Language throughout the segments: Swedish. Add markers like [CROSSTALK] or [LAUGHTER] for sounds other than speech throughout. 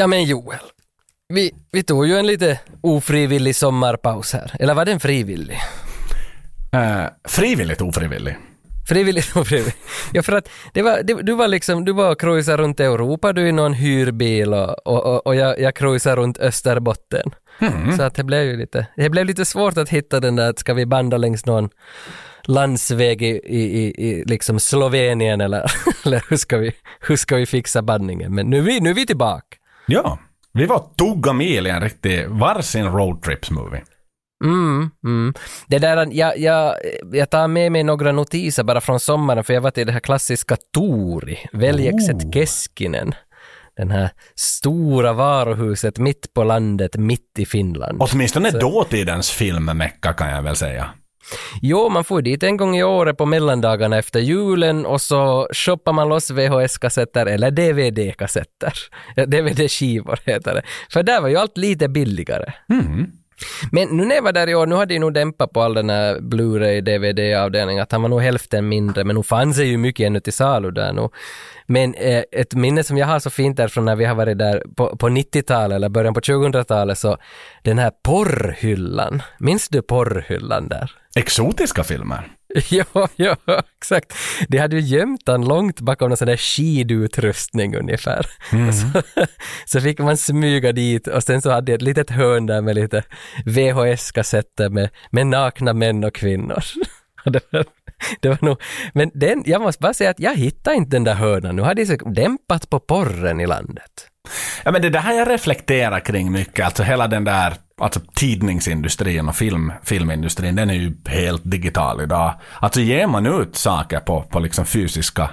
Ja men Joel, vi, vi tog ju en lite ofrivillig sommarpaus här. Eller var den frivillig? Eh, frivilligt ofrivillig. Frivilligt [LAUGHS] ofrivilligt. Ja för att det var, det, du var liksom, du var och cruisade runt Europa, du i någon hyrbil och, och, och, jag, jag cruisade runt Österbotten. Så att det blev ju lite, det blev lite svårt att hitta den där, ska vi banda längs någon landsväg i, i, i, i liksom Slovenien eller, [LAUGHS] eller hur, ska vi, hur ska vi fixa bandningen? Men nu är vi, nu är vi tillbaka. Ja, vi var tugga mil i en riktig varsin roadtrips-movie. Mm, mm. Det där, jag, jag, jag tar med mig några notiser bara från sommaren för jag var till det här klassiska Tori, Veljekset Oh. Keskinen. Den här stora varuhuset mitt på landet, mitt i Finland. Åtminstone dåtidens filmmecka kan jag väl säga. Jo, man får dit en gång i året på mellandagarna efter julen och så shoppar man loss VHS-kassetter eller DVD-kassetter. [LAUGHS] DVD-skivor heter det. För där var ju allt lite billigare. Men nu när jag var där i år, nu hade jag nog dämpat på all den här Blu-ray, DVD-avdelningen, att han var nog hälften mindre, men nu fanns det ju mycket ännu till salu där nu. Men eh, ett minne som jag har så fint därifrån när vi har varit där på, på 90-talet eller början på 2000-talet, så den här porrhyllan, minns du porrhyllan där? Exotiska filmer. [LAUGHS] Ja, ja, exakt. De hade ju gömt den långt bakom någon sån där skidutrustning ungefär. Och [LAUGHS] Så, så fick man smyga dit och sen så hade jag ett litet hörn där med lite VHS-kassetter med, med nakna män och kvinnor. [LAUGHS] Det, var, det var nog, men den, jag måste bara säga att jag hittade inte den där hörnan. Nu hade de dämpat på porren i landet. Ja, men det där har jag reflekterat kring mycket. Alltså hela den där alltså tidningsindustrin och film, filmindustrin, den är ju helt digital idag. Alltså ger man ut saker på, på liksom fysiska,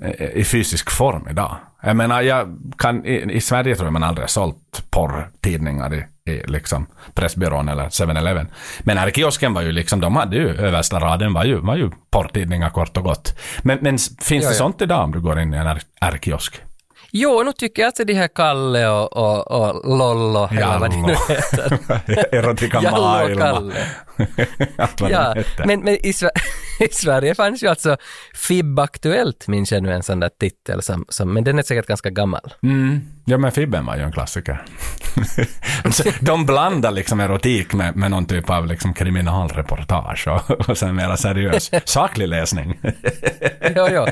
eh, i fysisk form idag. Jag menar, jag kan, i, i Sverige tror jag man aldrig har sålt porrtidningar i, i liksom Pressbyrån eller 7-Eleven. Men här i kiosken var ju liksom, de hade ju översta raden var ju, var ju porrtidningar kort och gott. Men, men finns Ja, det ja. sånt idag om du går in i en R-kiosk? Jo, nu tycker jag att de här Kalle och, och, och Lollo, eller vad det nu heter. Och maailma. Kalle. [LAUGHS] Ja, men, men i, Sver- i Sverige fanns ju alltså FIB Aktuellt, minns jag nu en sån där titel, som, som, men den är säkert ganska gammal. Mm. Ja, men Fibben var ju en klassiker. [LAUGHS] De blandar liksom erotik med, med någon typ av liksom kriminalreportage och, och sen mera seriös saklig läsning. Jo, jo.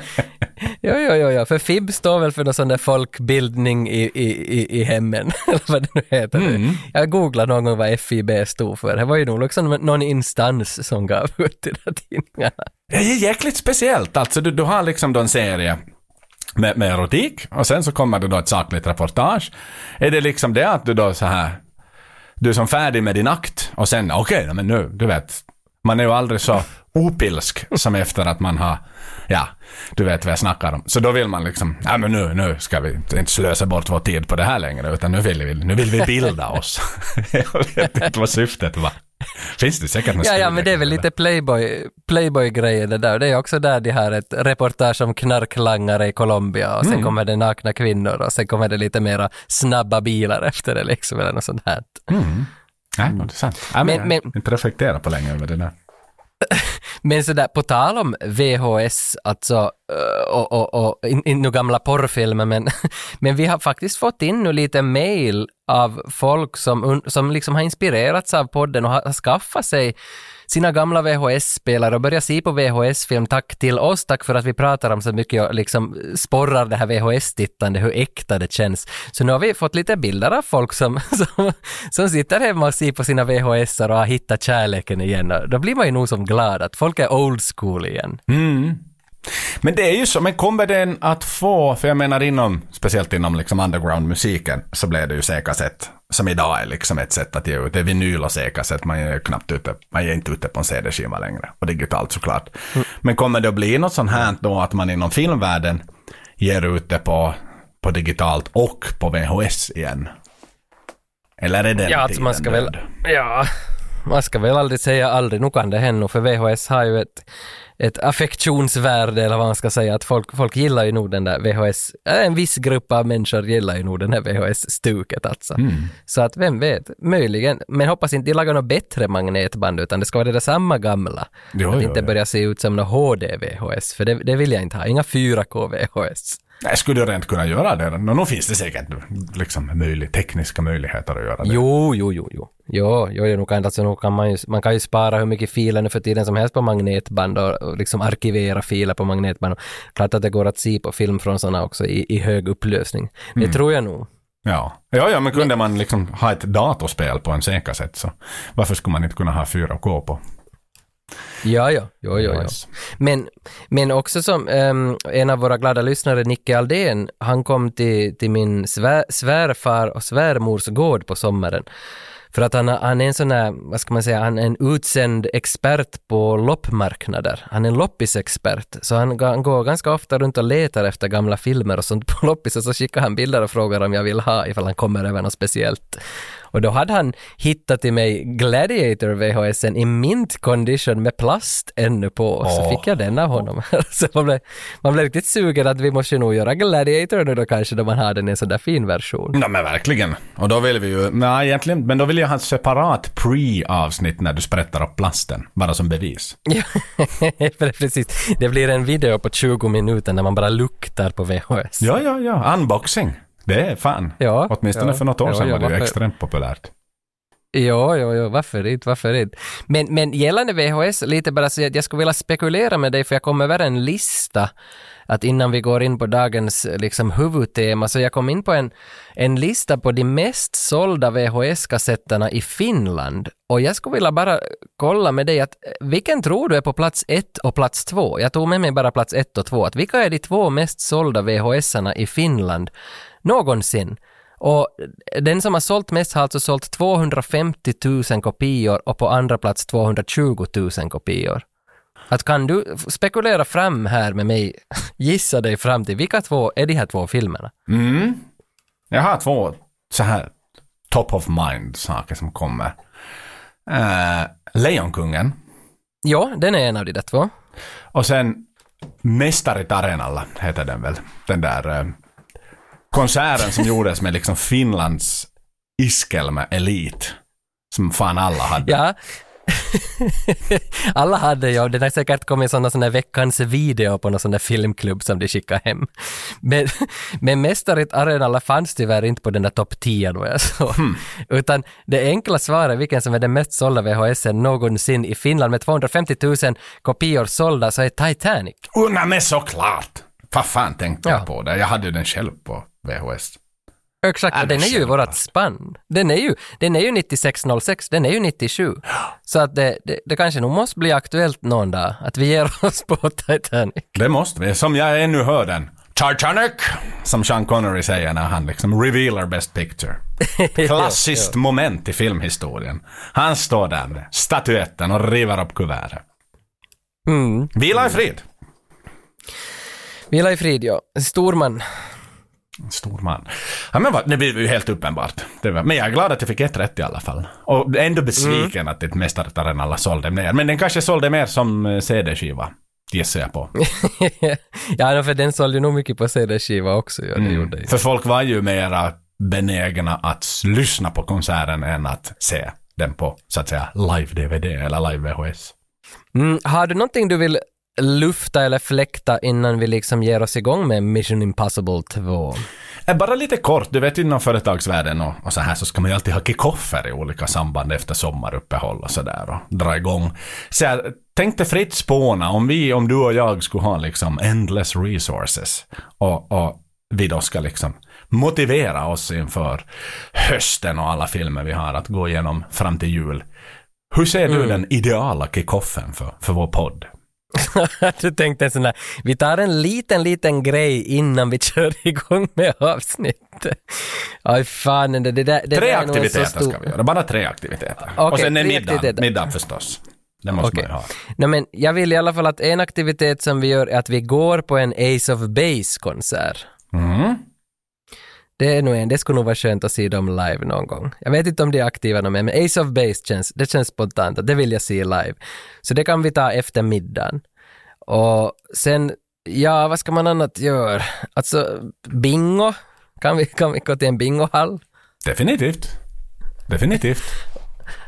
Jo, jo, jo, jo, för FIB står väl för någon sån där folkbildning i, i, i, i hemmen, [LAUGHS] eller vad det nu heter. Mm. Jag googlade någon gång vad FIB stod för. Det var ju nog liksom någon instans som gav ut de där tidningarna. Det är jäkligt speciellt. Alltså du, du har liksom då en serie med, med erotik och sen så kommer det då ett sakligt reportage. Är det liksom det att du då så här, du är som färdig med din akt och sen okej, men nu, du vet, man är ju aldrig så opilsk som efter att man har, ja, du vet vad jag snackar om. Så då vill man liksom, ja men nu, nu ska vi inte slösa bort vår tid på det här längre, utan nu vill vi, nu vill vi bilda oss. [LAUGHS] jag vet inte vad syftet var. [LAUGHS] Finns det säkert någon Ja, ja, men det är väl lite Playboy, Playboy-grejer det där. Det är också där de har ett reportage om knarklangare i Colombia och sen Mm. kommer det nakna kvinnor och sen kommer det lite mera snabba bilar efter det liksom, eller något sånt här. Nej, det är sant. Nej, men, Men- jag har inte reflekterat på länge över det där. [LAUGHS] Men sådär, på tal om VHS, alltså, eh, och, och, och in, in, gamla porrfilmer, men, [LAUGHS] men vi har faktiskt fått in nu lite mail av folk som, som liksom har inspirerats av podden och har, har skaffat sig sina gamla VHS-spelare och börja se på VHS-film. Tack till oss, tack för att vi pratar om så mycket och liksom sporrar det här VHS-tittande, hur äkta det känns. Så nu har vi fått lite bilder av folk som, [LAUGHS] som, som sitter hemma och ser på sina VHS och har hittat kärleken igen. Då blir man ju nog som glad att folk är old school igen. Mm. Men det är ju så, men kommer den att få, för jag menar inom, speciellt inom liksom underground-musiken, så blev det ju C-kassett, som idag är liksom ett sätt att ge ut. Det är vinyl och C-kassett, man är knappt ute, man är inte ute på en CD-skiva längre. Och digitalt såklart. Men kommer det att bli något sånt här då att man inom filmvärlden ger ut det på, på digitalt och på VHS igen? Eller är den Ja, alltså man tiden ska väl, död? ja, man ska väl aldrig säga aldrig, nu kan det hända, för VHS har ju ett, ett affektionsvärde, eller vad man ska säga, att folk, folk gillar ju nog den där VHS, äh, en viss grupp av människor gillar ju nog den här VHS-stuket alltså. Mm. Så att vem vet, möjligen, men hoppas inte de lagar något bättre magnetband, utan det ska vara det där samma gamla. Jo, att jo, inte jo. börja se ut som något HD-VHS, för det, det vill jag inte ha, inga 4K-VHS. Nej, skulle du rent kunna göra det? Nå, nu finns det säkert liksom, möjlig, tekniska möjligheter att göra det. Jo, jo, jo, jo. Jo, jo, jo nu kan, alltså, nu kan man, ju, man kan ju spara hur mycket filer nu för tiden som helst på magnetband och, och liksom arkivera filer på magnetband. Klart att det går att se på film från sådana också i, i hög upplösning. Det Mm. tror jag nog. Ja. ja, ja, men kunde man liksom ha ett datorspel på en C-kassett så varför skulle man inte kunna ha 4K på? Ja, ja, jo, jo, jo. Men, men också som ehm, en av våra glada lyssnare, Nicke Aldén, han kom till, till min svär, svärfar och svärmors gård på sommaren. För att han, han är en sån här, vad ska man säga, han är en utsänd expert på loppmarknader. Han är en loppisexpert. Så han, han går ganska ofta runt och letar efter gamla filmer och sånt på loppis och så skickar han bilder och frågar om jag vill ha ifall han kommer över något speciellt. Och då hade han hittat till mig Gladiator VHSen i mint condition med plast ännu på. Så Åh. fick jag den av honom. [LAUGHS] så man blev, man blev riktigt sugen att vi måste nog göra Gladiator nu då kanske då man har den i en sån där fin version. Ja, men verkligen. Och då vill vi ju, nej egentligen, men då vill jag ha ett separat pre-avsnitt när du sprättar upp plasten, bara som bevis. [LAUGHS] Ja, precis. Det blir en video på 20 minuter när man bara luktar på VHS. Ja, ja, ja, unboxing. Det är fan. Ja, Åtminstone ja, för något år ja, sedan var det ju extremt populärt. Ja, ja, ja, varför inte, varför inte. Men, men gällande VHS, lite bara så att jag skulle vilja spekulera med dig, för jag kom över en lista, att innan vi går in på dagens liksom, huvudtema, så jag kom in på en, en lista på de mest sålda VHS-kassetterna i Finland. Och jag skulle vilja bara kolla med dig, att eh, vilken tror du är på plats ett och plats två? Jag tog med mig bara plats ett och två. Att vilka är de två mest sålda VHS-erna i Finland någonsin? Och den som har sålt mest har alltså sålt 250 000 kopior och på andra plats 220 000 kopior. Att kan du spekulera fram här med mig, [LAUGHS] gissa dig fram till vilka två är de här två filmerna? Mm. Jag har två så här top of mind saker som kommer. Uh, Lejonkungen Ja, den är en av de där två. och sen Mästaret Arenalla heter den väl. Den där eh, konserten som gjordes med liksom Finlands iskelmä elit. Som fan alla hade. Ja. [LAUGHS] Alla hade ju, det har säkert kommit sådana sådana veckans video på någon sån där filmklubb som de skickade hem. Men, men Mästaret Arenalla fanns tyvärr inte på den där topp 10 då jag såg. Utan det enkla svaret, vilken som är den mest sålda VHSen någonsin i Finland med 250 000 kopior sålda, så är Titanic. Oh, nej, men såklart! Vad fan tänkte Ja. jag på det? Jag hade ju den själv på VHS. Exakt, Ja, och den är ju i vårat spann. Den är ju, den är ju 9606, den är ju 97. [GASPS] Så att det, det, det kanske nog måste bli aktuellt någon dag att vi ger [LAUGHS] oss på Titanic. Det måste vi. Som jag ännu hör den. Titanic! Som Sean Connery säger när han liksom revealar Best Picture. [LAUGHS] Klassiskt moment i filmhistorien. Han står där med statyetten och river upp kuvertet. Mm. Vila i frid. Vila i frid, ja. Storman. Stor man. Ja, men vad, det blir ju helt uppenbart. Var, men jag är glad att jag fick ett rätt i alla fall. Och ändå besviken att inte Mästaren alla sålde mer. Men den kanske sålde mer som eh, CD-skiva. Gissar jag på. [LAUGHS] ja, för den sålde ju nog mycket på CD-skiva också. Ja, det gjorde ju. För folk var ju mera benägna att lyssna på konserten än att se den på, så att säga, live-DVD eller live-VHS. Mm, har du någonting du vill lufta eller fläkta innan vi liksom ger oss igång med Mission Impossible 2? Eh, Bara lite kort, du vet inom företagsvärlden och, och så här så ska man ju alltid ha kickoffer i olika samband efter sommaruppehåll och sådär och dra igång. Så jag tänkte fritt spåna om vi, om du och jag skulle ha liksom endless resources och, och vi då ska liksom motivera oss inför hösten och alla filmer vi har att gå igenom fram till jul. Hur ser du den ideala kickoffen för, för vår podd? [LAUGHS] du tänkte en sån där, vi tar en liten, liten grej innan vi [LAUGHS] kör igång med avsnittet. Aj fan, det, det, där, det Tre där så aktiviteter stor- ska vi göra, bara tre aktiviteter. Okej, och sen en middag, aktiviteter. middag förstås. Det måste Okej. man ju ha. Nej, men jag vill i alla fall att en aktivitet som vi gör är att vi går på en Ace of Base-konsert. Mm. Det är nog en, det skulle nog vara skönt att se dem live någon gång. Jag vet inte om de är aktiva någon mer, men Ace of Base känns, det känns spontant att det vill jag se live. Så det kan vi ta efter middagen. Och sen, ja, vad ska man annat göra? Alltså, bingo? Kan vi, kan vi gå till en bingohall? Definitivt. Definitivt.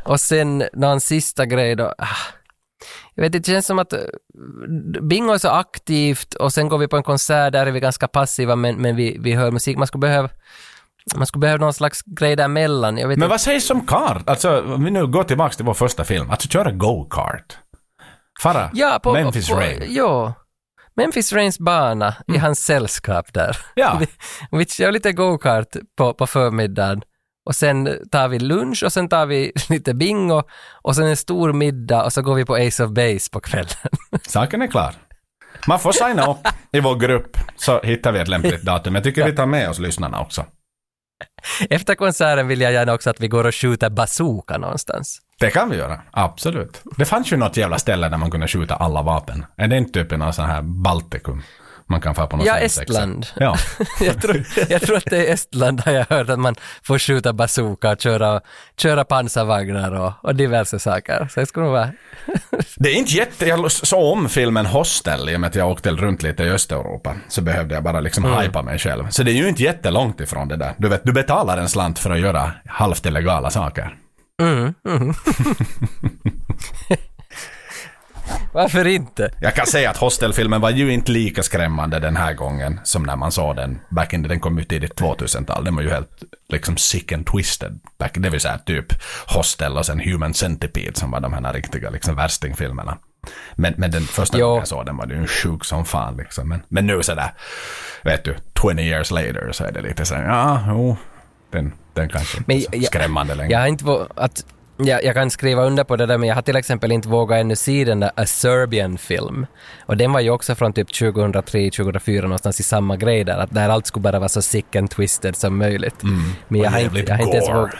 Och sen någon sista grej då. Ah, jag vet det känns som att eh, bingo är så aktivt och sen går vi på en konsert, där är vi ganska passiva men, men vi, vi hör musik. Man skulle behöva man skulle behöva någon slags grej däremellan. Jag vet Men inte. vad sägs om kart? Alltså, om vi nu går tillbaka till vår första film. Alltså köra go-kart. Fara Ja, på, Memphis på, Rain. Ja. Memphis Rains bana i hans sällskap där. Ja. [LAUGHS] Vi, kör lite go-kart på, på förmiddagen och sen tar vi lunch och sen tar vi [LAUGHS] lite bingo och sen en stor middag och så går vi på Ace of Base på kvällen. [LAUGHS] Saken är klar. Man får signa upp i vår grupp så hittar vi ett lämpligt datum. Jag tycker vi tar med oss lyssnarna också. [LAUGHS] Efter konserten vill jag gärna också att vi går och skjuter bazooka någonstans. Det kan vi göra, absolut. Det fanns ju något jävla ställe där man kunde skjuta alla vapen. Är det inte typ i någon sån här Baltikum? Man kan få på något Ja? Estland. Ja. [LAUGHS] jag, tror, jag tror att det är Estland har jag hört att man får skjuta bazooka och köra, köra pansarvagnar och, och diverse saker. Så det skulle nog vara... [LAUGHS] Det är inte jätte... Jag såg om filmen Hostel i och med att jag åkte runt lite i Östeuropa. Så behövde jag bara liksom Mm. hypa mig själv. Så det är ju inte jättelångt ifrån det där. Du vet, du betalar en slant för att göra halvt illegala saker. Mm, mm. [LAUGHS] Varför inte? Jag kan säga att Hostelfilmen var ju inte lika skrämmande den här gången som när man såg den back in, den kom ut tidigt 2000-tal. Den var ju helt liksom sick and twisted. Back, det vill säga typ Hostel och sen Human Centipede som var de här riktiga liksom värstingfilmerna. Men, men den första Jo. gången jag såg den var det ju sjuk som fan liksom. Men, men nu sådär, vet du, 20 years later så är det lite så här, ja, jo, den, den kanske inte Men är så jag- skrämmande längre. Jag har inte att jag, jag kan skriva under på det där, men jag har till exempel inte vågat ännu se den där A Serbian film. Och den var ju också från typ 2003-2004 någonstans i samma grej där, att där allt skulle bara vara så sick and twisted som möjligt. men jag har, inte, jag har inte ens vågat...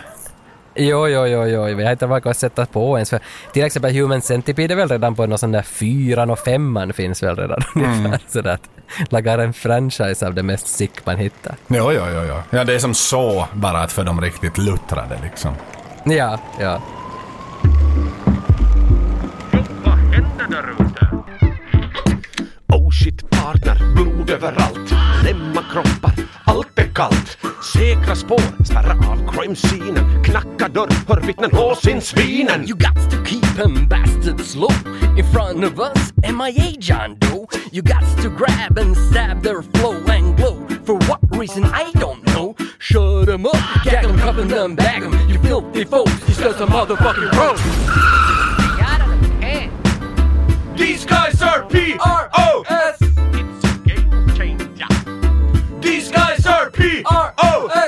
Jo, jo, jo, jo, jag har inte vågat sätta på ens. För till exempel Human Centipede är väl redan på någon sån där fyran och femman finns väl redan [LAUGHS] ungefär. Sådär att lagar en franchise av det mest sick man hittar. Jo, jo, jo, jo. Ja, det är som så, bara att för de riktigt luttrade liksom. Ja, ja. Vad händer där ute? Oh shit partner, blod överallt. Lämma kroppar, allt är kallt. Säkra spår, spärra av crime-scenen. Knacka dörr, hör vittnen svinen. You got to keep them bastards low in front of us. MIA John Doe. You got to grab and stab their flow and glow. For what reason I don't know. Shut them up, gag them, cuff them, bag them. You filthy folks, these guys are motherfucking pros. These guys are P-R-O-S. It's a game changer. These guys are P-R-O-S. Långviksgatan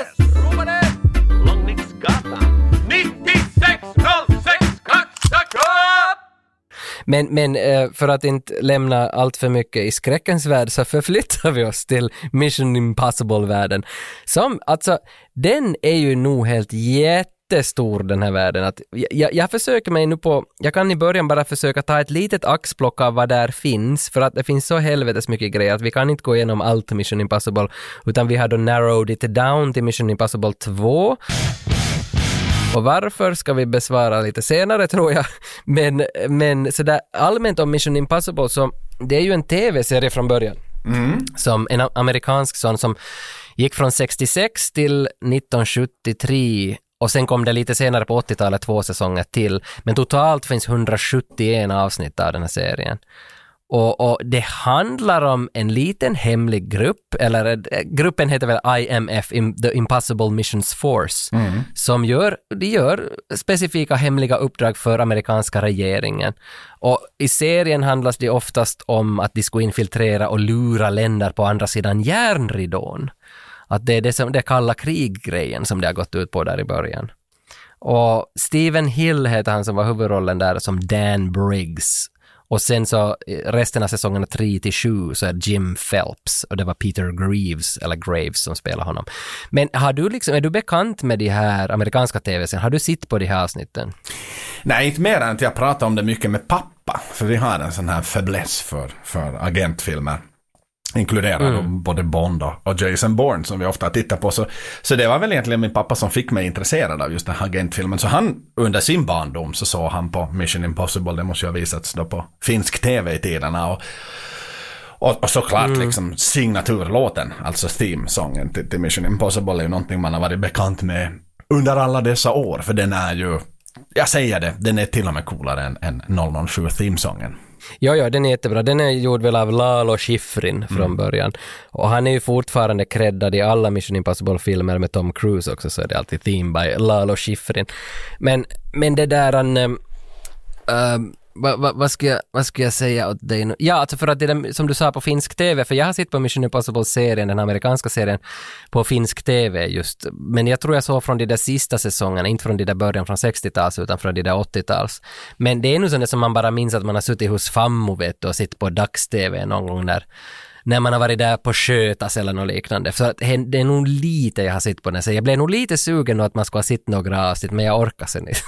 Men, men eh, för att inte lämna allt för mycket i skräckens värld så förflyttar vi oss till Mission Impossible-världen. Som, alltså, den är ju nog helt jättestor den här världen. Att jag, jag försöker mig nu på, jag kan i början bara försöka ta ett litet axplock av vad där finns, för att det finns så helvetes mycket grejer att vi kan inte gå igenom allt Mission Impossible, utan vi har då narrowed it down till Mission Impossible 2. Och varför ska vi besvara lite senare [LAUGHS] tror jag. Men, men sådär allmänt om Mission Impossible så det är ju en tv-serie från början. Som en amerikansk sån som gick från 66 till 1973 och sen kom det lite senare på 80-talet två säsonger till. Men totalt finns 171 avsnitt av den här serien. Och, och det handlar om en liten hemlig grupp, eller eh, gruppen heter väl IMF, Im- The Impossible Missions Force, som gör, de gör specifika hemliga uppdrag för amerikanska regeringen. Och i serien handlas det oftast om att de ska infiltrera och lura länder på andra sidan järnridån. Att det är det som det kalla krig-grejen som det har gått ut på där i början. Och Stephen Hill heter han som var huvudrollen där som Dan Briggs. Och sen så eh, resten av säsongerna 3 till 7 så är Jim Phelps och det var Peter Greaves, eller Graves som spelar honom. Men har du liksom, är du bekant med de här amerikanska tv-serierna? Har du sett på de här avsnitten? Nej, inte mer än att jag pratar om det mycket med pappa. För vi har en sån här fäbless för, för agentfilmer. Inkluderar då både Bond och- Jason Bourne som vi ofta tittar på. Så, så det var väl egentligen min pappa som fick mig intresserad av just den här agentfilmen. Så han, under sin barndom så såg han på Mission Impossible. Det måste ju ha visats då på finsk tv i tiderna. Och, och, och såklart liksom signaturlåten, alltså theme-sången till, till Mission Impossible är ju någonting man har varit bekant med under alla dessa år. För den är ju jag säger det, den är till och med coolare än, än 007-themesången. Jo, jo, den är jättebra. Den är gjord väl av Lalo Schifrin från Mm. början. Och han är ju fortfarande creddad i alla Mission Impossible-filmer med Tom Cruise också, så är det alltid theme by Lalo Schifrin. Men, men det där han... Um, vad va, va ska, jag, ska jag säga åt dig nu? Ja, alltså för att det där, som du sa på finsk TV, för jag har sett på Mission Impossible-serien, den amerikanska serien, på finsk TV just. Men jag tror jag såg från de där sista säsongerna, inte från de där början från 60-tals, utan från de där 80-tals. Men det är nog sånt som man bara minns att man har suttit hos Fammo vet du, och sett på dags-TV någon gång där när man har varit där på Skötas eller något liknande. Så att det är nog lite jag har sett på den. Så jag blev nog lite sugen att man skulle ha sett några avsnitt, men jag orkar sen inte,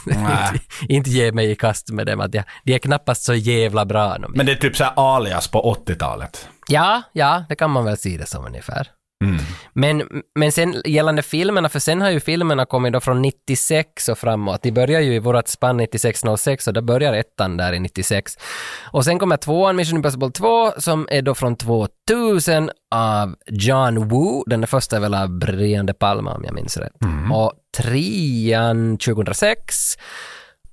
[LAUGHS] inte ge mig i kast med dem. Att jag, de är knappast så jävla bra. Men det är typ så här alias på 80-talet. Ja, ja, det kan man väl se det som ungefär. Mm. Men, men sen gällande filmerna, för sen har ju filmerna kommit då från 96 och framåt. De börjar ju i vårat spann 96-06 och då börjar ettan där i 96. Och sen kommer tvåan, Mission Impossible 2, som är då från 2000 av John Woo. Den första är väl av Brian De Palma om jag minns rätt. Och trean 2006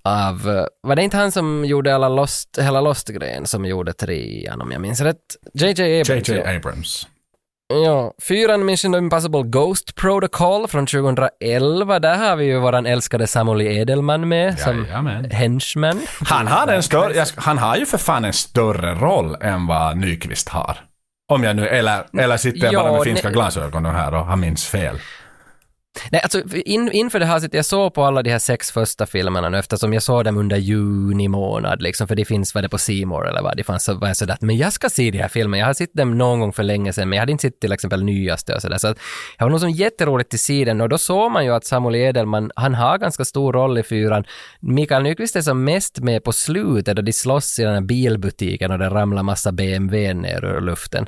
av, var det inte han som gjorde alla Lost, hela Lost-grejen som gjorde trean om jag minns rätt? JJ Abrams. J.J. Abrams. Ja, fyran Mission Impossible Ghost Protocol från 2011. Där har vi ju våran älskade Samuel Edelman med som Jajamän. henchman. Han har, en större, han har ju för fan en större roll än vad Nyqvist har. Om jag nu, eller, eller sitter jag bara med finska nej. glasögon här och har minns fel. Nej, alltså in, inför det här jag såg på alla de här sex första filmerna nu eftersom jag såg dem under juni månad liksom, för det finns, vad det på More eller vad, det fanns så var jag sådär att men jag ska se de här filmerna, jag har sett dem någon gång för länge sedan men jag hade inte sett till exempel nyaste och sådär så att jag var nog som jätteroligt till sidan och då såg man ju att Samuel Edelman, han har ganska stor roll i fyran. Mikael Nyqvist är som mest med på slutet då de slåss i den här bilbutiken och det ramlar massa BMW ner ur luften.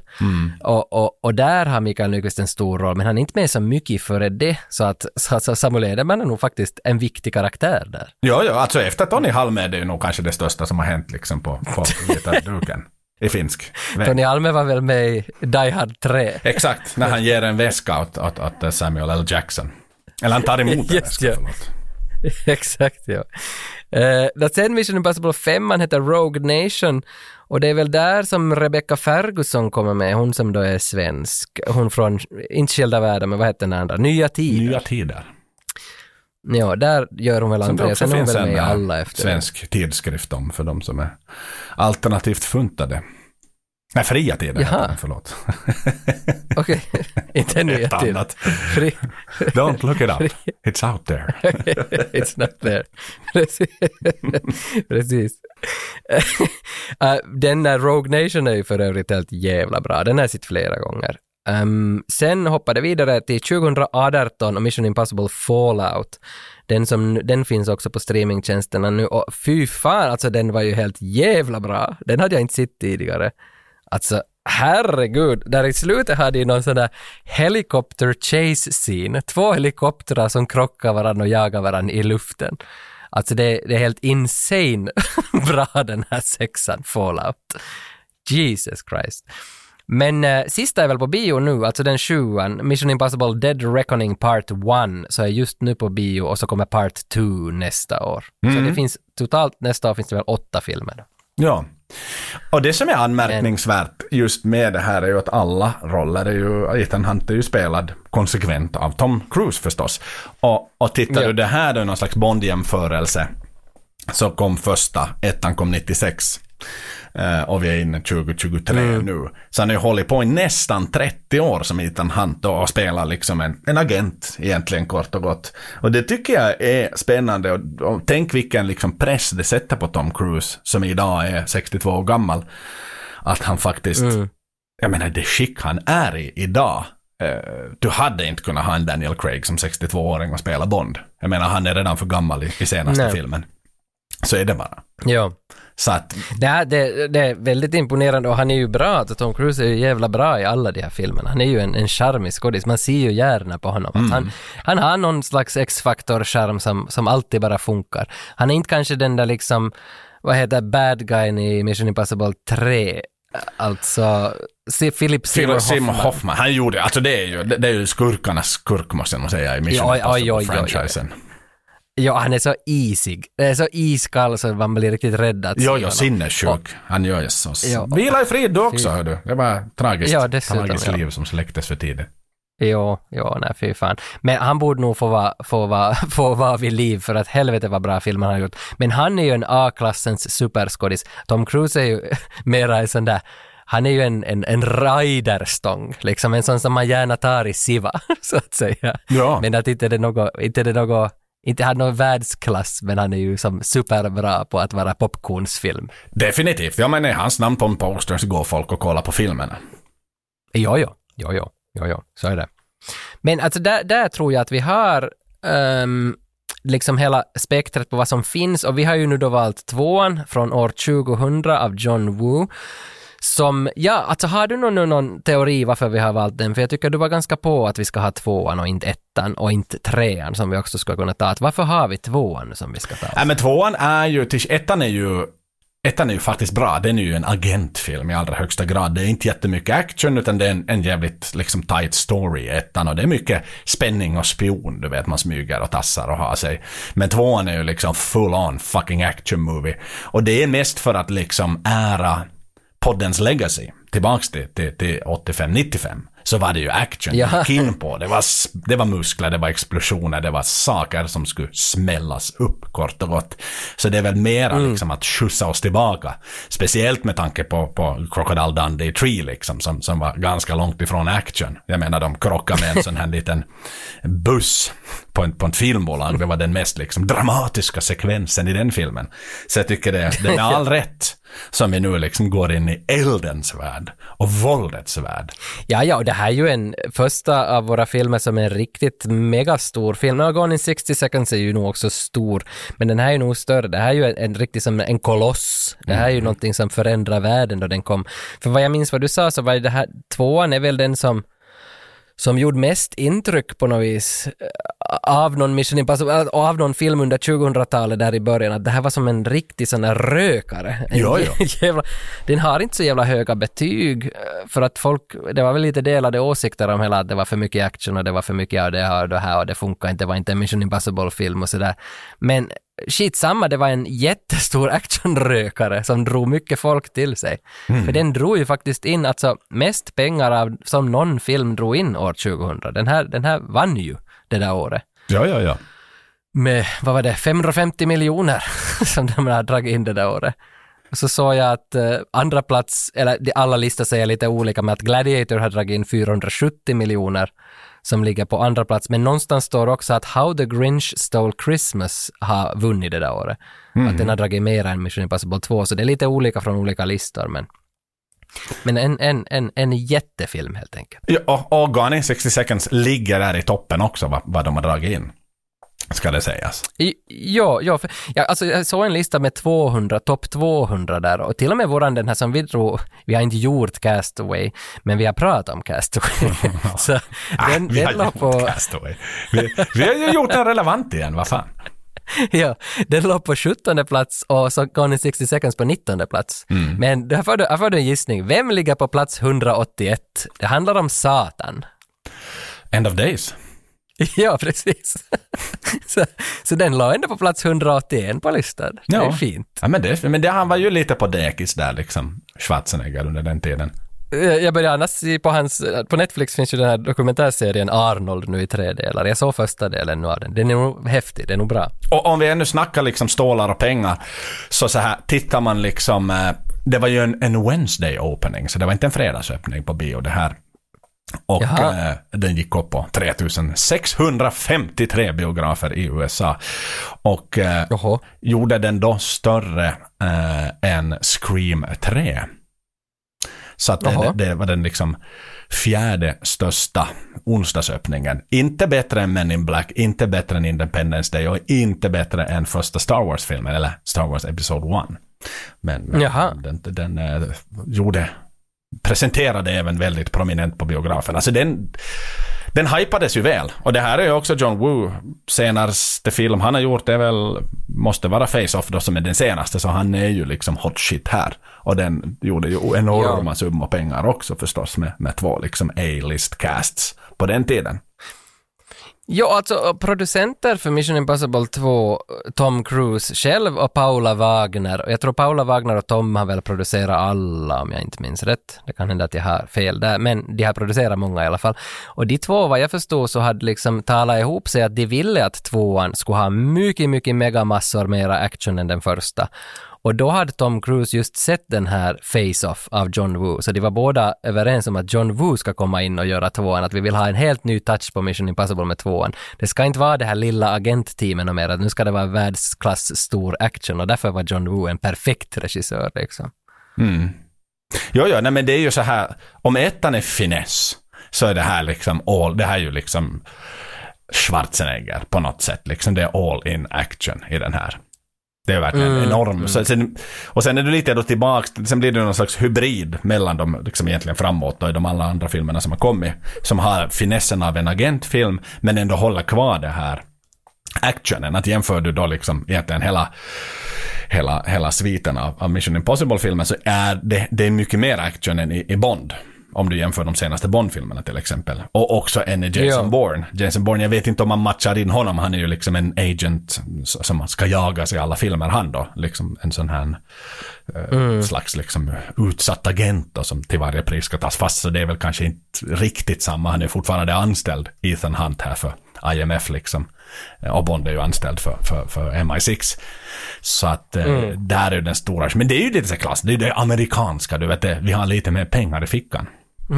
Och, och, och där har Mikael Nyqvist en stor roll, men han är inte med så mycket före det, så att, så att Samuel Edelman är nog faktiskt en viktig karaktär där. Jo, jo, alltså efter Tony Halme är det ju nog kanske det största som har hänt liksom på, på gitarrduken. I finsk väg. Tony Alme var väl med i Die Hard 3. Exakt, när han ger en väska åt, åt, åt Samuel L. Jackson. Eller han tar emot [LAUGHS] en väska, förlåt. [LAUGHS] Exakt, ja. Då sen Mission Impossible 5 han heter Rogue Nation och det är väl där som Rebecca Ferguson kommer med, hon som då är svensk, hon från, inte Skilda världar, men vad heter den andra, Nya Tider. Nya tider. Ja, där gör hon väl också sen är hon väl med i en alla eh, efter svensk tidskrift om för de som är alternativt funtade. Nej, fria tider Jaha. heter den, förlåt. [LAUGHS] Okej, inte Nya Ett annat. Fri- Don't look it up. It's out there. [LAUGHS] It's not there. Precis. Uh, [LAUGHS] den där Rogue Nation är ju för övrigt helt jävla bra. Den har jag sett flera gånger. Um, sen hoppade vidare till 2018 och Mission Impossible Fallout. Den, som, den finns också på streamingtjänsterna nu och fy fan, alltså den var ju helt jävla bra. Den hade jag inte sett tidigare. Alltså herregud, där i slutet hade ju någon sån där helikopter chase scene. Två helikoptrar som krockar varandra och jagar varandra i luften. Alltså det, det är helt insane [LAUGHS] bra den här sexan, Fallout. Jesus Christ. Men eh, sista är väl på bio nu, alltså den sjuan, Mission Impossible Dead Reckoning Part 1, så är just nu på bio och så kommer Part 2 nästa år. Så det finns totalt nästa år finns det väl åtta filmer. Ja. Och det som är anmärkningsvärt just med det här är ju att alla roller är ju, Ethan Hunt är ju spelad konsekvent av Tom Cruise förstås. Och, och tittar Ja. du det här då i någon slags Bond-jämförelse så kom första, ettan kom 96. Eh, och vi är inne 2023 nu. Så han har ju hållit på i nästan 30 år som Ethan Hunt och spelar liksom en, en agent egentligen kort och gott. Och det tycker jag är spännande och, och tänk vilken liksom press det sätter på Tom Cruise som idag är 62 år gammal. Att han faktiskt, jag menar det skick han är i idag. Eh, du hade inte kunnat ha en Daniel Craig som 62-åring och spela Bond. Jag menar han är redan för gammal i, i senaste Nej. filmen. Så är det bara. Ja. Så att Det, är- det, det är väldigt imponerande och han är ju bra, alltså Tom Cruise är ju jävla bra i alla de här filmerna. Han är ju en, en charmig skådis, man ser ju gärna på honom. Att han, han har någon slags X-faktor-charm som, som alltid bara funkar. Han är inte kanske den där liksom, vad heter bad guyen i Mission Impossible 3, alltså se Philip Seymour Hoffman. Hoffman, han gjorde det. Alltså det är ju, det, är ju skurkarnas skurk måste nog säga i Mission. Impossible-franchisen. Ja, han är så isig. Det är så iskall så man blir riktigt rädd att Jo, jo, sinnessjuk. Han gör ju så. Ja. Vila i frid du också, hör du. Det var tragiskt. Ja, dessutom, tragiskt ja. liv som släcktes för tidigt. Jo, jo, nej fy fan. Men han borde nog få vara, få vara, [LAUGHS] få vara vid liv för att helvete vad bra film han har gjort. Men han är ju en A-klassens superskådis. Tom Cruise är ju [LAUGHS] mera en sån där han är ju en, en, en riderstång, liksom en sån som man gärna tar i Siva, [LAUGHS] så att säga. Ja. Men att inte det är något, inte det är något, inte han någon världsklass, men han är ju som superbra på att vara popcornsfilm. Definitivt. Ja, men är hans namn på en poster så går folk och kollar på filmerna. Jo, jo, jo, jo, jo, jo, så är det. Men alltså där, där tror jag att vi har ehm, liksom hela spektrat på vad som finns och vi har ju nu då valt tvåan från år 2000 av John Woo. Som, ja, alltså har du någon, någon teori varför vi har valt den? För jag tycker du var ganska på att vi ska ha tvåan och inte ettan och inte trean som vi också ska kunna ta. Att varför har vi tvåan som vi ska ta? Nej, men tvåan är ju, ettan är ju Ettan är ju faktiskt bra, den är ju en agentfilm i allra högsta grad. Det är inte jättemycket action utan det är en, en jävligt liksom tight story i ettan och det är mycket spänning och spion, du vet man smyger och tassar och har sig. Men tvåan är ju liksom full on fucking action movie. Och det är mest för att liksom ära poddens legacy, tillbaks till, till, till 85-95, så var det ju action. Ja. Det gick in på. Det var, det var muskler, det var explosioner, det var saker som skulle smällas upp kort och gott. Så det är väl mera liksom att skjutsa oss tillbaka. Speciellt med tanke på, på Crocodile Dundee 3 liksom, som, som var ganska långt ifrån action. Jag menar, de krockade med en sån här [LAUGHS] liten buss på, en, på ett filmbolag. Det var den mest liksom dramatiska sekvensen i den filmen. Så jag tycker det, det är [LAUGHS] all rätt som vi nu liksom går in i eldens värld och våldets värld. Ja, ja, och det här är ju en första av våra filmer som är en riktigt megastor film. No, Gone in 60 seconds är ju nog också stor, men den här är nog större. Det här är ju en, en riktigt som en koloss. Det här är ju någonting som förändrar världen då den kom. För vad jag minns vad du sa så var det här, tvåan är väl den som som gjorde mest intryck på något vis eh, av någon Mission Impossible, äh, av någon film under 2000-talet där i början, att det här var som en riktig sån där rökare. Jo, jo. [LAUGHS] jävla, den har inte så jävla höga betyg eh, för att folk, det var väl lite delade åsikter om hela att det var för mycket action och det var för mycket av det här och det här och det funkar inte, det var inte en Mission Impossible-film och sådär. Men shit samma, det var en jättestor [LAUGHS] actionrökare som drog mycket folk till sig. För den drog ju faktiskt in, alltså mest pengar av, som någon film drog in år 2000. Den här, den här vann ju det där året Ja, ja, ja. med, vad var det, 550 miljoner [LAUGHS] som de har dragit in det där året. Och så såg jag att eh, andra plats, eller alla listor säger lite olika, men att Gladiator har dragit in 470 miljoner som ligger på andra plats. Men någonstans står också att How the Grinch Stole Christmas har vunnit det där året. Att den har dragit mer än Mission Impossible 2, så det är lite olika från olika listor. Men, men en, en, en, en jättefilm helt enkelt. ja och, och Gone in 60 seconds ligger där i toppen också, vad, vad de har dragit in. Ska det sägas. Ja, ja, för, ja, alltså jag såg en lista med 200, topp 200 där och till och med våran den här som vi drog, vi har inte gjort Castaway, men vi har pratat om Castaway. [LAUGHS] [LAUGHS] så den, vi har den, låg gjort på, Castaway. Vi, vi har ju gjort den relevant igen, vad fan. [LAUGHS] ja, den låg på 17 plats och så Gone in 60 seconds på 19 plats. Men här får, du, här får du en gissning. Vem ligger på plats 181? Det handlar om Satan. End of days. [LAUGHS] Ja, precis. [LAUGHS] så, så den låg ändå på plats 181 på listan. Det är fint. Ja, men, det, men det, han var ju lite på dekis där liksom, Schwarzenegger under den tiden. Eh, Jag började annars se på hans, på Netflix finns ju den här dokumentärserien Arnold nu i tre delar. Jag såg första delen nu av den. Den är nog häftig, den är nog bra. Och om vi ännu snackar liksom stålar och pengar, så så här, tittar man liksom, eh, det var ju en, en Wednesday opening, så det var inte en fredagsöppning på bio det här. Och eh, den gick upp på 3653 biografer i USA. Och eh, gjorde den då större eh, än Scream 3. Så att det, det var den liksom fjärde största onsdagsöppningen. Inte bättre än Men in Black, inte bättre än Independence Day och inte bättre än första Star Wars-filmen, eller Star Wars Episode 1. Men men Jaha. den, den eh, gjorde, presenterade även väldigt prominent på biografen. Alltså den, den hypades ju väl. Och det här är ju också John Woo senaste film han har gjort är väl, måste vara Face-Off då som är den senaste, så han är ju liksom hot shit här. Och den gjorde ju enorma summor pengar också förstås med, med två liksom A-list casts på den tiden. Jo, alltså producenter för Mission Impossible 2, Tom Cruise själv och Paula Wagner. Och jag tror Paula Wagner och Tom har väl producerat alla om jag inte minns rätt. Det kan hända att jag har fel där, men de har producerat många i alla fall. Och de två, vad jag förstod, så hade liksom talat ihop sig att de ville att tvåan skulle ha mycket, mycket megamassor mera action än den första. Och då hade Tom Cruise just sett den här Face-Off av John Woo, så de var båda överens om att John Woo ska komma in och göra tvåan, att vi vill ha en helt ny touch på Mission Impossible med tvåan. Det ska inte vara det här lilla agentteamet och mer, att nu ska det vara världsklass stor action och därför var John Woo en perfekt regissör liksom. Mm. Jo, jo, nej men det är ju så här, om ettan är finess, så är det här liksom all, det här är ju liksom Schwarzenegger på något sätt. Liksom det är all in action i den här. Det är verkligen Mm, enorm. mm. Så, sen, och sen är du lite då tillbaks, sen blir det någon slags hybrid mellan dem, liksom egentligen framåt då, i de alla andra filmerna som har kommit. Som har finessen av en agentfilm, men ändå håller kvar det här actionen. Att jämför du då liksom egentligen hela, hela, hela sviten av, av Mission Impossible-filmen så är det, det är mycket mer action än i, i Bond. Om du jämför de senaste Bond-filmerna till exempel. Och också en Jason Ja. Bourne. Jason Bourne, jag vet inte om man matchar in honom. Han är ju liksom en agent som ska jagas i alla filmer han då. Liksom en sån här eh, slags liksom utsatt agent då, som till varje pris ska tas fast. Så det är väl kanske inte riktigt samma. Han är fortfarande anställd, Ethan Hunt här för IMF liksom. Eh, Och Bond är ju anställd för, för, för MI6. Så att eh, där är den stora. Men det är ju lite så klass. Det är ju det amerikanska, du vet det. Vi har lite mer pengar i fickan.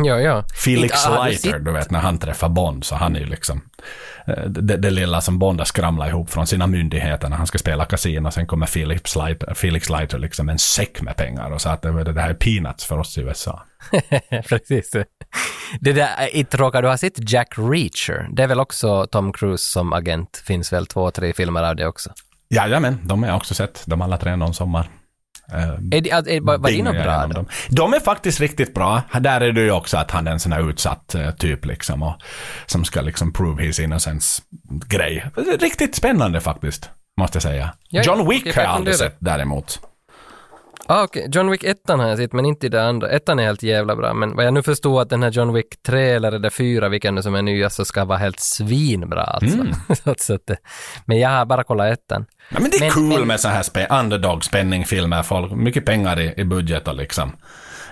Ja, ja. Felix Inte- Leiter, du vet när han träffar Bond, så han är ju liksom eh, det, det lilla som Bond har skramlat ihop från sina myndigheter när han ska spela kasino. Sen kommer Felix Leiter, Felix Leiter liksom en säck med pengar och sa att det, det här är peanuts för oss i USA. [LAUGHS] Precis. Det där, inte råkar du ha sett Jack Reacher? Det är väl också Tom Cruise som agent? Finns väl två, tre filmer av det också? Jajamän, de har jag också sett. De alla tre någon sommar. Eh, Är det, är, var, var jag bra då? De är faktiskt riktigt bra. Där är det ju också att han är en sån här utsatt eh, typ liksom. Och, som ska liksom prove his innocence grej. Riktigt spännande faktiskt. Måste jag säga. Ja, John Wick okej, har jag jag aldrig sett däremot. Ah, okej. John Wick 1 har jag sett, men inte i det andra. Ettan är helt jävla bra, men vad jag nu förstår att den här John Wick 3 eller det 4, vilken som är nya, så ska vara helt svinbra alltså. Mm. [LAUGHS] så att, det- men jag har bara kollat ettan. Ja, men det är Men- cool men- med så här spe- underdog-spänning-filmer. Folk, mycket pengar i, i budget och liksom.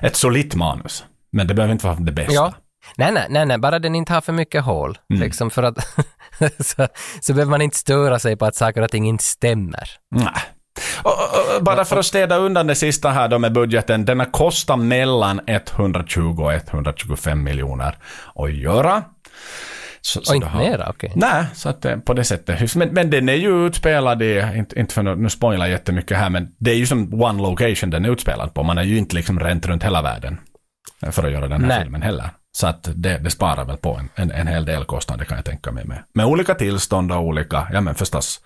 Ett solitt manus. Men det behöver inte vara det bästa. Ja. Nej, nej, nej, nej, bara den inte har för mycket hål. Mm. Liksom för att [LAUGHS] så, så behöver man inte störa sig på att saker och ting inte stämmer. Nej. Bara för att städa undan det sista här då med budgeten. Den har kostat mellan 120 och 125 miljoner att göra. Så, Och så inte har- mera, okej. Nej, så att det, på det sättet. Men, men den är ju utspelad i, inte, inte för nu spoila jättemycket här, men det är ju som one location den är utspelad på. Man har ju inte liksom ränt runt hela världen för att göra den här Nej. filmen heller. Så att det, det sparar väl på en, en, en hel del kostnader kan jag tänka mig med. Med olika tillstånd och olika, ja men förstås,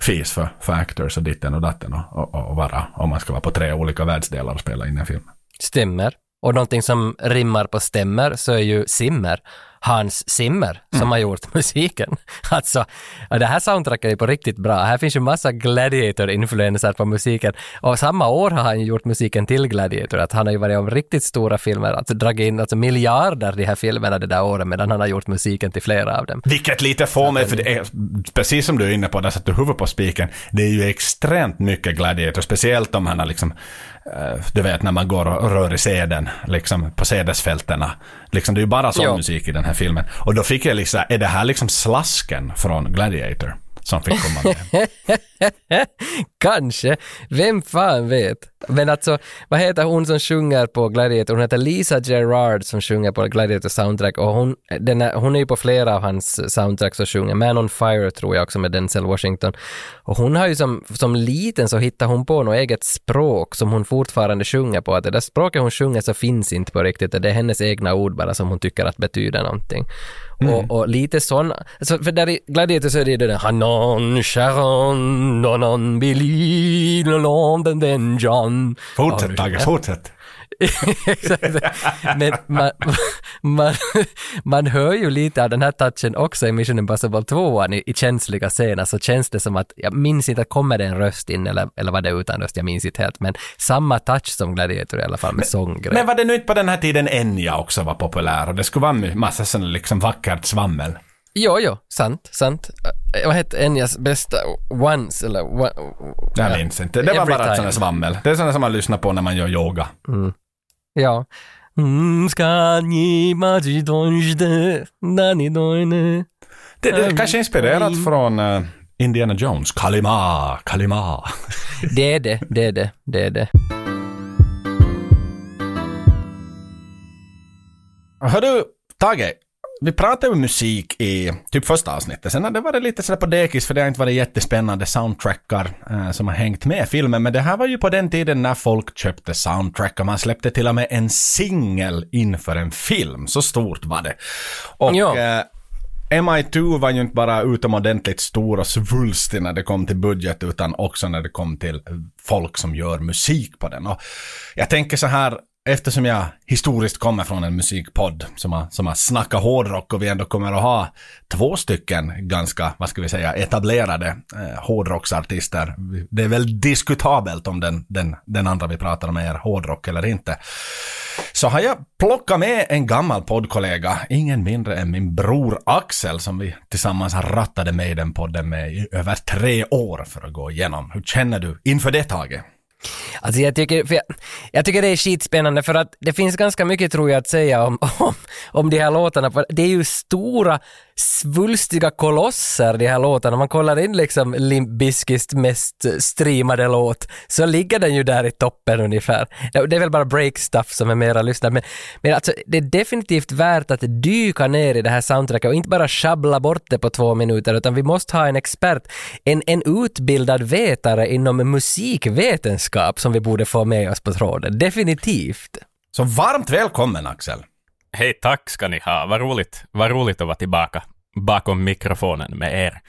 fees för, för actors och ditten och datten och, och, och vara, om man ska vara på tre olika världsdelar och spela in en film. Stämmer. Och någonting som rimmar på stämmer så är ju simmer. Hans Zimmer, som har gjort [LAUGHS] musiken. Alltså, det här soundtracket är på riktigt bra. Här finns ju massa Gladiator-influenser på musiken. Och samma år har han gjort musiken till Gladiator, att han har ju varit om riktigt stora filmer, alltså dragit in alltså miljarder de här filmerna det där året, medan han har gjort musiken till flera av dem. Vilket lite får mig, för det är, precis som du är inne på, där satte du huvudet på spiken, det är ju extremt mycket Gladiator, speciellt om han har liksom, du vet när man går och rör i seden, liksom på sädesfältena. Liksom, det är ju bara sån Ja. musik i den här filmen. Och då fick jag liksom, är det här liksom slasken från Gladiator? Som fick komma med. [LAUGHS] Kanske, vem fan vet. Men alltså, vad heter hon som sjunger på Gladiator? Hon heter Lisa Gerard som sjunger på Gladiator soundtrack och hon, den är, hon är ju på flera av hans soundtracks och sjunger. Man on Fire tror jag också med Denzel Washington. Och hon har ju som, som liten så hittar hon på något eget språk som hon fortfarande sjunger på. Att det där språket hon sjunger så finns inte på riktigt. Det är hennes egna ord bara som hon tycker att betyder någonting. Och, och lite sådana, alltså för där i Gladiator så är det det där Hanon, Sharon, Nonon, Billy, den den John. Fortsätt Tage, fortsätt. [LAUGHS] Exakt. Men man, man, man hör ju lite av den här touchen också i Mission Impossible 2 i, i känsliga scener så känns det som att, jag minns inte, kommer det en röst in eller, eller var det utan röst, jag minns inte helt, men samma touch som Gladiator i alla fall med sånggrej. Men var det nu inte på den här tiden Enya också var populär och det skulle vara en massa sån liksom vackert svammel? Jo, jo, sant, sant. Vad hette Enyas bästa? Once eller... One, Jag minns inte. Det var bara ett sånt svammel. Det är sånt som man lyssnar på när man gör yoga. Mm, doine. Det, det är kanske inspirerat från eh, Indiana Jones. Kalima, Kalima. Det är det, det är det, det är det. Hör du, Tage, vi pratade om musik i typ första avsnittet. Sen har det varit lite sådär på dekis för det har inte varit jättespännande soundtrackar eh, som har hängt med filmen. Men det här var ju på den tiden när folk köpte soundtrack och man släppte till och med en singel inför en film. Så stort var det. Och Ja. eh, MI2 var ju inte bara utomordentligt stor och svulstig när det kom till budget utan också när det kom till folk som gör musik på den. Och jag tänker så här, eftersom jag historiskt kommer från en musikpodd som har, som har snackat hårdrock och vi ändå kommer att ha två stycken ganska, vad ska vi säga, etablerade eh, hårdrocksartister. Det är väl diskutabelt om den, den, den andra vi pratar om är hårdrock eller inte. Så har jag plockat med en gammal poddkollega, ingen mindre än min bror Axel som vi tillsammans har rattade med den podden med i över tre år för att gå igenom. Hur känner du inför det taget? Alltså jag tycker, för jag, jag tycker det är skitspännande för att det finns ganska mycket tror jag att säga om, om, om de här låtarna. För Det är ju stora svulstiga kolosser de här låtarna. Om man kollar in liksom Limp Bizkits mest streamade låt så ligger den ju där i toppen ungefär. Det är väl bara break stuff som är mera lyssnat men, men alltså det är definitivt värt att dyka ner i det här soundtracket och inte bara sjabbla bort det på två minuter utan vi måste ha en expert, en, en utbildad vetare inom musikvetenskap som vi borde få med oss på tråden. Definitivt. Så varmt välkommen Axel! Hej, tack ska ni ha. Vad roligt, vad roligt att vara tillbaka bakom mikrofonen med er.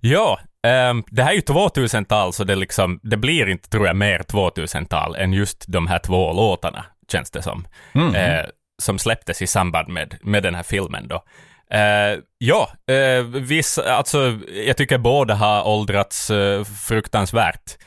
Ja, ehm, det här är ju 2000-tal, så det, liksom, det blir inte, tror jag, mer 2000-tal än just de här två låtarna, känns det som, eh, som släpptes i samband med, med den här filmen då. Eh, ja, eh, viss, alltså, jag tycker båda har åldrats eh, fruktansvärt.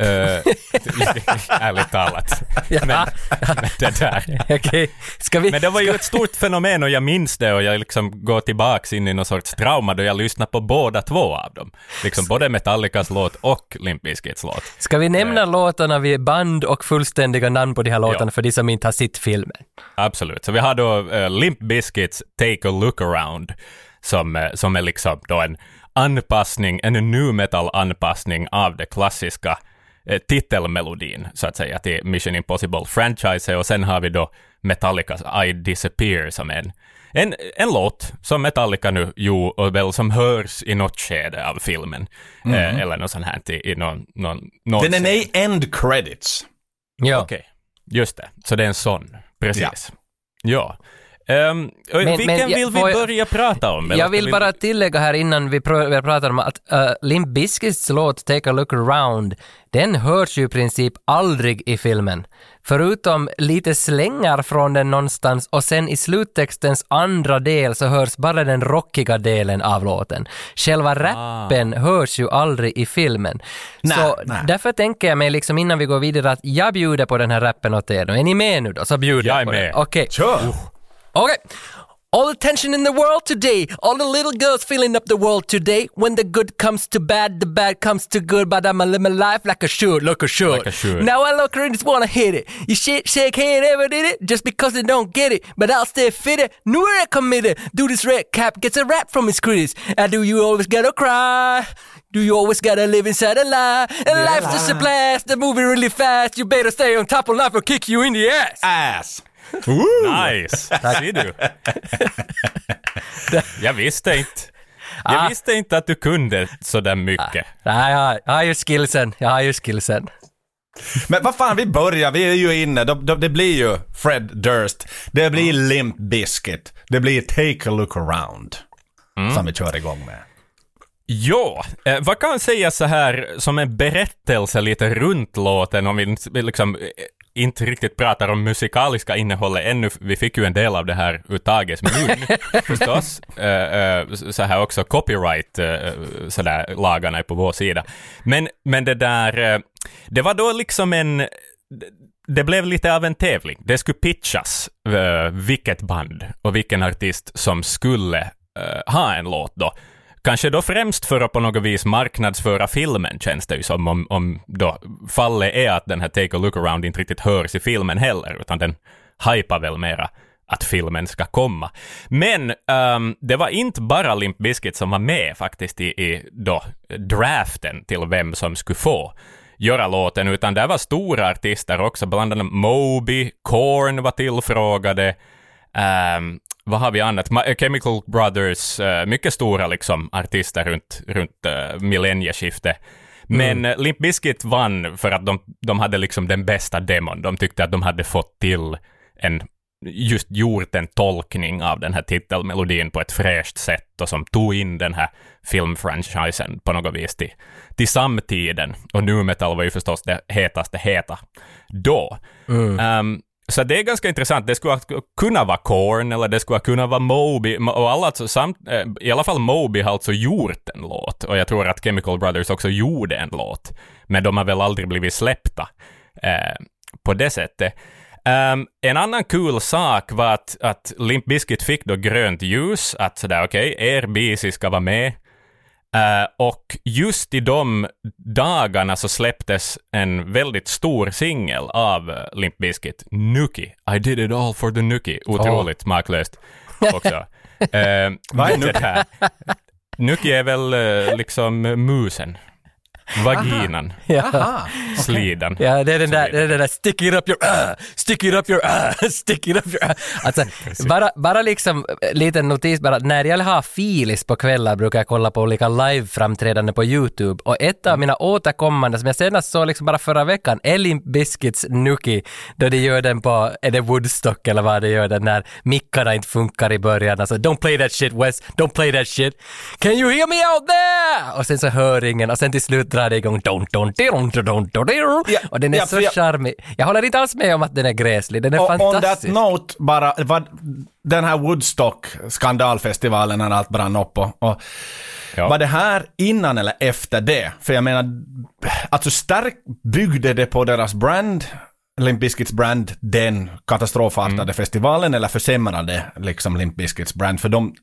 Uh, [LAUGHS] ärligt talat. Ja. Men, men det där. Okej, ska vi... Men det var ju ett stort fenomen och jag minns det och jag liksom går tillbaks in i någon sorts trauma då jag lyssnade på båda två av dem. Liksom både Metallicas låt och Limp Bizkits låt. Ska vi nämna låtarna vid band och fullständiga namn på de här låtarna Ja. för de som inte har sett filmen? Absolut. Så vi har då eh, Limp Bizkits Take a Look Around som, eh, som är liksom då en anpassning, en nu metal-anpassning av det klassiska eh, titelmelodin, så att säga, till Mission Impossible-franchise. Och sen har vi då Metallicas I Disappear som en, en, en låt som Metallica nu gjorde och väl som hörs i något skede av filmen. Eh, eller något sånt här i, i någon, någon, någon Den är scen. med i end credits. Ja. Okej, just det. Så det är en sån. Precis. Ja. Ehm, och Men- vilken men vill vi jag- börja prata om? Jag vill vi- bara tillägga här innan vi pr- vi pratar om att uh, Limp Bizkits låt Take a look around, den hörs ju i princip aldrig i filmen. Förutom lite slängar från den någonstans och sen i sluttextens andra del så hörs bara den rockiga delen av låten. Själva rappen hörs ju aldrig i filmen. Nej, så nej. därför tänker jag mig liksom innan vi går vidare att jag bjuder på den här rappen åt er. Är ni med nu då? Så bjuder Jag jag, på med. den. Okej. Kör! Okay. All the tension in the world today. All the little girls filling up the world today. When the good comes to bad, the bad comes to good. But I'ma live my life like I should, like I should. Like I should. Now I look and just wanna hit it. You shit, shake head, ever did it? Just because they don't get it. But I'll stay fitted. New era committed. Do this red cap gets a rap from his critics. And do you always gotta cry? Do you always gotta live inside a lie? And life's just a blast. The movie really fast. You better stay on top of life or kick you in the ass. Ass! Nice! Ser du? jag visste inte. Jag Ah. visste inte att du kunde så där mycket. Nej, jag har- jag har ju skillsen. Jag har ju skillsen. Men vad fan, vi börjar, vi är ju inne. De, de, det blir ju Fred Durst. Det blir Limp Bizkit. Det blir Take a look around. Som vi kör igång med. Ja, eh, vad kan man säga så här som en berättelse lite runt låten om vi liksom eh, inte riktigt pratar om musikaliska innehållet ännu. Vi fick ju en del av det här ur Tages mun [LAUGHS] förstås. Eh, eh, så här också copyright, eh, så där lagarna är på vår sida. Men, men det där, eh, det var då liksom en det blev lite av en tävling. Det skulle pitchas uh, vilket band och vilken artist som skulle eh, ha en låt då. Kanske då främst för att på något vis marknadsföra filmen, känns det ju som, om, om då fallet är att den här Take a Look Around inte riktigt hörs i filmen heller, utan den hypar väl mera att filmen ska komma. Men um, det var inte bara Limp Bizkit som var med faktiskt i, i då, draften till vem som skulle få göra låten, utan det var stora artister också, bland annat Moby, Korn var tillfrågade, ehm, vad har vi annat? Ma- Chemical Brothers, eh, mycket stora liksom artister runt, runt uh, millennieskiftet. Men mm. Limp Bizkit vann för att de, de hade liksom den bästa demon. De tyckte att de hade fått till en just gjort en tolkning av den här titelmelodin på ett fräscht sätt och som tog in den här filmfranchisen på något vis till, till samtiden. Och nu metal var ju förstås det hetaste heta då. Um, så det är ganska intressant. Det skulle kunna vara Korn eller det skulle kunna vara Moby. Och alla, alltså samt, eh, I alla fall Moby har alltså gjort en låt. Och jag tror att Chemical Brothers också gjorde en låt. Men de har väl aldrig blivit släppta eh, på det sättet. Um, en annan kul sak var att, att Limp Bizkit fick då grönt ljus, att sådär okej, okay, er BC ska vara med. Uh, och just i de dagarna så släpptes en väldigt stor singel av uh, Limp Bizkit, Nuki. I did it all for the Nuki. Otroligt oh. maklöst också. uh, [LAUGHS] Vad är Nuki? Nuki är väl liksom musen. Vaginan. Ja. Slidan. Ja, det är den där, det är den där stick it up your uh, stick it up your uh, [LAUGHS] stick it up your uh. Alltså, bara, bara liksom, liten notis bara, när jag har filis på kvällar brukar jag kolla på olika live-framträdanden på YouTube och ett av mina återkommande som jag senast såg liksom bara förra veckan, Elin Biscuits Nuki, då de gör den på, är det Woodstock eller vad de gör den när mickarna inte funkar i början, alltså don't play that shit Wes, don't play that shit, can you hear me out there? Och sen så hör ingen och sen till slut drar det igång don, don, don, don, don, don, Ja, och den är ja, så jag- charmig. Jag håller inte alls med om att den är gräslig, den är Och on that fantastisk. note, bara, vad, den här Woodstock skandalfestivalen när allt brann upp och, och Ja. var det här innan eller efter det? För jag menar, alltså starkt byggde det på deras brand, Limp Bizkits brand, den katastrofartade Mm. festivalen eller försämrade liksom Limp Bizkits brand? För de,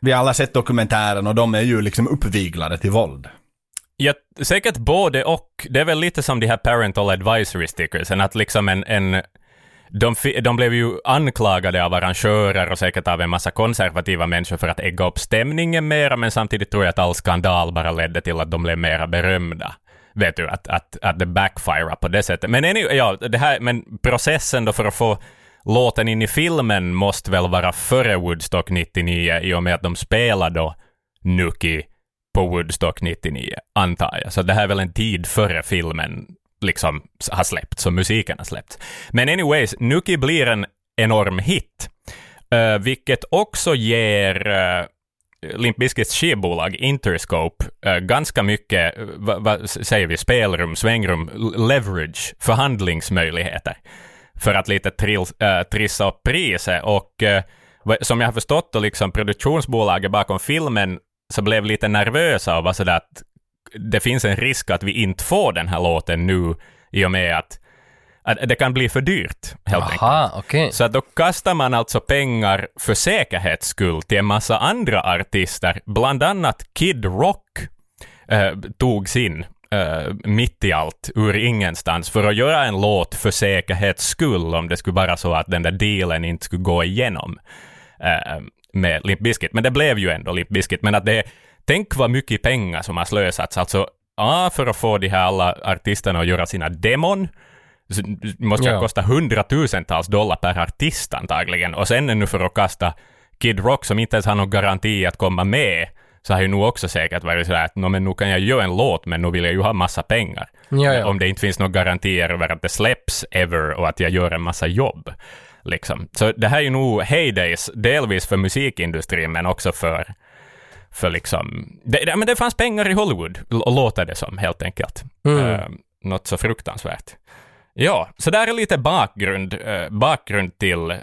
vi har alla sett dokumentären och de är ju liksom uppviglade till våld. Ja, säkert både och. Det är väl lite som de här parental advisory stickersen, att liksom en, en de, de blev ju anklagade av arrangörer och säkert av en massa konservativa människor för att ägga upp stämningen mera, men samtidigt tror jag att all skandal bara ledde till att de blev mera berömda. Vet du, att, att, att det backfire på det sättet. Men, anyway, ja, det här, men processen då för att få låten in i filmen måste väl vara före Woodstock 99 i och med att de spelade då Nuki på Woodstock 99, antar jag. Så det här är väl en tid före filmen liksom har släppts, och musiken har släppts. Men anyways, Nuki blir en enorm hit, uh, vilket också ger uh, Limp Bizkits skivbolag Interscope uh, ganska mycket, vad va, säger vi, spelrum, svängrum, leverage, förhandlingsmöjligheter för att lite trill, uh, trissa upp priset. Och uh, som jag har förstått, och liksom produktionsbolaget bakom filmen så blev lite nervösa och var sådär att det finns en risk att vi inte får den här låten nu i och med att, att det kan bli för dyrt, helt enkelt. Aha, okej. Så då kastar man alltså pengar för säkerhets skull till en massa andra artister, bland annat Kid Rock eh, tog sin eh, mitt i allt, ur ingenstans, för att göra en låt för säkerhets skull, om det skulle vara så att den där dealen inte skulle gå igenom eh, med Limp Bizkit. Men det blev ju ändå Limp Bizkit, men att det Tänk vad mycket pengar som har slösats, alltså A, för att få de här alla artisterna att göra sina demon, så det måste Ja. kosta hundratusentals dollar per artist antagligen. Och sen ännu för att kasta Kid Rock som inte ens har någon garanti att komma med, så har ju nog också säkert varit sådär att "Nå, men nu kan jag göra en låt, men nu vill jag ju ha massa pengar. Ja, ja. Om det inte finns några garantier över att det släpps ever och att jag gör en massa jobb. Liksom. Så det här är ju nog heydays, delvis för musikindustrin, men också för för liksom, det, det, men det fanns pengar i Hollywood, låter det som helt enkelt. Mm. Eh, något så fruktansvärt. Ja, så där är lite bakgrund, eh, bakgrund till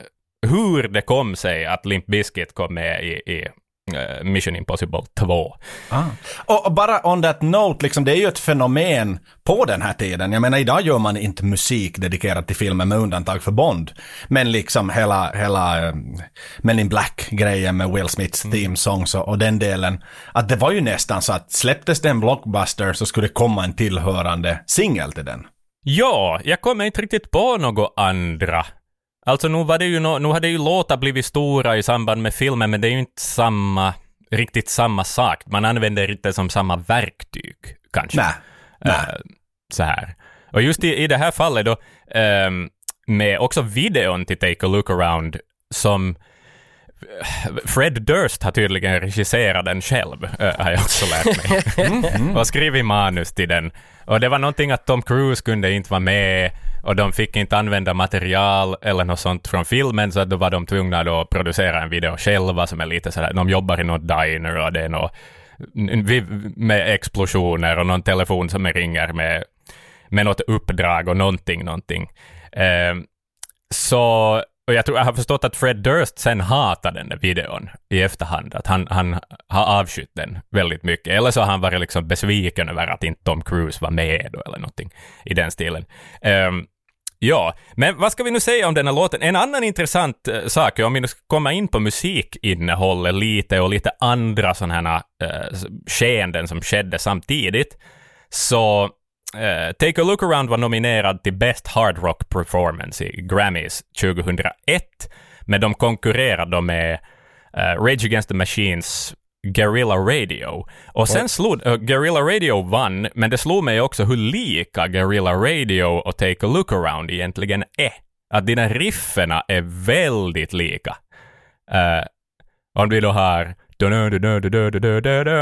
hur det kom sig att Limp Bizkit kom med i, i Mission Impossible 2. Ah. Och, och bara on that note, liksom, det är ju ett fenomen på den här tiden. Jag menar, idag gör man inte musik dedikerad till filmen med undantag för Bond. Men liksom hela, hela um, Men in Black-grejen med Will Smiths Mm. theme songs och, och den delen. Att det var ju nästan så att släpptes det en blockbuster så skulle det komma en tillhörande singel till den. Ja, jag kommer inte riktigt på något andra. Alltså nu, var det ju no, nu hade ju låtar blivit stora i samband med filmen, men det är ju inte samma, riktigt samma sak. Man använder inte som samma verktyg, kanske. Nej. Nej. Eh, så här. Och just i, i det här fallet då, ehm, med också videon till Take a Look Around, som Fred Durst har tydligen regisserat den själv, eh, har jag också lärt mig. [LAUGHS] och skrivit manus till den. Och det var någonting att Tom Cruise kunde inte vara med och de fick inte använda material eller något sånt från filmen, så då var de tvungna då att producera en video själva som är lite sådär, de jobbar i något diner och det är något med explosioner och någon telefon som ringer med, med något uppdrag och någonting, någonting. Eh, så, och jag tror jag har förstått att Fred Durst sen hatar den där videon i efterhand, att han, han har avskytt den väldigt mycket. Eller så har han varit liksom besviken över att inte Tom Cruise var med då, eller någonting i den stilen. Um, Ja, men vad ska vi nu säga om den här låten? En annan intressant uh, sak, om vi nu ska komma in på musikinnehållet lite och lite andra sådana här uh, skeenden som skedde samtidigt, så eh, Take a Look Around var nominerad till Best Hard Rock Performance i Grammys 2001, men de konkurrerade med eh, Rage Against the Machines Guerrilla Radio. Och sen slog, uh, Guerrilla Radio vann, men det slog mig också hur lika Guerrilla Radio och Take a Look Around egentligen är. Att dina rifferna är väldigt lika. Eh, om vi då har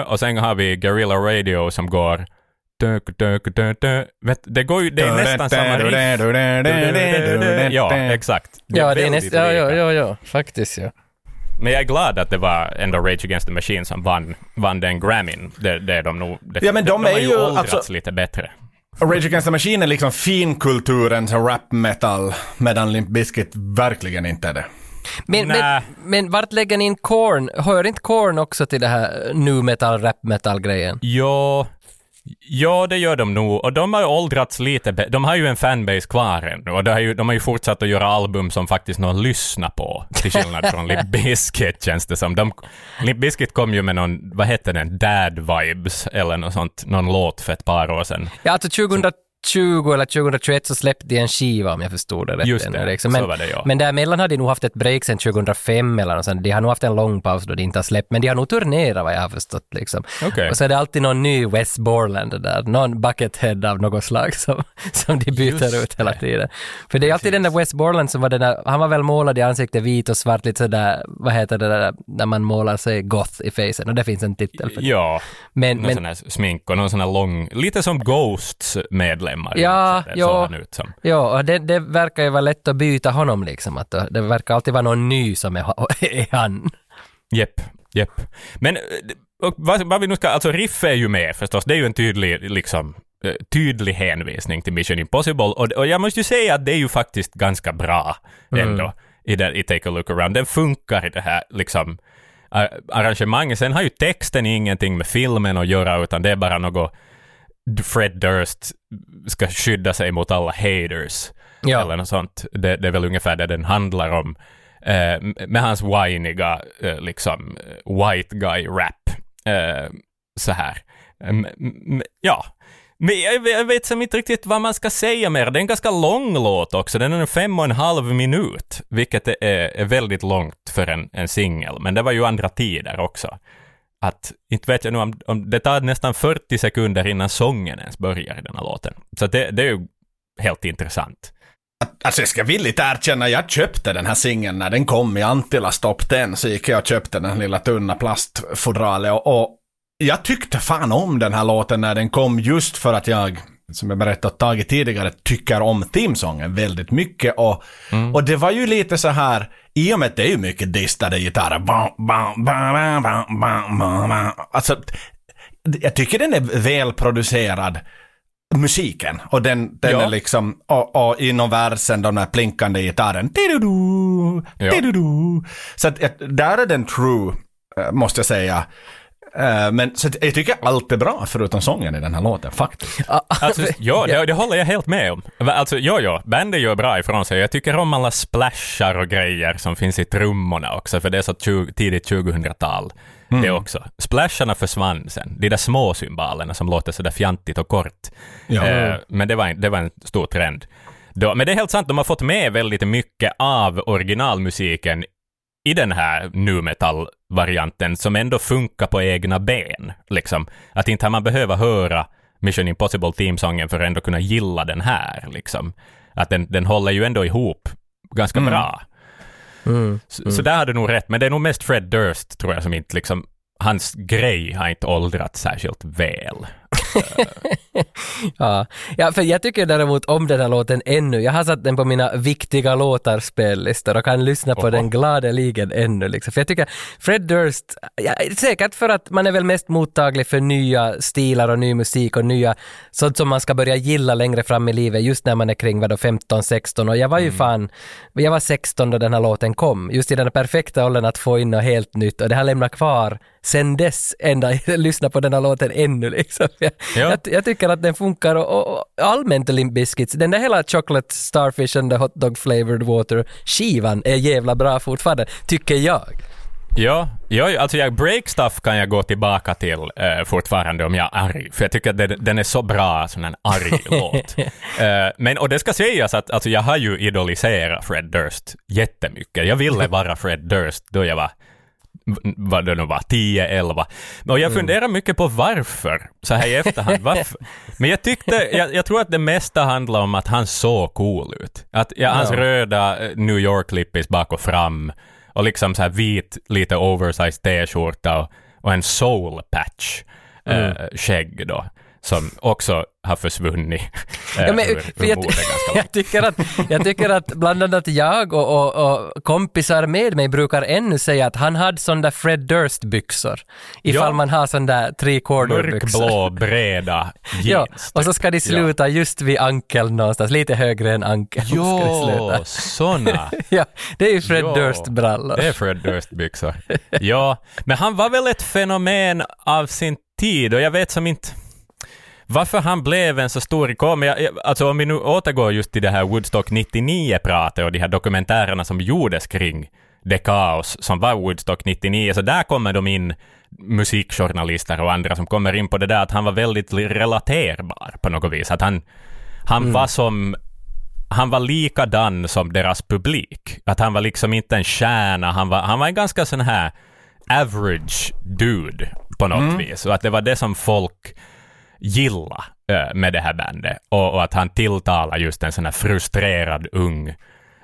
och sen har vi Guerrilla Radio som går det går ju, det är nästan samma riff. Ja, exakt. Ja, det är nästan, ja, ja, ja, ja, faktiskt ja. Men jag är glad att det var ändå Rage Against the Machine som vann, vann den Grammyn. Det, det är de nog... Det, Ja, men de har är ju åldrats alltså- lite bättre. Rage Against the Machine är liksom finkulturens rap metal, medan Limp Bizkit verkligen inte är det. Men, men, men vart lägger ni in Korn? Hör inte Korn också till det här nu metal, rap metal grejen? Ja, ja, det gör de nog. Och de har åldrats lite. De har ju en fanbase kvar ännu. Och de har, ju, de har ju fortsatt att göra album som faktiskt någon lyssnar på. Till skillnad från [LAUGHS] Limp Bizkit känns det som. De, Limp Bizkit kom ju med någon, vad hette den, Dad Vibes eller något sånt, någon låt för ett par år sedan. Ja, alltså 2020 eller 2021 så släppte de en skiva om jag förstod det rätt. Just det, liksom. så Men, var det, ja. men däremellan har de nog haft ett break sedan 2005 eller något sånt. De har nog haft en lång paus då de inte har släppt, men de har nog turnerat vad jag har förstått liksom. Okej. Och så är det alltid någon ny Wes Borland där, någon buckethead av något slag som, [LAUGHS] som de byter Just ut hela tiden. För det är alltid den där Wes Borland som var den där, han var väl målad i ansiktet vit och svart, lite sådär, vad heter det där, när man målar sig goth i facen, och det finns en titel för det. Ja, Men, någon men sån här smink och någon sån här lång, lite som Ghosts medlemmar. Ja, Så ja. ut som. Ja, det, det verkar ju vara lätt att byta honom liksom. Att det verkar alltid vara någon ny som är, [LAUGHS] är han. Jepp, jepp. Men eh, vad, vad vi nu ska, alltså Riff är ju med förstås, det är ju en tydlig, liksom, eh, tydlig hänvisning till Mission Impossible och, och jag måste ju säga att det är ju faktiskt ganska bra ändå i, den, i Take a Look Around. Den funkar i det här liksom ar- arrangemanget. Sen har ju texten ingenting med filmen att göra utan det är bara något Fred Durst ska skydda sig mot alla haters. Ja. Eller något sånt. Det, det är väl ungefär det den handlar om. Eh, med hans whiniga, eh, liksom, eh, white guy-rap. Eh, så här. Ja. Men jag, jag vet som inte riktigt vad man ska säga mer. Det är en ganska lång låt också. Den är fem och en halv minut, vilket är, är väldigt långt för en, en singel. Men det var ju andra tider också. Att, inte vet jag nu om, om det tar nästan 40 sekunder innan sången ens börjar i den här låten. Så det, det är ju helt intressant. Alltså jag ska villigt erkänna, jag köpte den här singeln när den kom i Antilas Top 10, så gick jag och köpte den lilla tunna plastfodralet och, och jag tyckte fan om den här låten när den kom just för att jag, som jag berättat tagit tidigare, tycker om themesången väldigt mycket och, och det var ju lite så här, i och med att det är ju mycket distade gitarrer. Alltså, jag tycker den är välproducerad, musiken. Och den, den ja. är liksom, och, och inom versen, de där plinkande gitarren. Så att, där är den true, eh, måste jag säga. Eh, Men så jag tycker allt är bra förutom sången i den här låten, faktiskt. [LAUGHS] Alltså, ja, det, det håller jag helt med om. Alltså, jo, jo, bandet gör bra ifrån sig. Jag tycker om alla splashar och grejer som finns i trummorna också, för det är så 20, tidigt 2000-tal. Det också. Splasharna försvann sen. De där små symbolerna som låter sådär fjantigt och kort. Ja. Eh, men det var, en, det var en stor trend. Då, men det är helt sant, de har fått med väldigt mycket av originalmusiken i den här nu metal-varianten som ändå funkar på egna ben. Liksom. Att inte har man behöva höra Mission Impossible teamsången för att ändå kunna gilla den här. Liksom. Att den, den håller ju ändå ihop ganska bra. Så, så där har du nog rätt, men det är nog mest Fred Durst tror jag som inte liksom, hans grej har inte åldrats särskilt väl. [LAUGHS] Ja. ja, för jag tycker däremot om den här låten ännu. Jag har satt den på mina viktiga låtar spellistor och kan lyssna på Oho. den gladeligen ännu. Liksom. För jag tycker Fred Durst, ja, säkert för att man är väl mest mottaglig för nya stilar och ny musik och nya sånt som man ska börja gilla längre fram i livet just när man är kring vadå 15-16 och jag var ju fan, jag var 16 då den här låten kom, just i den perfekta åldern att få in något helt nytt och det har lämnat kvar sen dess ända [LAUGHS] lyssna på den här låten ännu liksom. Jag, Ja. jag, jag tycker att den funkar och, och, allmänt Limp Bizkits, den där hela Chocolate Starfish and the Hot Dog Flavored Water skivan är jävla bra fortfarande, tycker jag. Ja, ja alltså jag, Break Stuff kan jag gå tillbaka till eh, fortfarande om jag är arg, för jag tycker att den, den är så bra, sån en arg [LAUGHS] låt. Eh, men, och det ska sägas att alltså, jag har ju idoliserat Fred Durst jättemycket. Jag ville [LAUGHS] vara Fred Durst då jag var vad det nu var, 10, 11. Och jag funderar mycket på varför, så här i efterhand. Varför? [LAUGHS] Men jag tyckte, jag, jag tror att det mesta handlar om att han såg cool ut. Att ja, hans röda eh, New York-lippis bak och fram och liksom så här vit, lite oversized t-skjorta och, och en soul patch eh, skägg då, som också har försvunnit eh, Ja, men, ur, jag, [LAUGHS] jag, tycker att, jag tycker att bland annat jag och, och, och kompisar med mig brukar ännu säga att han hade sån där Fred Durst-byxor. Ifall Ja. man har sån där tre-quarter-byxor. Mörkblå, breda [LAUGHS] jeans. Ja, och så ska de Ja. sluta just vid ankeln någonstans, lite högre än ankeln. Jo, såna. [LAUGHS] Ja, det är ju Fred Ja, Durst-brallor. Det är Fred Durst-byxor. ja, men han var väl ett fenomen av sin tid och jag vet som inte varför han blev en så stor ikon. Men jag, jag- alltså om vi nu återgår just till det här Woodstock 99-pratet och de här dokumentärerna som gjordes kring det kaos som var Woodstock 99, så där kommer de in musikjournalister och andra som kommer in på det där att han var väldigt relaterbar på något vis. Att han, han var som han var likadan som deras publik. Att han var liksom inte en stjärna, han var, han var en ganska sån här average dude på något vis. Och att det var det som folk gilla eh, med det här bandet. Och, och att han tilltalar just en sån här frustrerad ung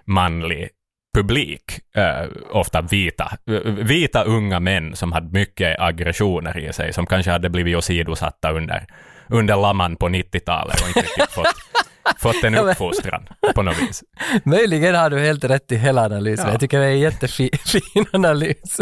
manlig publik. Eh, ofta vita, eh, vita unga män som hade mycket aggressioner i sig, som kanske hade blivit åsidosatta under, under lamman på 90-talet och inte riktigt fått, [LAUGHS] fått en Ja, uppfostran på något vis. Möjligen har du helt rätt i hela analysen. Ja. Jag tycker det är en jättefin [LAUGHS] fin analys.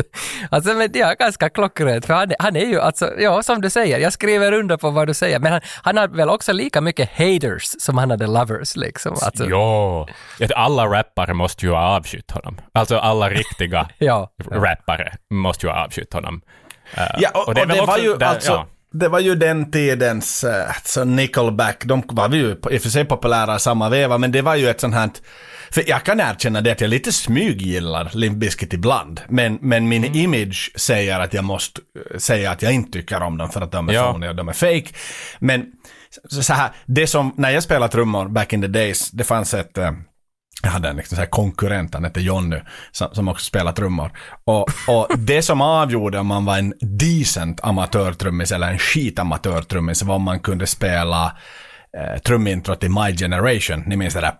Alltså, men ja, ganska klockrent. För han, han är ju, alltså, ja, som du säger, jag skriver under på vad du säger, men han, han har väl också lika mycket haters som han hade lovers, liksom. Alltså, Jo, Att alla rappare måste ju ha avskytt honom. Alltså alla riktiga [LAUGHS] Ja. rappare måste ju ha avskytt honom. Eh, Ja, och, och det, väl var också ju där- alltså... ja. Det var ju den tidens, uh, så Nickelback, de var ju i och för sig populära samma veva, men det var ju ett sånt här, för jag kan erkänna det att jag lite smyggillar Limp Bizkit ibland, men, men min Mm. image säger att jag måste eh, säga att jag inte tycker om dem för att de är Ja. fåniga och de är fake. Men så, så här, det som, när jag spelade trummor back in the days, det fanns ett, eh, jag hade en liksom så här konkurrent, han hette Jonny, som, som också spelade trummor. Och, och det som avgjorde om man var en decent amatörtrummis eller en skitamatörtrummis var om man kunde spela eh, trumintrot till My Generation. Ni minns det där.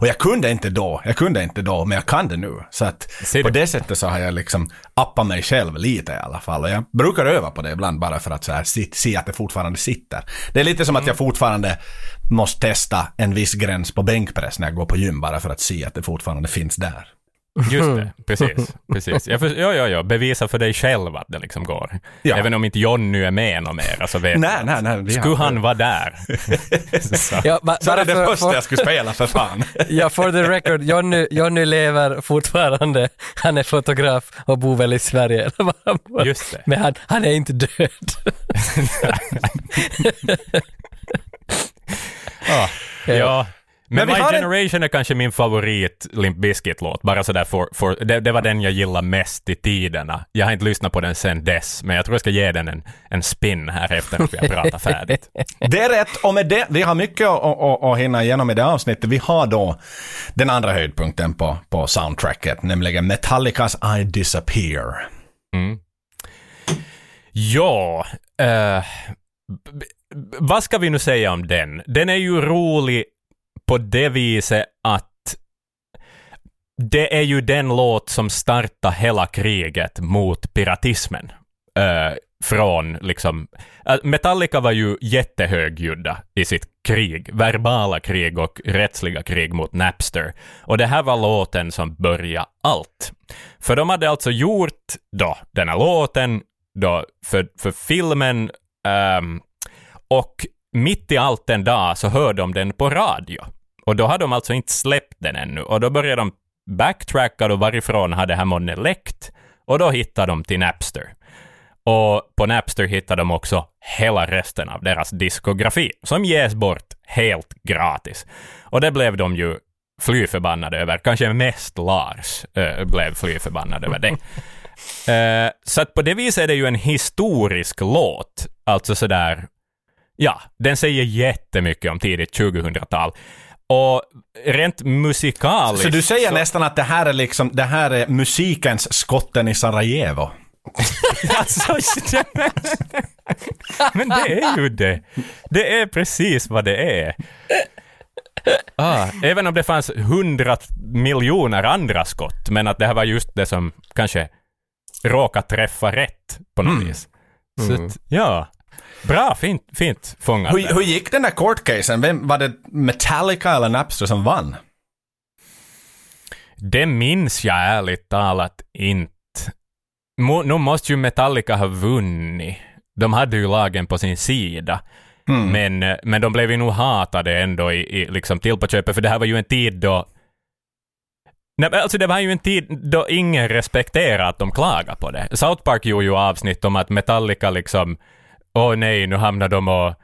Och jag kunde inte då, jag kunde inte då, men jag kan det nu. Så att på det sättet så har jag liksom appat mig själv lite i alla fall. Och jag brukar öva på det ibland bara för att så här, se, se att det fortfarande sitter. Det är lite som att jag fortfarande måste testa en viss gräns på bänkpress när jag går på gym bara för att se att det fortfarande finns där. Just det, [LAUGHS] precis. precis. Jag för, ja, ja, ja, bevisa för dig själv att det liksom går. Ja. Även om inte Jonny är med någon mer, så vet Nej, nej, nej. Skulle han vara där? [LAUGHS] så. Ja, ba- Så det är det för, första för, jag skulle spela för fan. [LAUGHS] ja, for the record, Jonny, Jonny lever fortfarande. Han är fotograf och bor väl i Sverige. Just det. Men han, han är inte död. Ja. ja. Men, Men My har en- Generation är kanske min favorit Limp Bizkit-låt. Bara sådär för, för, det, det var den jag gillade mest i tiderna. Jag har inte lyssnat på den sen dess, men jag tror jag ska ge den en, en spin här efter att vi har [LAUGHS] pratat färdigt. Det är rätt. Och med det, vi har mycket att, hinna igenom i det avsnittet. Vi har då den andra höjdpunkten på, på soundtracket, nämligen Metallicas I Disappear. Ja, eh, b- b- vad ska vi nu säga om den? Den är ju rolig på det viset att det är ju den låt som startar hela kriget mot piratismen. Eh, från liksom... Eh, Metallica var ju jättehögljudda i sitt krig, verbala krig och rättsliga krig mot Napster. Och det här var låten som började allt. För de hade alltså gjort då den här låten då för, för filmen ehm, och mitt i allt en dag så hörde de den på radio. Och då hade de alltså inte släppt den ännu. Och då började de backtracka och varifrån hade det här månne läckt. Och då hittade de till Napster. Och på Napster hittade de också hela resten av deras diskografi, som ges bort helt gratis. Och det blev de ju fly förbannade över. Kanske mest Lars eh, blev fly förbannad över det. [LAUGHS] Eh, så att på det viset är det ju en historisk låt. Alltså sådär, ja, den säger jättemycket om tidigt 2000-tal. Och rent musikaliskt... Så du säger nästan att det här är liksom, det här är musikens skotten i Sarajevo. [LAUGHS] Alltså, [LAUGHS] men det är ju det. Det är precis vad det är. Ah, även om det fanns hundra miljoner andra skott, men att det här var just det som kanske råkade träffa rätt på något vis. Så att, ja. Bra, fint, fint fångat. Hur, hur gick den där courtcasen? Vem, var det Metallica eller Napster som vann? Det minns jag ärligt talat inte. Mo, nu måste ju Metallica ha vunnit. De hade ju lagen på sin sida. Men, eh, men de blev ju nog hatade ändå i, i, liksom till på köpet, för det här var ju en tid då... Nej, alltså det var ju en tid då ingen respekterade att de klagade på det. South Park gjorde ju avsnitt om att Metallica liksom... Åh nej, nu hamnar de och...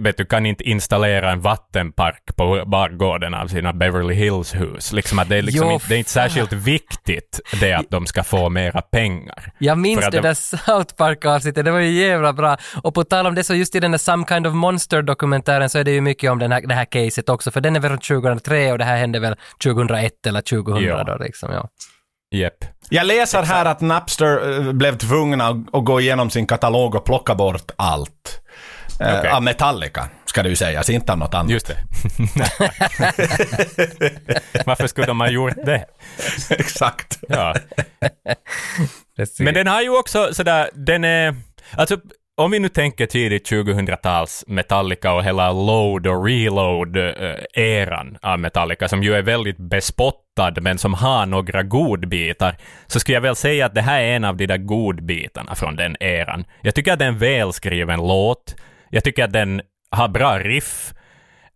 Vet du, kan inte installera en vattenpark på bargården av sina Beverly Hills-hus. Liksom att det är liksom Jo, inte, det är inte särskilt viktigt det att de ska få mera pengar. Jag minns det det- där South Park-avsnittet, det var ju jävla bra. Och på tal om det så just i den där Some Kind of Monster-dokumentären så är det ju mycket om den här, det här caset också, för den är väl från 2003 och det här hände väl 2001 eller 2000 Ja. då liksom, ja. Jepp. Jag läser här att Napster eh, blev tvungna att gå igenom sin katalog och plocka bort allt. Eh, Okej. Av Metallica, ska det ju sägas, inte av något annat. Just det. [LAUGHS] Varför skulle de ha gjort det? [LAUGHS] Exakt. Ja. [LAUGHS] Men den har ju också sådär, den är... Alltså, om vi nu tänker tidigt 2000-tals Metallica och hela load och reload-eran eh, av Metallica, som ju är väldigt bespottad, men som har några godbitar, så skulle jag väl säga att det här är en av de där godbitarna från den eran. Jag tycker att det är en välskriven låt. Jag tycker att den har bra riff.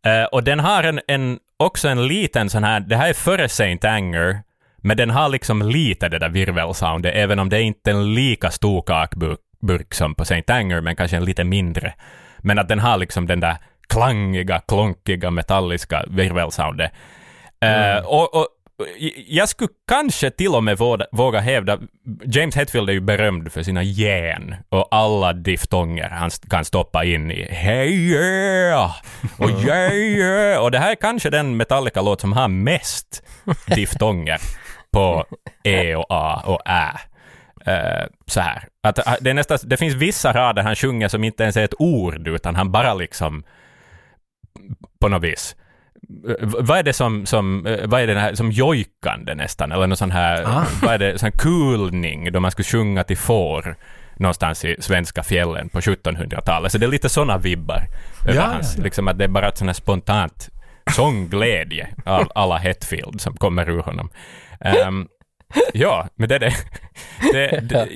Eh, och den har en, en, också en liten sån här, det här är före Saint Anger, men den har liksom lite det där virvelsoundet, även om det är inte en lika stor kakbuk burk som på Saint Anger, men kanske en lite mindre. Men att den har liksom den där klangiga, klonkiga, metalliska virvelsoundet. Eh, och, och jag skulle kanske till och med våga, våga hävda, James Hetfield är ju berömd för sina gen och alla diftonger han st- kan stoppa in i Hey yeah! och [LAUGHS] yeah yeah! Och det här är kanske den Metallica-låt som har mest diftonger på E och A och Ä. Eh, så här. Att, eh, det, är nästan, det finns vissa rader han sjunger som inte ens är ett ord, utan han bara liksom på något vis. Vad är det som, som, eh, vad är det här, som jojkande nästan, eller någon sån här, [LAUGHS] vad är det, sån kulning, då man skulle sjunga till får någonstans i svenska fjällen på 1700-talet. Så det är lite såna vibbar över Ja, hans, ja, ja. liksom att det är bara ett sånt här spontant sångglädje av alla Hetfield som kommer ur honom. Ehm, ja, men det är det. [LAUGHS] det, det.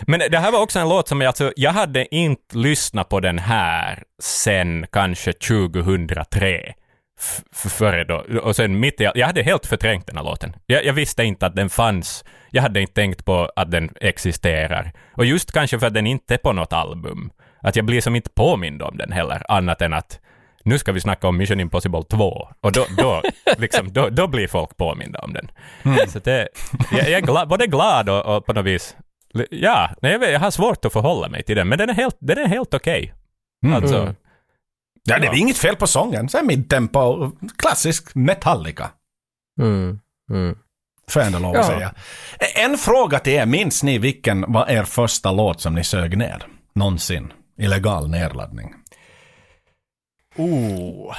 Men det här var också en låt som jag, alltså, jag hade inte lyssnat på den här sen kanske 2003. F- f- före då. Och sen mitt i, jag hade helt förträngt den här låten. Jag, jag visste inte att den fanns. Jag hade inte tänkt på att den existerar. Och just kanske för att den inte är på något album. Att jag blir som inte påmind om den heller, annat än att nu ska vi snacka om Mission Impossible 2. Och då, då, [LAUGHS] liksom, då, då blir folk påminda om den. Så det, jag, jag är glad, både glad och, och på något vis... Ja, nej, jag, vet, jag har svårt att förhålla mig till den, men den är helt, den är helt okej. Alltså, Mm. Ja, det är inget fel på sången. Så är midtempo, klassisk Metallica. Mm. Mm. Får jag ändå lov att Ja. säga. En fråga till er. Minns ni vilken var er första låt som ni sög ner? Någonsin. Illegal nedladdning. Oh.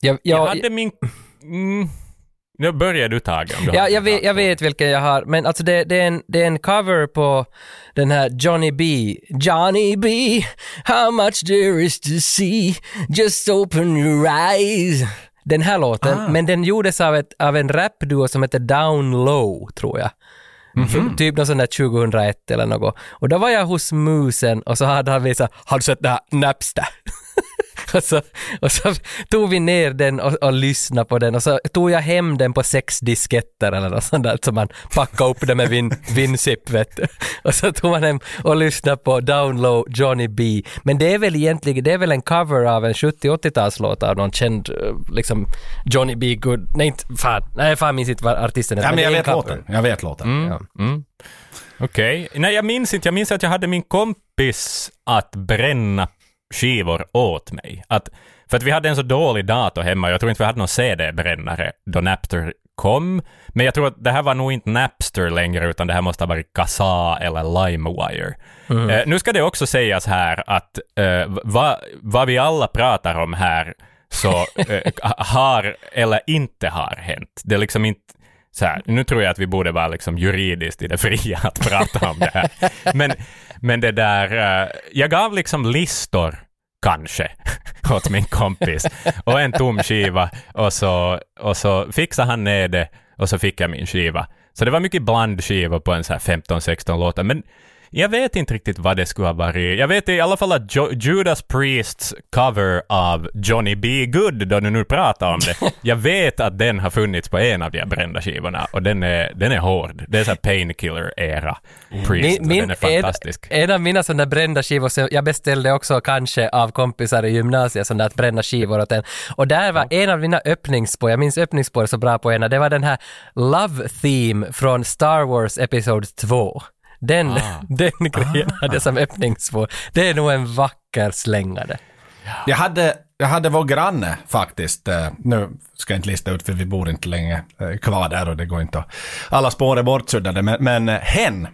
Jag, Jag jag, hade min... Mm, nu börjar du Tage. Ja, jag, vet, jag vet vilken jag har, men alltså det, det, är en, det är en cover på den här Johnny B. Johnny B. How much there is to see, just open your eyes. Den här låten, Ah. men den gjordes av, ett, av en rapduo som heter Down Low, tror jag. F- Typ någon sån där 2001 eller något. Och då var jag hos Musen och så hade han visat, har du sett det här Napster? Och, så, och så tog vi ner den och, och lyssnade på den och så tog jag hem den på sex disketter eller något sånt där som man packade upp det med vin, Winzip vet du. Och så tog man hem och lyssnade på Down Low Johnny B. Men det är väl egentligen, det är väl en cover av en 70-80-talslåt av någon känd eh, liksom Johnny B. Good, nej inte, fan, nej fan minns inte vad artisten heter. Ja, men jag det är en vet låten. Jag vet låten. Ja. Mm. Okej. Nej, jag minns inte. Jag minns att jag hade min kompis att bränna skivor åt mig. Att, för att vi hade en så dålig dator hemma. Jag tror inte vi hade någon CD-brännare då Napster kom. Men jag tror att det här var nog inte Napster längre, utan det här måste ha varit Kazaa eller LimeWire. Eh, nu ska det också sägas här att eh, vad vad vi alla pratar om här så [LAUGHS] eh, har eller inte har hänt. Det är liksom inte så här, nu tror jag att vi borde vara liksom juridiskt i det fria att prata om det här. [LAUGHS] Men, men det där, uh, jag gav liksom listor, kanske, [LAUGHS] åt min kompis och en tom skiva och så, och så fixade han ner det och så fick jag min skiva. Så det var mycket blandskivor på en så här 15-16 låtar, men jag vet inte riktigt vad det skulle ha varit. Jag vet i alla fall att jo- Judas Priests cover av Johnny B. Good, då du nu pratar om det, [LAUGHS] jag vet att den har funnits på en av de här brända skivorna och den är, den är hård. Det är så painkiller-era Priest, och den är fantastisk. En, en av mina sådana brända skivor, som jag beställde också kanske av kompisar i gymnasiet, sådana där att bränna skivor åt en. Och där var en av mina öppningsspår, jag minns öppningsspåret så bra på ena, det var den här Love Theme från Star Wars Episod 2. Den, Ah. [LAUGHS] den grejen hade jag som öppningsspår. Det är nog en vacker slängare. Jag hade, jag hade vår granne faktiskt. eh, Nu ska jag inte lista ut för vi bor inte länge eh, kvar där och det går inte att... Alla spår är bortsuddade men, men eh, hen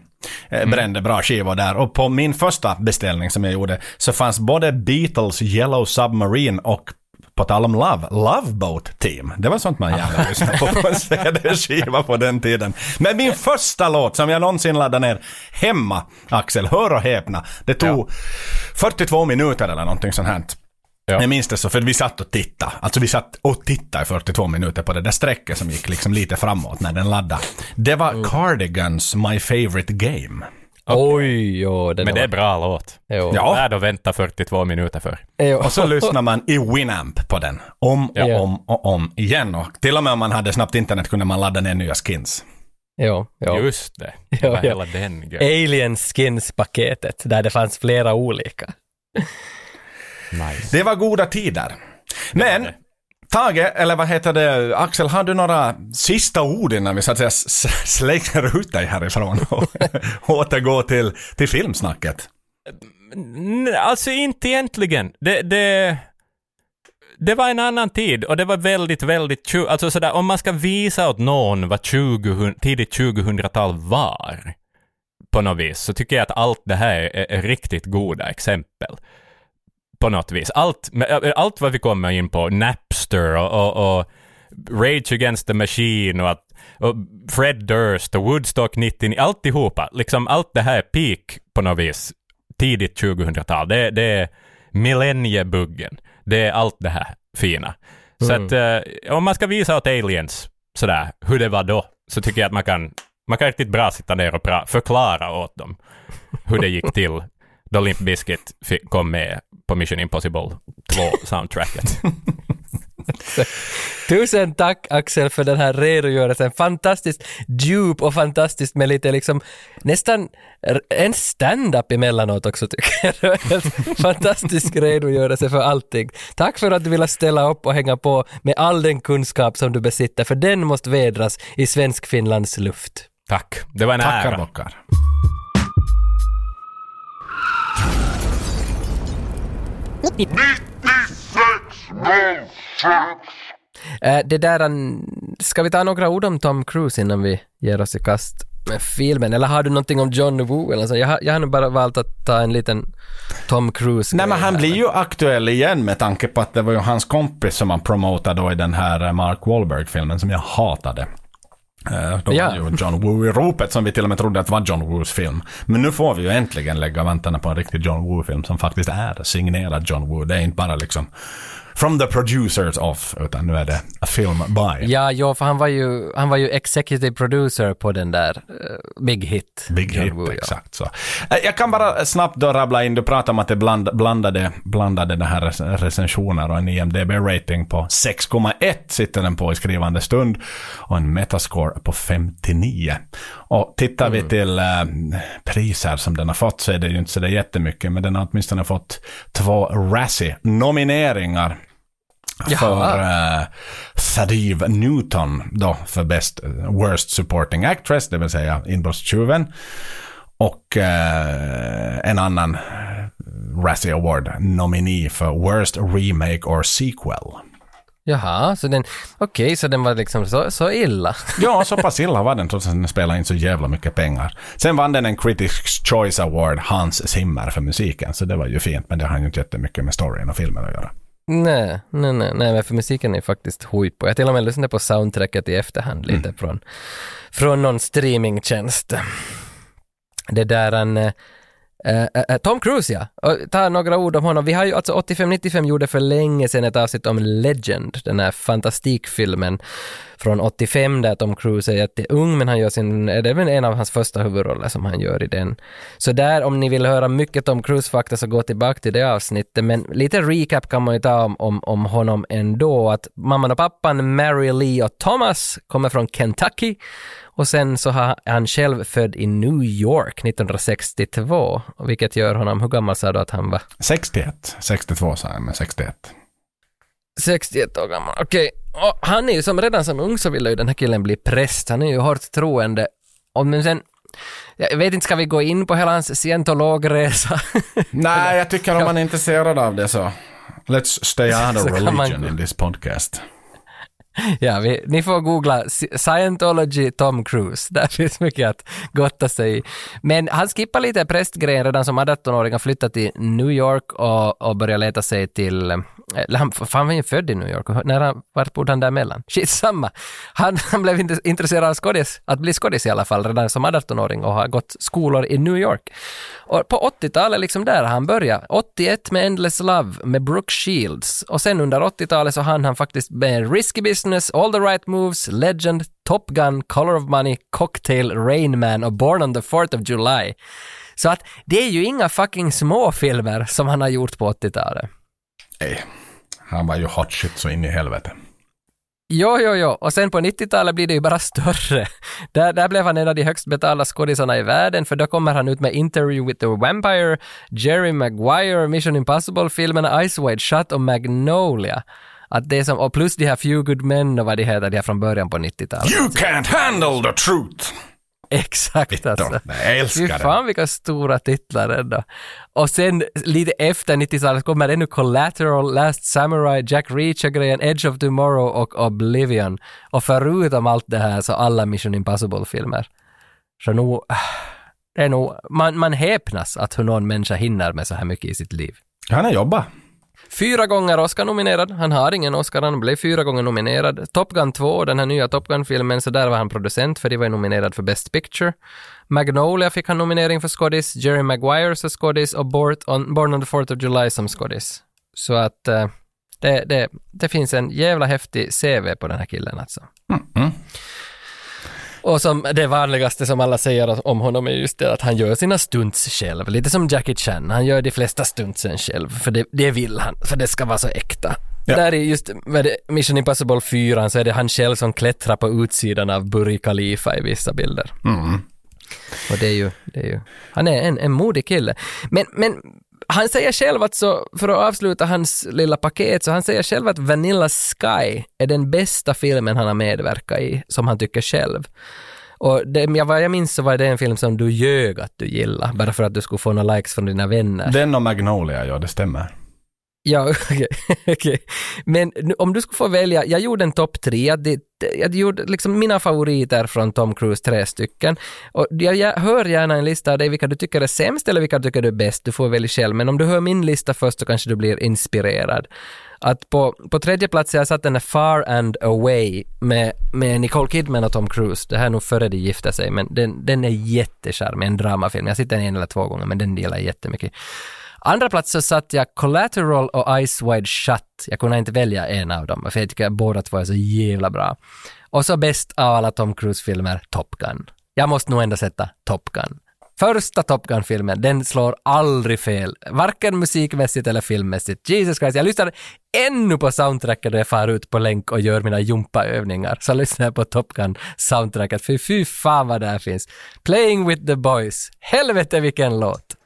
eh, brände bra skivor där och på min första beställning som jag gjorde så fanns både Beatles Yellow Submarine och på tal om Love, Love Boat Team. Det var sånt man gärna lyssnade på på en [LAUGHS] CD-skiva på den tiden. Men min första låt som jag någonsin laddade ner hemma, Axel, hör och häpna. Det tog 42 minuter eller någonting sånt här. Ja. Jag minns det så, för vi satt och tittade. Alltså vi satt och tittade i 42 minuter på det där strecket som gick liksom lite framåt när den laddade. Det var Cardigans My Favorite Game. Oj, jo, den Men det är var... bra låt. Jo. Ja. Värd att vänta 42 minuter för. Jo. Och så [LAUGHS] lyssnar man i Winamp på den. Om och Ja. om och om igen. Och till och med om man hade snabbt internet kunde man ladda ner nya skins. Jo, jo. Just det. [LAUGHS] Det var ja. hela den grejen. Alien Skins-paketet, där det fanns flera olika. Nice. Det var goda tider. Men. Tage, eller vad heter det, Axel, har du några sista ord innan vi så att säga slänger ut dig härifrån och [LAUGHS] återgår till, till filmsnacket? Alltså inte egentligen. Det, det, det var en annan tid och det var väldigt, väldigt... Alltså sådär, om man ska visa åt någon vad 20, tidigt 2000-tal var på något vis, så tycker jag att allt det här är, är riktigt goda exempel. På något vis. Allt, allt vad vi kommer in på, Napster och, och, och Rage Against the Machine och, att, och Fred Durst och Woodstock 99, alltihopa, liksom allt det här är peak på något vis tidigt 2000-tal. Det, det är millenniebuggen. Det är allt det här fina. Så att eh, om man ska visa åt aliens, sådär hur det var då, så tycker jag att man kan, man kan riktigt bra sitta ner och förklara åt dem hur det gick till då Limp Bizkit fick, kom med på Mission Impossible 2-soundtracket. [LAUGHS] Tusen tack Axel för den här redogörelsen. Fantastiskt djup och fantastiskt med lite liksom nästan en stand-up emellanåt också tycker jag. Fantastisk redogörelse för allting. Tack för att du ville ställa upp och hänga på med all den kunskap som du besitter, för den måste vädras i svensk Finlands luft. Tack, det var en Tackar ära. bockar. Äh, det där, en- ska vi ta några ord om Tom Cruise innan vi ger oss i kast med filmen? Eller har du någonting om John Woo eller så? Jag har, jag har nu bara valt att ta en liten Tom Cruise Nej men han här. blir ju aktuell igen med tanke på att det var ju hans kompis som han promotade då i den här eh, Mark Wahlberg-filmen som jag hatade. Eh, Då Ja. var ju John Woo i ropet som vi till och med trodde att var John Woos film. Men nu får vi ju äntligen lägga vantarna på en riktig John Woo-film som faktiskt är signerad John Woo. Det är inte bara liksom from the producers of, utan nu är det a film by. Ja, jo, för han var ju, han var ju executive producer på den där eh, Big Hit. Big hit, Woo, ja. exakt så. Eh, Jag kan bara snabbt då rabbla in, du pratade om att det bland, blandade, blandade det här rec- recensioner och en IMDB-rating på 6,1 sitter den på i skrivande stund och en metascore på 59. Och tittar vi till eh, priser som den har fått så är det ju inte så där jättemycket, men den har åtminstone fått två Razzie-nomineringar för uh, Sadiv Newton då för Best Worst Supporting Actress, det vill säga inbrottstjuven. Och eh, en annan Razzie Award nominee för Worst Remake or Sequel. Jaha, så den, okej, så den var liksom så, så illa. Ja, så pass illa var den trots att den spelade in så jävla mycket pengar. Sen vann den en Critics Choice Award, Hans Zimmer, för musiken. Så det var ju fint, men det har ju inte jättemycket med storyn och filmen att göra. Nej, nej, nej, nej, för musiken är faktiskt och jag till och med lyssnade på soundtracket i efterhand lite Mm. från, från någon streamingtjänst. Det där en eh, eh, Tom Cruise ja, och ta några ord om honom. Vi har ju alltså 85-95 gjorde för länge sedan ett avsnitt om Legend, den här fantastikfilmen från 85 där Tom Cruise är jätteung men han gör sin, det är väl en av hans första huvudroller som han gör i den. Så där om ni vill höra mycket Tom Cruise-fakta så gå tillbaka till det avsnittet men lite recap kan man ju ta om, om, om honom ändå att mamman och pappan Mary Lee och Thomas kommer från Kentucky och sen så har han själv född i New York 1962 vilket gör honom, hur gammal sa du att han var? 61. 62 sa jag, men 61. 61 år gammal, okej. Och han är ju som redan som ung så ville ju den här killen bli präst. Han är ju hårt troende. Och men sen, jag vet inte, ska vi gå in på hela hans scientologresa? [LAUGHS] Nej, jag tycker om man är intresserad av det så. Let's stay [LAUGHS] out of kan man- religion in this podcast. [LAUGHS] ja, vi, ni får googla Sci- Scientology Tom Cruise. Där finns mycket att gotta sig i. Men han skippar lite prästgrejen redan som 18-åring och flyttade till New York och, och började leta sig till eller han, han var ju född i New York. Och När han, vart bodde han däremellan? [LAUGHS] Skitsamma. Han, han blev inte intresserad av skådis, att bli skådis i alla fall, redan som 18-åring och har gått skolor i New York. Och på 80-talet, liksom där han började. 81 med Endless Love med Brooke Shields. Och sen under 80-talet så hann han faktiskt med Risky Business, All the Right Moves, Legend, Top Gun, Color of Money, Cocktail, Rain Man och Born on the 4th of July. Så att det är ju inga fucking små filmer som han har gjort på 80-talet. Nej, han var ju hot shit så in i helvete. Jo, jo, jo. Och sen på 90-talet blir det ju bara större. Där, där blev han en av de högst betalda skådisarna i världen, för då kommer han ut med Interview with the Vampire, Jerry Maguire, Mission Impossible-filmerna Ice Wide Shut och Magnolia. Att det som, och plus de här Few Good Men och vad de heter, de här från början på 90-talet. You can't handle the truth! [LAUGHS] Exakt alltså. Då, jag Fy älskar det. fan vilka stora titlar ändå. Och sen lite efter 90-talet kommer ännu Collateral, Last Samurai, Jack Reacher-grejen, Edge of Tomorrow och Oblivion. Och förutom allt det här så alla Mission Impossible-filmer. Så nog, det är nog, man, man häpnas att hur någon människa hinner med så här mycket i sitt liv. Han har jobbat. Fyra gånger Oscar-nominerad. Han har ingen Oscar, han blev fyra gånger nominerad. Top Gun 2, den här nya Top Gun-filmen, så där var han producent för de var ju nominerad för Best Picture. Magnolia fick han nominering för skådis, Jerry Maguire som skådis och Born on, Born on the 4th of July som skådis. Så att, eh, Det, det, det finns en jävla häftig CV på den här killen alltså. Mm. mm. Och som det vanligaste som alla säger om honom är just det att han gör sina stunts själv. Lite som Jackie Chan, han gör de flesta stuntsen själv. För det, det vill han, för det ska vara så äkta. Ja. Där är just Mission Impossible 4 så är det han själv som klättrar på utsidan av Burj Khalifa i vissa bilder. Mm. Och det är ju, det är ju han är en, en modig kille. Men, men han säger själv att så, för att avsluta hans lilla paket, så han säger själv att Vanilla Sky är den bästa filmen han har medverkat i, som han tycker själv. Och det, vad jag minns så var det en film som du ljög att du gillade, bara för att du skulle få några likes från dina vänner. Den och Magnolia, ja det stämmer. Ja, [LAUGHS] okej. okej. Men nu, om du skulle få välja, jag gjorde en topp tre, jag, jag gjorde liksom mina favoriter från Tom Cruise, tre stycken. Och jag, jag hör gärna en lista av dig vilka du tycker är sämst eller vilka du tycker är bäst, du får välja själv. Men om du hör min lista först så kanske du blir inspirerad. Att på, på tredje plats jag satt den här Far and Away med, med Nicole Kidman och Tom Cruise. Det här är nog före de gifte sig, men den, den är jättecharmig, en dramafilm. Jag har sett den en eller två gånger, men den delar jag jättemycket. Andra plats så satt jag Collateral och Ice Wide Shut. Jag kunde inte välja en av dem, för jag tycker att båda två är så jävla bra. Och så bäst av alla Tom Cruise-filmer, Top Gun. Jag måste nog ändå sätta Top Gun. Första Top Gun-filmen, den slår aldrig fel. Varken musikmässigt eller filmmässigt. Jesus Christ, jag lyssnar ännu på soundtracket då jag far ut på länk och gör mina jumpaövningar. Så lyssnar jag på Top Gun-soundtracket. För fy fan vad där finns. Playing with the boys. Helvete vilken låt.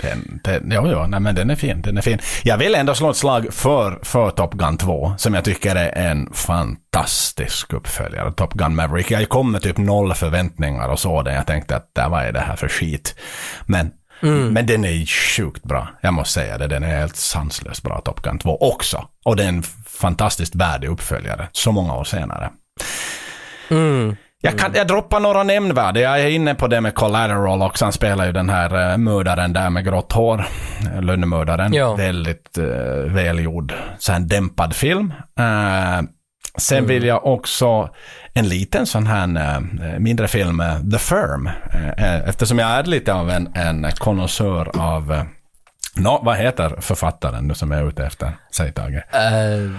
Den, den, jo, jo, nej, men den är fin. Den är fin. Jag vill ändå slå ett slag för, för Top Gun 2, som jag tycker är en fantastisk uppföljare. Top Gun Maverick. Jag kom med typ noll förväntningar och så den. Jag tänkte att det, vad är det här för skit? Men, men den är sjukt bra. Jag måste säga det. Den är helt sanslöst bra, Top Gun 2 också. Och det är en fantastiskt värdig uppföljare, så många år senare. Jag, kan, jag droppar några nämnvärda. Jag är inne på det med Collateral också. Han spelar ju den här uh, mördaren där med grått hår. eh, Lönnmördaren. Ja. Väldigt uh, välgjord. Så en dämpad film. Eh, sen vill jag också en liten sån här eh, mindre film, eh, The Firm. Eh, eftersom jag är lite av en, en konnässör av uh, Nå, vad heter författaren nu som jag är ute efter? Säg Tage. Eh,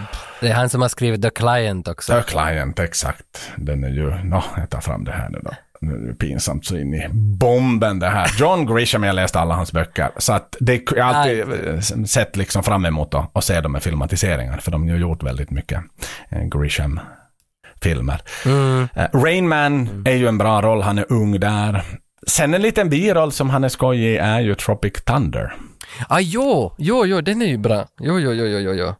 det är han som har skrivit The Client också. The Client, exakt. Den är ju, nå, jag tar fram det här nu då. Nu är det pinsamt så in i bomben det här. John Grisham, jag läste alla hans böcker. Så att det, jag har alltid eh, sett liksom fram emot att, att se dem med filmatiseringar. För de har gjort väldigt mycket eh, Grisham-filmer. Eh, Rain Man är ju en bra roll, han är ung där. Sen en liten biroll som han är skojig är ju Tropic Thunder. Ah, jo, jo, jo, den är ju bra. Jo, jo, jo, jo, jo.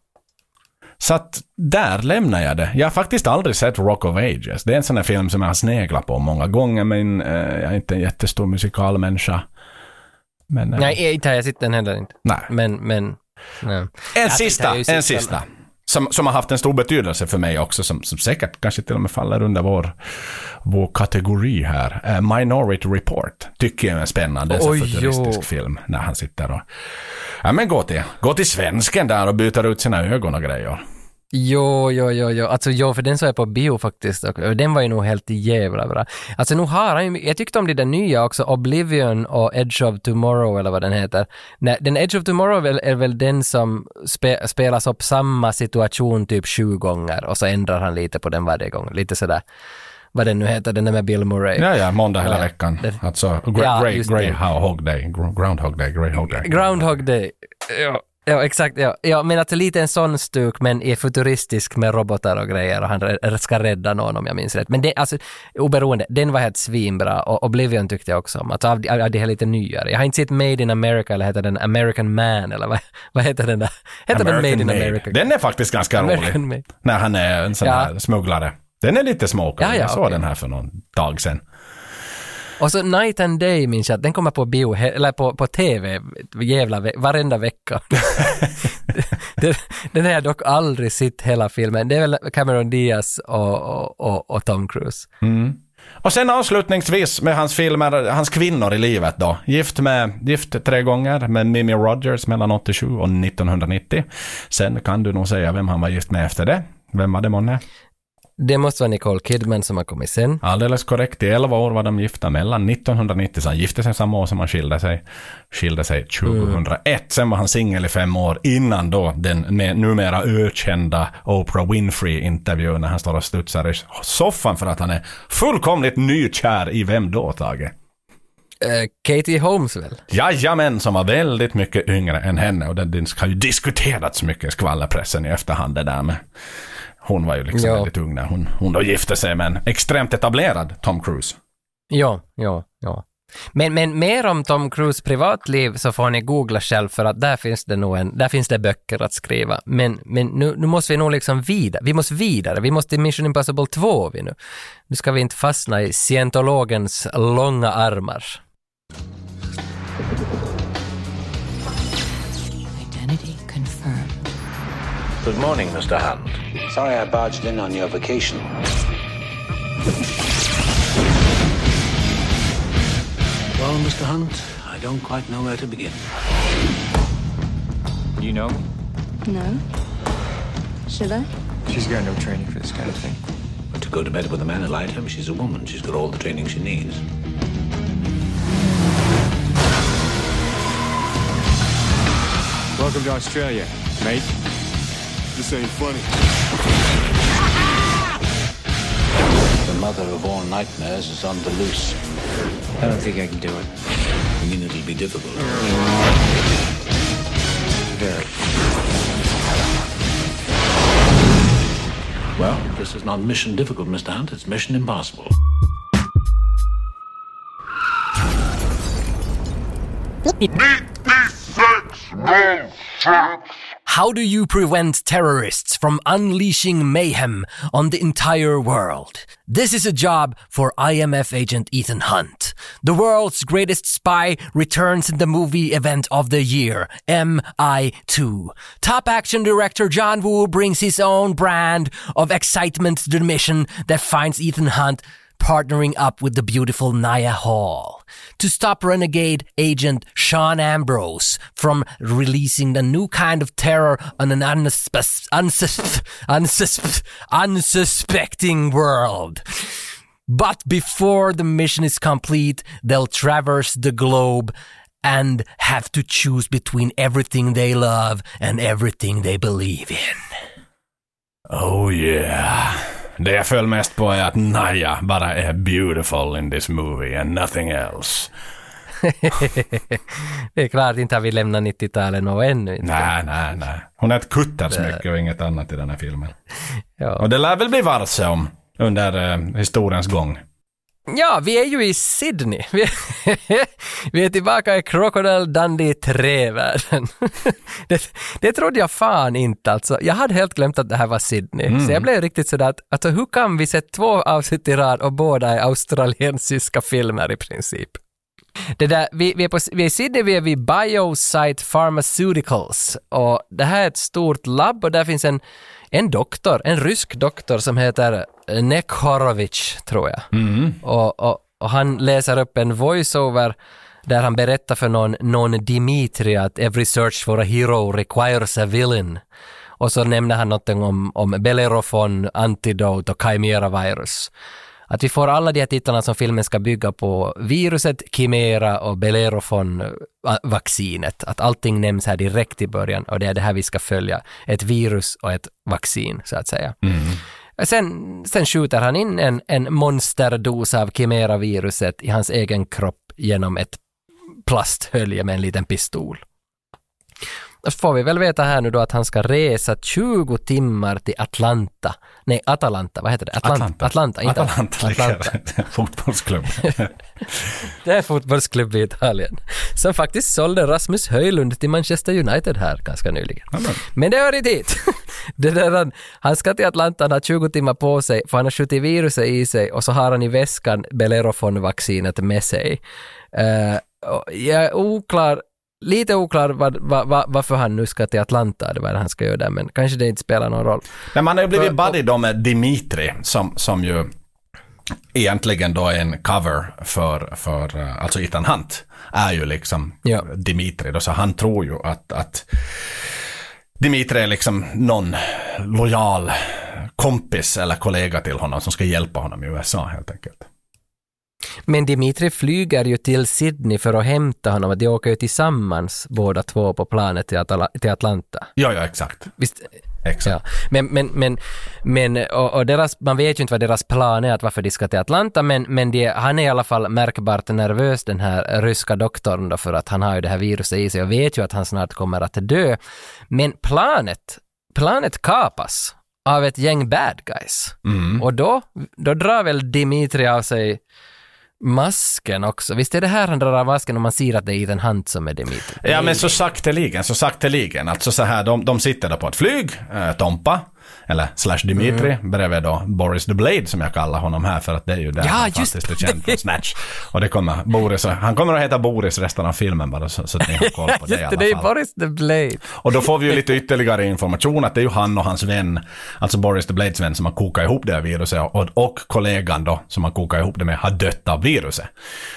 Så att där lämnar jag det. Jag har faktiskt aldrig sett Rock of Ages. Det är en sån här film som jag har sneglat på många gånger, men eh, jag är inte en jättestor musikalmänniska. Men, eh, Nej, inte har jag sett den heller inte. nej. Men, men... Nej. En sista, en sista- sista. Som, som har haft en stor betydelse för mig också, som, som säkert kanske till och med faller under vår, vår kategori här. Eh, Minority Report tycker jag är en spännande Oj, futuristisk film. När han sitter och... Ja men gå till, gå till svensken där och byter ut sina ögon och grejer. Jo, jo, jo, jo. Alltså jo, för den såg jag på bio faktiskt och den var ju nog helt jävla bra. Alltså nu har han ju, jag tyckte om de där nya också, Oblivion och Edge of Tomorrow eller vad den heter. Nej, den Edge of Tomorrow är väl, är väl den som spe, spelas upp samma situation typ sju gånger och så ändrar han lite på den varje gång. Lite sådär, vad den nu heter, den där med Bill Murray. Ja, ja, måndag hela Ja, veckan. det- Alltså, Ja, grey, det. hog day, gr- groundhog day, greyhog day. Groundhog Day. Ja. Ja, exakt. Ja. ja, men alltså lite en sån stuk, men är futuristisk med robotar och grejer och han ska rädda någon om jag minns rätt. Men det, alltså, oberoende, den var helt svinbra och Oblivion tyckte jag också om. Alltså av, av, av de här lite nyare. Jag har inte sett Made in America eller heter den American Man eller vad, [LAUGHS] vad heter den där? Heter den Made in Made. America? Den är faktiskt ganska American rolig. Made. När han är en sån Ja. här smugglare. Den är lite småkul. Ja, ja, jag såg okej. den här för någon dag sedan. Och så Night and Day minns jag att den kommer på bio, eller på, på TV, jävla ve- varenda vecka. [LAUGHS] den, den har jag dock aldrig sett hela filmen. Det är väl Cameron Diaz och, och, och, och Tom Cruise. Mm. Och sen avslutningsvis med hans filmer, hans kvinnor i livet då. Gift, med, gift tre gånger med Mimi Rogers mellan 87 och 1990. Sen kan du nog säga vem han var gift med efter det. Vem var det månne? Det måste vara Nicole Kidman som har kommit sen. Alldeles korrekt. I 11 år var de gifta mellan 1990, så han gifte sig samma år som han skilde sig. Skilde sig 2001. Sen var han singel i fem år innan då den numera ökända Oprah Winfrey-intervjun när han står och studsar i soffan för att han är fullkomligt nykär i vem då, Tage? Eh, Katie Holmes väl? Jajamän, som var väldigt mycket yngre än henne och det har ju diskuterats mycket i skvallerpressen i efterhand det där med hon var ju liksom Ja. väldigt ung när hon, hon då gifte sig med en extremt etablerad Tom Cruise. Ja, ja, ja. Men, men mer om Tom Cruise privatliv så får ni googla själv för att där finns det nog en, där finns det böcker att skriva. Men, men nu, nu måste vi nog liksom vidare, vi måste vidare, vi måste till Mission Impossible 2 vi nu. Nu ska vi inte fastna i scientologens långa armar. Good morning, Mr. Hunt. Sorry I barged in on your vacation. Well, Mr. Hunt, I don't quite know where to begin. You know me? No? Should I? She's got no training for this kind of thing. But to go to bed with a man like him, she's a woman. She's got all the training she needs. Welcome to Australia, mate. This ain't funny. The mother of all nightmares is on the loose. I don't think I can do it. I mean, it'll be difficult. Very. Well, this is not mission difficult, Mr. Hunt. It's mission impossible. How do you prevent terrorists from unleashing mayhem on the entire world? This is a job for IMF agent Ethan Hunt. The world's greatest spy returns in the movie event of the year, MI2. Top action director John Woo brings his own brand of excitement to the mission that finds Ethan Hunt partnering up with the beautiful Naya Hall to stop renegade agent Sean Ambrose from releasing a new kind of terror on an unsus- unsus- unsus- unsuspecting world. But before the mission is complete, they'll traverse the globe and have to choose between everything they love and everything they believe in. Oh yeah. Det jag föll mest på är att Naya bara är beautiful in this movie and nothing else. [LAUGHS] det är klart, inte har vi lämnat 90-talet och ännu inte. Nej, nej, nej. Hon är ett kuttersmycke och inget annat i den här filmen. Ja. Och det lär väl bli varse om under eh, historiens gång. Ja, vi är ju i Sydney. Vi, [LAUGHS] vi är tillbaka i Crocodile Dundee 3-världen. [LAUGHS] det, det trodde jag fan inte alltså. Jag hade helt glömt att det här var Sydney. Så jag blev riktigt sådär att alltså, hur kan vi se två avsnitt i rad och båda är australiensiska filmer i princip? Det där, vi, vi, är på, vi är i Sydney, vi är vid Biosite Pharmaceuticals och det här är ett stort labb och där finns en, en doktor, en rysk doktor som heter Nek Horowitz, tror jag. Och, och, och han läser upp en voiceover där han berättar för någon, någon Dimitri att every search for a hero requires a villain. Och så nämner han någonting om, om Bellerofon, Antidote och Chimera virus. Att vi får alla de här titlarna som filmen ska bygga på, viruset, Chimera och Bellerofon-vaccinet. Att allting nämns här direkt i början och det är det här vi ska följa. Ett virus och ett vaccin, så att säga. Sen, sen skjuter han in en, en monsterdos av Chimera-viruset i hans egen kropp genom ett plasthölje med en liten pistol. Och så får vi väl veta här nu då att han ska resa 20 timmar till Atlanta. Nej, Atalanta, vad heter det? Atlant- Atlanta, inte Atalanta ligger [LAUGHS] fotbollsklubb. [LAUGHS] Det är fotbollsklubb i Italien. Som faktiskt sålde Rasmus Höjlund till Manchester United här ganska nyligen. Men det hör inte hit. [LAUGHS] Det där, han, han ska till Atlanta, han har 20 timmar på sig, för han har skjutit viruset i sig och så har han i väskan Bellerofon-vaccinet med sig. Uh, jag är oklar, lite oklar vad, vad, vad, varför han nu ska till Atlanta, det var det han ska göra där, men kanske det inte spelar någon roll. Men man har ju blivit buddy då med Dimitri som, som ju egentligen då är en cover för, för eh, alltså Ethan Hunt är ju liksom Ja. Dimitri då, så han tror ju att, att Dimitri är liksom någon lojal kompis eller kollega till honom som ska hjälpa honom i USA helt enkelt. Men Dimitri flyger ju till Sydney för att hämta honom, de åker ju tillsammans båda två på planet till, Atala- till Atlanta. Ja, ja, exakt. Visst? exakt. Ja. Men, men, men, men och, och deras, man vet ju inte vad deras plan är, att varför de ska till Atlanta, men, men de, han är i alla fall märkbart nervös, den här ryska doktorn då, för att han har ju det här viruset i sig och vet ju att han snart kommer att dö. Men planet, planet kapas av ett gäng bad guys. Mm. Och då, då drar väl Dimitri av sig masken också. Visst är det här han drar av masken om man ser att det är Ethan Hunt som är Dimitri? Ja, men så sakteligen, så sakteligen. Alltså så här, de, de sitter då på ett flyg, äh, Tompa, eller slash Dimitri, Mm. bredvid då Boris the Blade som jag kallar honom här för att det är ju där Ja, han faktiskt är känd från Snatch. Och det kommer Boris, han kommer att heta Boris resten av filmen bara så, så att ni har koll på [LAUGHS] det i alla det är fall. Boris the Blade. Och då får vi ju lite ytterligare information att det är ju han och hans vän, alltså Boris the Blades vän som har kokat ihop det här viruset och, och kollegan då som har kokat ihop det med har dött av viruset.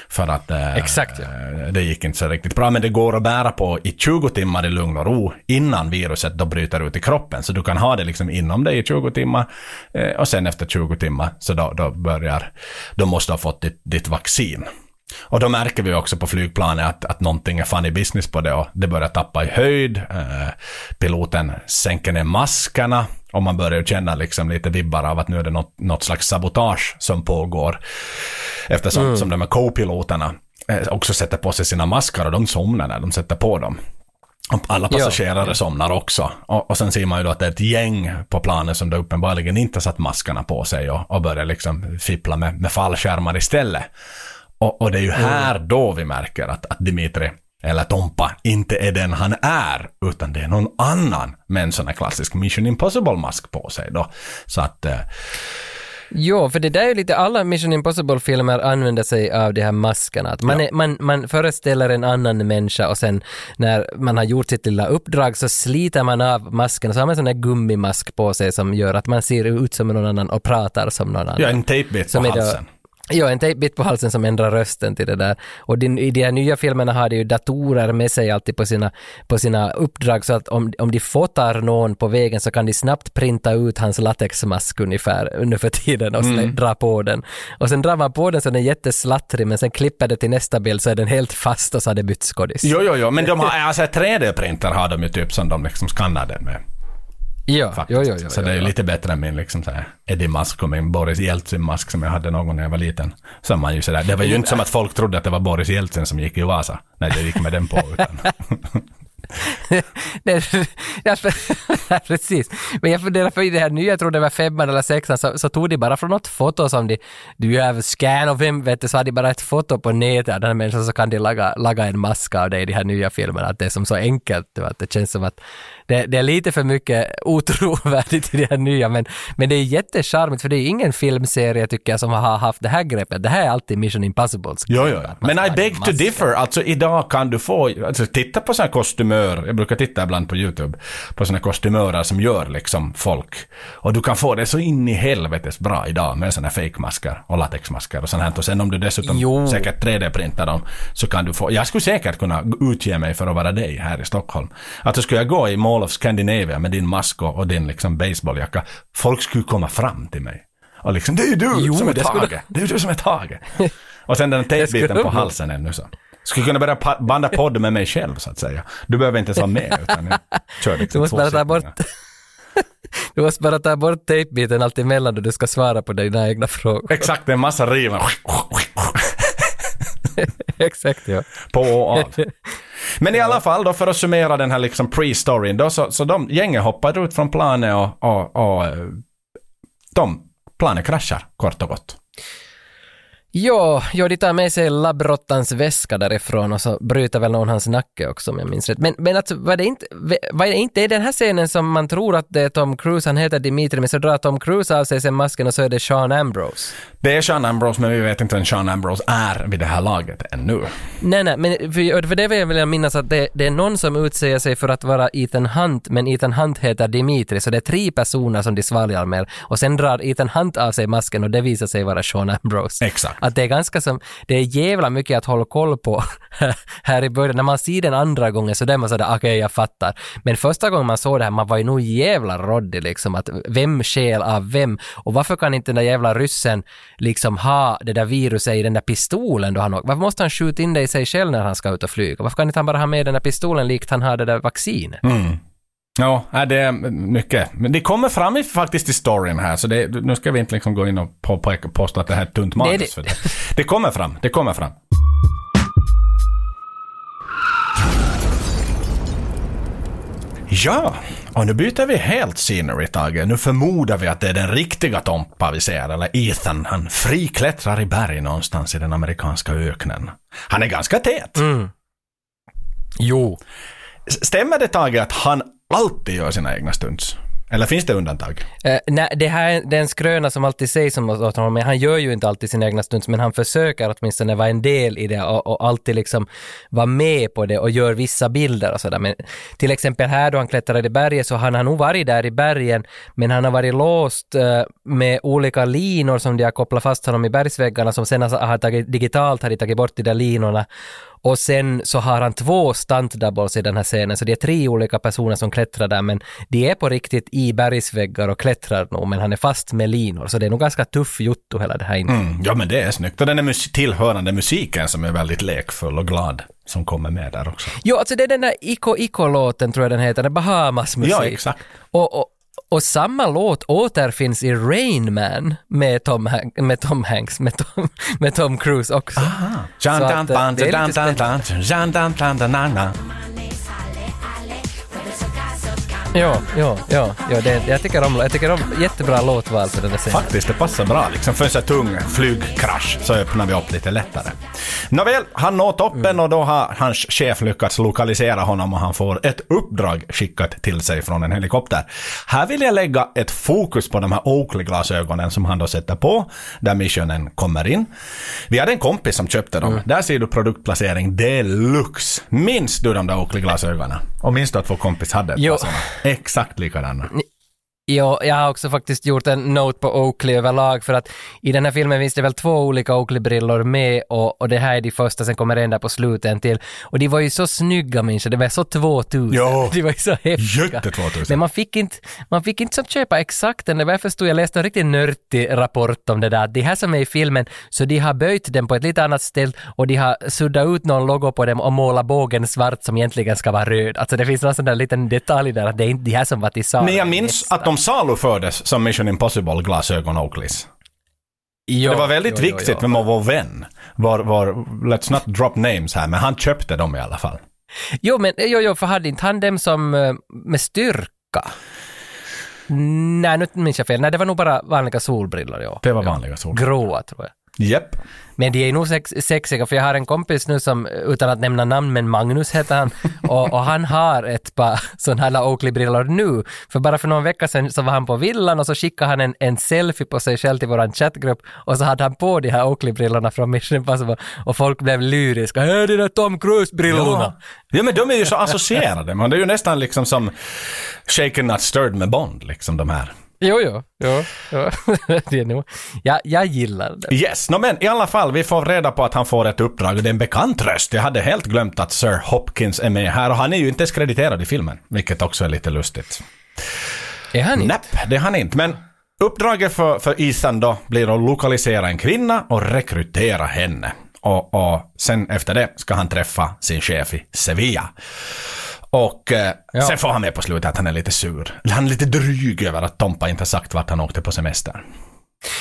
För att eh, Exakt, ja. eh, det gick inte så riktigt bra. Men det går att bära på i 20 timmar i lugn och ro innan viruset då bryter ut i kroppen. Så du kan ha det liksom inom dig i 20 timmar eh, och sen efter 20 timmar så då, då börjar, då måste du ha fått ditt, ditt vaccin. Och då märker vi också på flygplanet att, att någonting är funny business på det och det börjar tappa i höjd. Eh, piloten sänker ner maskerna och man börjar känna liksom lite vibbar av att nu är det något, något slags sabotage som pågår. Eftersom som de här co-piloterna eh, också sätter på sig sina masker och de somnar när de sätter på dem. Och Alla passagerare somnar också. Och, och sen ser man ju då att det är ett gäng på planet som då uppenbarligen inte satt maskerna på sig och, och börjar liksom fippla med, med fallskärmar istället. Och, och det är ju här då vi märker att, att Dimitri, eller Tompa, inte är den han är, utan det är någon annan med en sån här klassisk Mission Impossible-mask på sig då. Så att, eh, Jo, för det där är ju lite, alla Mission Impossible-filmer använder sig av de här maskerna. Att man, är, man, man föreställer en annan människa och sen när man har gjort sitt lilla uppdrag så sliter man av masken och så har man en sån där gummimask på sig som gör att man ser ut som någon annan och pratar som någon annan. ja, en tejpbit på Som är då- halsen. Ja, en tejpbit på halsen som ändrar rösten till det där. Och din, i de här nya filmerna har de ju datorer med sig alltid på sina, på sina uppdrag så att om, om de fotar någon på vägen så kan de snabbt printa ut hans latexmask ungefär under för tiden och slä, dra på den. Och sen drar man på den så den är jätteslattrig men sen klipper det till nästa bild så är den helt fast och så har det bytt skådis. Jo, jo, jo, men de har, alltså 3D-printer har de ju typ som de liksom skannar den med. Ja, Faktiskt. jo, jo, jo, så det är lite bättre än min liksom så här Eddie-mask och min Boris Jeltsin-mask som jag hade någon gång när jag var liten. Så man ju sådär. Det var ju inte som att folk trodde att det var Boris Jeltsin som gick i Vasa när jag gick med den på. Utan. [LAUGHS] [LAUGHS] [LAUGHS] Ja, för- precis. Men jag funderar på i det här nya, jag tror det var femman eller sexan, så, så tog de bara från något foto som de, you have a scan of him, vet du, så hade de bara ett foto på nätet av den här människan så kan de laga, laga en mask av det i de här nya filmerna. Att det är som så enkelt, du, att det känns som att det, det är lite för mycket otrovärdigt i det här nya, men, men det är jättecharmigt för det är ingen filmserie tycker jag som har haft det här greppet. Det här är alltid Mission Impossibles. Jo, jo. Men I beg to differ. Alltså idag kan du få, alltså titta på sådana kostymör, jag brukar titta ibland på YouTube, på sådana kostymörer som gör liksom folk. Och du kan få det så in i helvetes bra idag med sådana fake-masker och latexmasker och sånt här. Och sen om du dessutom Jo. säkert 3D-printar dem så kan du få, jag skulle säkert kunna utge mig för att vara dig här i Stockholm. Alltså skulle jag gå i Mall of Scandinavia med din mask och, och din liksom baseballjacka, folk skulle komma fram till mig. Och liksom, det är du Jo, som är det skulle- Tage. Det är du som är Tage. [LAUGHS] Och sen den tejpbiten på halsen ännu så. Skulle kunna börja banda podd med mig själv så att säga. Du behöver inte ens vara med utan jag kör Du liksom måste två bara ta bort. [LAUGHS] Du måste bara ta bort tejpbiten allt emellan då du ska svara på dina egna frågor. Exakt, det är en massa riven [LAUGHS] Exakt ja. på och av. Men i alla fall då för att summera den här liksom pre-storyn då så, så de gänget hoppar ut från planet och, och, och eh, de, planet kraschar kort och gott. Jo, jo, de tar med sig labbrottans väska därifrån och så bryter väl någon hans nacke också om jag minns rätt. Men, men alltså, var det inte, var det inte i den här scenen som man tror att det är Tom Cruise, han heter Dimitri, men så drar Tom Cruise av sig sen masken och så är det Sean Ambrose. Det är Sean Ambrose men vi vet inte vem Sean Ambrose är vid det här laget ännu. Nej, nej, men för, för det vill jag vilja minnas att det, det är någon som utsäger sig för att vara Ethan Hunt, men Ethan Hunt heter Dimitri, så det är tre personer som de svalgar med. Och sen drar Ethan Hunt av sig masken och det visar sig vara Sean Ambrose. Exakt att det är ganska som, det är jävla mycket att hålla koll på [LAUGHS] här i början. När man ser den andra gången så där man sådär, okej jag fattar. Men första gången man såg det här, man var ju nog jävla råddig liksom, att vem skäl av vem? Och varför kan inte den där jävla ryssen liksom ha det där viruset i den där pistolen då han åker? Varför måste han skjuta in det i sig själv när han ska ut och flyga? Varför kan inte han bara ha med den där pistolen likt han har det där vaccinet? Mm. Ja, det är mycket. Men det kommer fram i, faktiskt i storyn här, så det, nu ska vi inte liksom gå in och på, på, påstå att det här är ett tunt manus. det- För det. det kommer fram, det kommer fram. Ja, och nu byter vi helt scenery, Tage. Nu förmodar vi att det är den riktiga Tompa vi ser, eller Ethan. Han friklättrar i berg någonstans i den amerikanska öknen. Han är ganska tät. Jo. S- Stämmer det Tage att han alltid gör sina egna stunts? Eller finns det undantag? Uh, nej, det här är- skröna som alltid sägs om honom, men han gör ju inte alltid sina egna stunts, men han försöker åtminstone vara en del i det och, och alltid liksom vara med på det och gör vissa bilder och sådär. Men till exempel här då han klättrade i berget så han har nog varit där i bergen, men han har varit låst uh, med olika linor som de har kopplat fast honom i bergsväggarna som sen har, har tagit, digitalt har de tagit bort de där linorna. Och sen så har han två stunt doubles i den här scenen, så det är tre olika personer som klättrar där, men de är på riktigt i bergsväggar och klättrar nog, men han är fast med linor, så det är nog ganska tuff jotto hela det här. Mm, ja men det är snyggt. Och den är mus- tillhörande musiken som är väldigt lekfull och glad som kommer med där också. Jo, alltså det är den där Iko Iko-låten tror jag den heter, den Bahamas musik. Ja, exakt. Och, och, och samma låt återfinns i Rain Man med Tom, Han- med Tom Hanks, med Tom, [LAUGHS] med Tom Cruise också. Så att, eh, det är lite spännande. Ja, ja, ja, ja det, jag, tycker om, jag tycker om jättebra låtval för den där scenen. Faktiskt, det passar bra. Liksom för en sån tung flygkrasch så öppnar vi upp lite lättare. Nåväl, han når toppen och då har hans chef lyckats lokalisera honom och han får ett uppdrag skickat till sig från en helikopter. Här vill jag lägga ett fokus på de här Oakley-glasögonen som han då sätter på, där missionen kommer in. Vi hade en kompis som köpte dem. Där ser du produktplacering deluxe. Minns du de där Oakley-glasögonen? Och minns du att vår kompis hade ett par sådana? Exakt likadana. Ja, jag har också faktiskt gjort en note på Oakley överlag för att i den här filmen finns det väl två olika Oakley-brillor med och, och det här är de första, sen kommer en där på slutet till. Och de var ju så snygga människor, det var så 2000. Ja. [LAUGHS] De var ju så häftiga. Jätte 2000. Men man fick inte, man fick inte som köpa exakt den, det var jag förstod, jag läste en riktigt nördig rapport om det där, det här som är i filmen, så de har böjt den på ett lite annat ställe och de har suddat ut någon logo på dem och målat bågen svart som egentligen ska vara röd. Alltså det finns någon sån där liten detalj där att det är inte de här som var till salu. Men jag minns att de salufördes som Mission Impossible-glasögon Oakleys. Jo, det var väldigt jo, jo, viktigt jo. med vår vän. Var, var, let's not drop names här, men han köpte dem i alla fall. Jo, men jo, jo, för hade inte han dem som eh, med styrka? Nej, nu minns jag fel. Nej, det var nog bara vanliga solbrillor, ja. Det var vanliga sol. Gråa, tror jag. Japp. Men de är nog sex, sexiga, för jag har en kompis nu som, utan att nämna namn, men Magnus heter han, och, och han har ett par sådana här Oakley-brillor nu. För bara för någon vecka sedan så var han på villan och så skickade han en, en selfie på sig själv till våran chattgrupp och så hade han på de här Oakley-brillorna från Mission Impossible och folk blev lyriska. ”Hej, det där Tom Cruise-brillorna!” Ja. ja, men de är ju så associerade. Men det är ju nästan liksom som Shaken Not Stirred med Bond, liksom de här. Jo, jo, jo, jo. [LAUGHS] det är nog, jag, jag gillar det. Yes, no, men i alla fall, vi får reda på att han får ett uppdrag och det är en bekant röst. Jag hade helt glömt att Sir Hopkins är med här och han är ju inte ens krediterad i filmen, vilket också är lite lustigt. Är han inte? Nej, det är han inte. Men uppdraget för, för Ethan då blir att lokalisera en kvinna och rekrytera henne. Och, och sen efter det ska han träffa sin chef i Sevilla. Och eh, Ja. sen får han med på slutet att han är lite sur. Han är lite dryg över att Tompa inte har sagt vart han åkte på semester.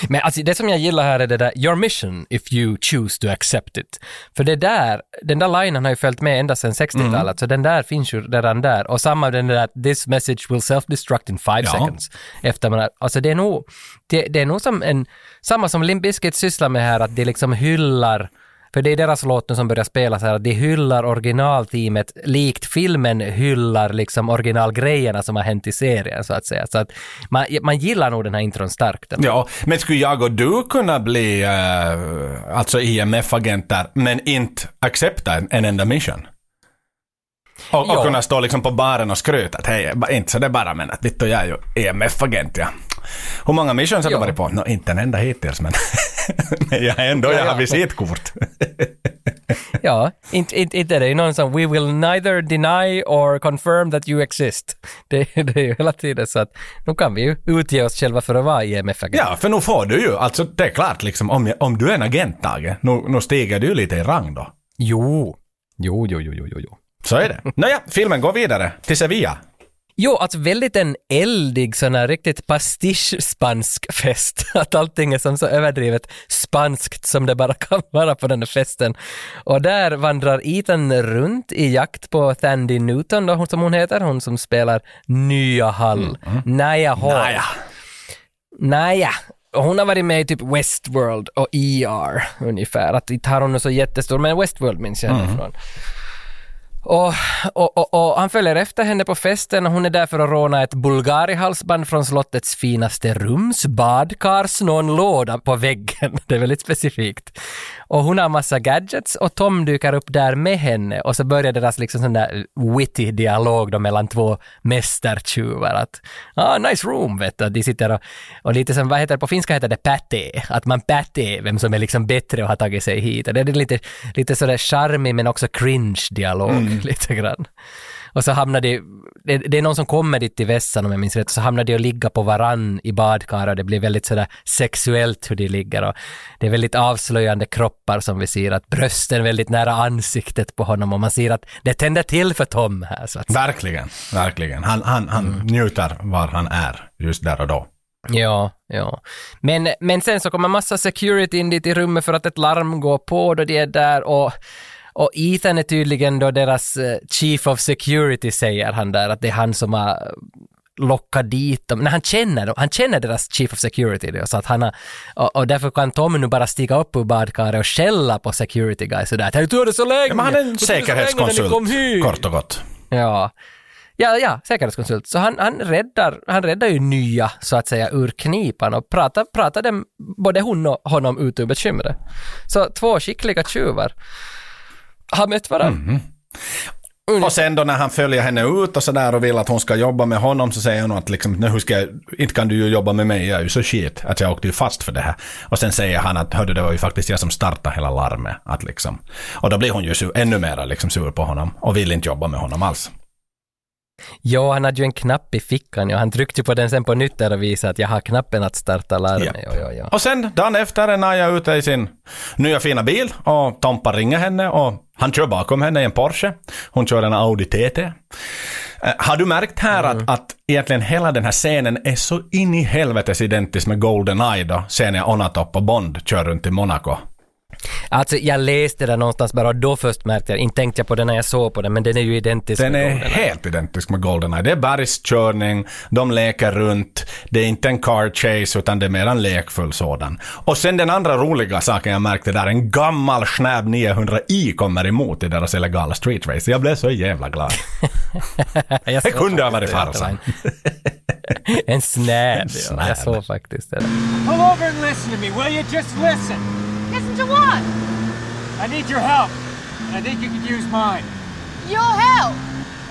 Men alltså det som jag gillar här är det där “Your mission if you choose to accept it”. För det där, den där linen har ju följt med ända sedan 60-talet, så den där finns ju redan där. Och samma den där “This message will self-destruct in five Ja. seconds”. Efter man alltså det är nog, det, det är nog som en, samma som Limp Bizkit sysslar med här, att de liksom hyllar för det är deras låt nu som börjar spelas här, att de hyllar originalteamet likt filmen hyllar liksom originalgrejerna som har hänt i serien så att säga. Så att man, man gillar nog den här intron starkt. ändå. Ja, men skulle jag och du kunna bli eh, alltså IMF-agenter men inte accepta en, en enda mission? Och, och kunna stå liksom på baren och skryta att hej, inte så det bara men att vittu jag är ju IMF-agent ja. Hur många missions har du Ja. varit på? Nå, inte en enda hittills men [LAUGHS] Men jag är ändå, jag har visitkort. [LAUGHS] Ja, inte, inte, inte är det ju någon som “We will neither deny or confirm that you exist”. Det, [LAUGHS] det är ju hela tiden så att nu kan vi ju utge oss själva för att vara IMF-agent. Ja, för nu får du ju, alltså det är klart liksom, om, om du är en agent, Tage, nu, nu stiger du ju lite i rang då. Jo. Jo, jo, jo, jo, jo, jo. Så är det. Nåja, filmen går vidare till Sevilla. Jo, alltså väldigt en eldig sån här riktigt pastisch-spansk fest. [LAUGHS] Att allting är som så överdrivet spanskt som det bara kan [LAUGHS] vara på den här festen. Och där vandrar Ethan runt i jakt på Thandie Newton då, som hon heter, hon som spelar Nya Hall. Naya Hall. Naja. Naja, hon har varit med i typ Westworld och ER ungefär. Att inte har hon så jättestor, men Westworld minns jag henne från. Och, och, och, och han följer efter henne på festen och hon är där för att råna ett Bulgari-halsband från slottets finaste rums badkars någon låda på väggen. [LAUGHS] Det är väldigt specifikt. Och hon har massa gadgets och Tom dyker upp där med henne och så börjar deras liksom sån där witty dialog då mellan två mästertjuvar att ah, nice room vet du. De sitter och, och lite som, vad heter det, på finska heter det pätte, att man pätte vem som är liksom bättre och har tagit sig hit. Och det är lite, lite sådär charmig men också cringe dialog [LAUGHS] lite grann. Och så hamnar de, det, det är någon som kommer dit till vässan om jag minns rätt, så hamnar de och ligga på varann i badkaret och det blir väldigt sådär sexuellt hur de ligger och det är väldigt avslöjande kroppar som vi ser, att brösten är väldigt nära ansiktet på honom och man ser att det tänder till för Tom här så att Verkligen, verkligen. Han, han, han njuter var han är just där och då. Ja, ja. Men, men sen så kommer massa security in dit i rummet för att ett larm går på då de är där och och Ethan är tydligen då deras eh, chief of security säger han där, att det är han som har lockat dit dem. Nej, han känner dem. Han känner deras chief of security då, så att han har, och, och därför kan Tom nu bara stiga upp ur badkaret och skälla på security guys sådär att du det så länge! Ja, men han är en säkerhetskonsult, kom hit!" kort och gott. Ja. Ja, ja, säkerhetskonsult. Så han, han, räddar, han räddar ju nya, så att säga, ur knipan och pratar, pratar dem, både hon och honom ut ur bekymret. Så två skickliga tjuvar har mött varandra. Och sen då när han följer henne ut och sådär och vill att hon ska jobba med honom så säger hon att liksom, "Nej, hur ska jag, inte kan du ju jobba med mig, jag är ju så shit att jag åkte ju fast för det här. Och sen säger han att hörde det var ju faktiskt jag som startade hela larmet. Att liksom, och då blir hon ju sur, ännu mer liksom sur på honom och vill inte jobba med honom alls. Ja, han hade ju en knapp i fickan och han tryckte på den sen på nytt och visade att jag har knappen att starta larmet. Ja. Ja, ja, Och sen dagen efter är Naja ute i sin nya fina bil och Tompa ringer henne och han kör bakom henne i en Porsche. Hon kör en Audi TT. Eh, Har du märkt här att, att egentligen hela den här scenen är så in i helvetes identisk med Goldeneye då, scenen när Onatopp och Bond kör runt i Monaco? Alltså, jag läste det någonstans bara och då först märkte jag, inte tänkte jag på den när jag såg på den, men den är ju identisk Den med är Goldeneye. helt identisk med Goldeneye. Det är bergskörning, de leker runt, det är inte en car chase utan det är mer en lekfull sådan. Och sen den andra roliga saken jag märkte där, en gammal Schnab 900i kommer emot i deras illegala street race. Jag blev så jävla glad. [LAUGHS] Jag Det kunde ha varit farsan. [LAUGHS] En, snäb, ja. Jag såg faktiskt det. Pull over and listen to me, will you? Just listen. Listen to what? I need your help. And I think you could use mine. Your help?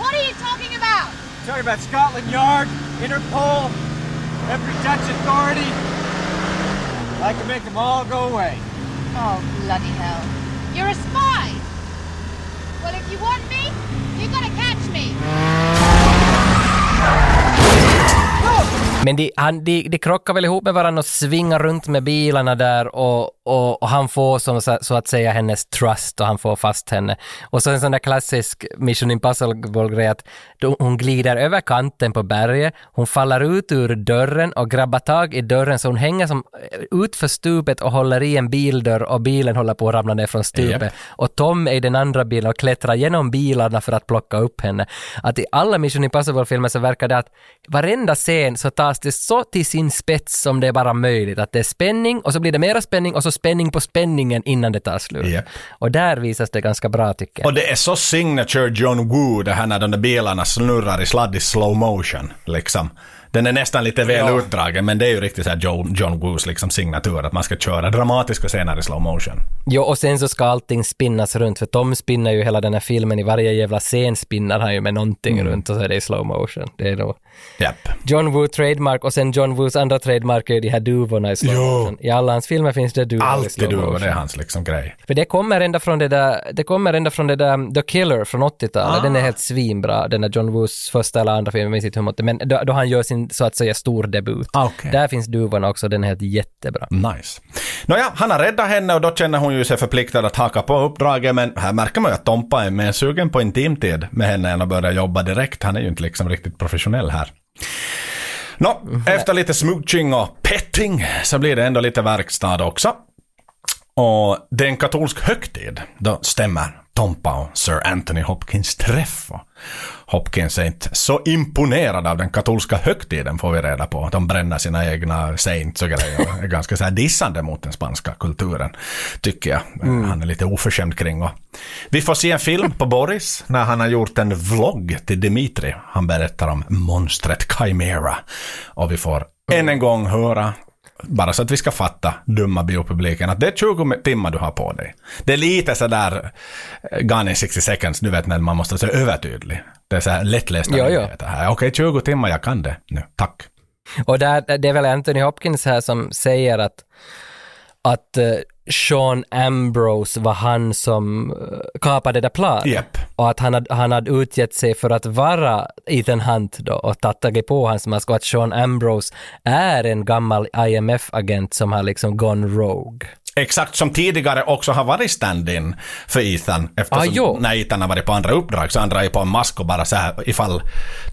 What are you talking about? Talking about Scotland Yard, Interpol, every Dutch authority. I can make them all go away. Oh, bloody hell. You're a spy! Well, if you want me, you gotta catch me! Men de, han, de, de krockar väl ihop med varandra och svingar runt med bilarna där och, och, och han får som, så, att säga hennes trust och han får fast henne. Och så en sån där klassisk Mission Impossible-grej att hon glider över kanten på berget, hon faller ut ur dörren och grabbar tag i dörren så hon hänger som ut för stupet och håller i en bildörr och bilen håller på att ramla ner från stupet. Japp. Och Tom är i den andra bilen och klättrar genom bilarna för att plocka upp henne. Att i alla Mission Impossible-filmer så verkar det att varenda scen så tas det så till sin spets som det är bara möjligt. Att det är spänning och så blir det mera spänning och så spänning på spänningen innan det tar slut. Japp. Och där visas det ganska bra tycker jag. Och det är så signature John Woo det här när de där bilarna snurrar i sladd i slow motion. Liksom. Den är nästan lite väl Ja. utdragen men det är ju riktigt så John, John Woos liksom signatur att man ska köra dramatiska scener i slow motion. Jo, och sen så ska allting spinnas runt, för Tom spinner ju hela den här filmen, i varje jävla scen spinnar han ju med någonting runt och så är det i slow motion. Det är nog Japp. John Woo trademark och sen John Woos andra trademark är ju de här duvorna i slow motion. I alla hans filmer finns det duvor i Alltid slow motion. det är hans liksom grej. För det kommer ända från det där, det kommer ända från det där The Killer från 80-talet. Ah. Den är helt svinbra, den där John Woos första eller andra film, jag minns inte hur många, men då, då han gör sin så att säga stor debut. Ah, okej. Där finns duvorna också, den är helt jättebra. Nice. Nåja, han har räddat henne och då känner hon ju sig förpliktad att haka på uppdraget men här märker man ju att Tompa är mer sugen på intimtid med henne än att börja jobba direkt. Han är ju inte liksom riktigt professionell här. Nå, efter lite smooching och petting så blir det ändå lite verkstad också. Och det är en katolsk högtid. Då stämmer Tompa och Sir Anthony Hopkins träff. Hopkins är inte så imponerad av den katolska högtiden får vi reda på. De bränner sina egna saints och grejer är ganska så här dissande mot den spanska kulturen. Tycker jag. Han är lite oförskämd kring. Och vi får se en film på Boris när han har gjort en vlogg till Dimitri. Han berättar om monstret Chimera. Och vi får än en gång höra bara så att vi ska fatta, dumma biopubliken, att det är 20 timmar du har på dig. Det är lite sådär eh, Gone in 60 seconds, du vet när man måste vara övertydlig. Det är så här lättlästa Ja, ja. nyheter här. Okej, 20 timmar, jag kan det nu, tack. Och där, det är väl Anthony Hopkins här som säger att, att eh, Sean Ambrose var han som uh, kapade det där planet. Japp. Och att han hade, han hade utgett sig för att vara Ethan Hunt då och tagit på hans mask och att Sean Ambrose är en gammal IMF-agent som har liksom gone rogue. Exakt som tidigare också har varit stand-in för Ethan. Eftersom Ah, när Ethan har varit på andra uppdrag så han drar ju på en mask och bara så här ifall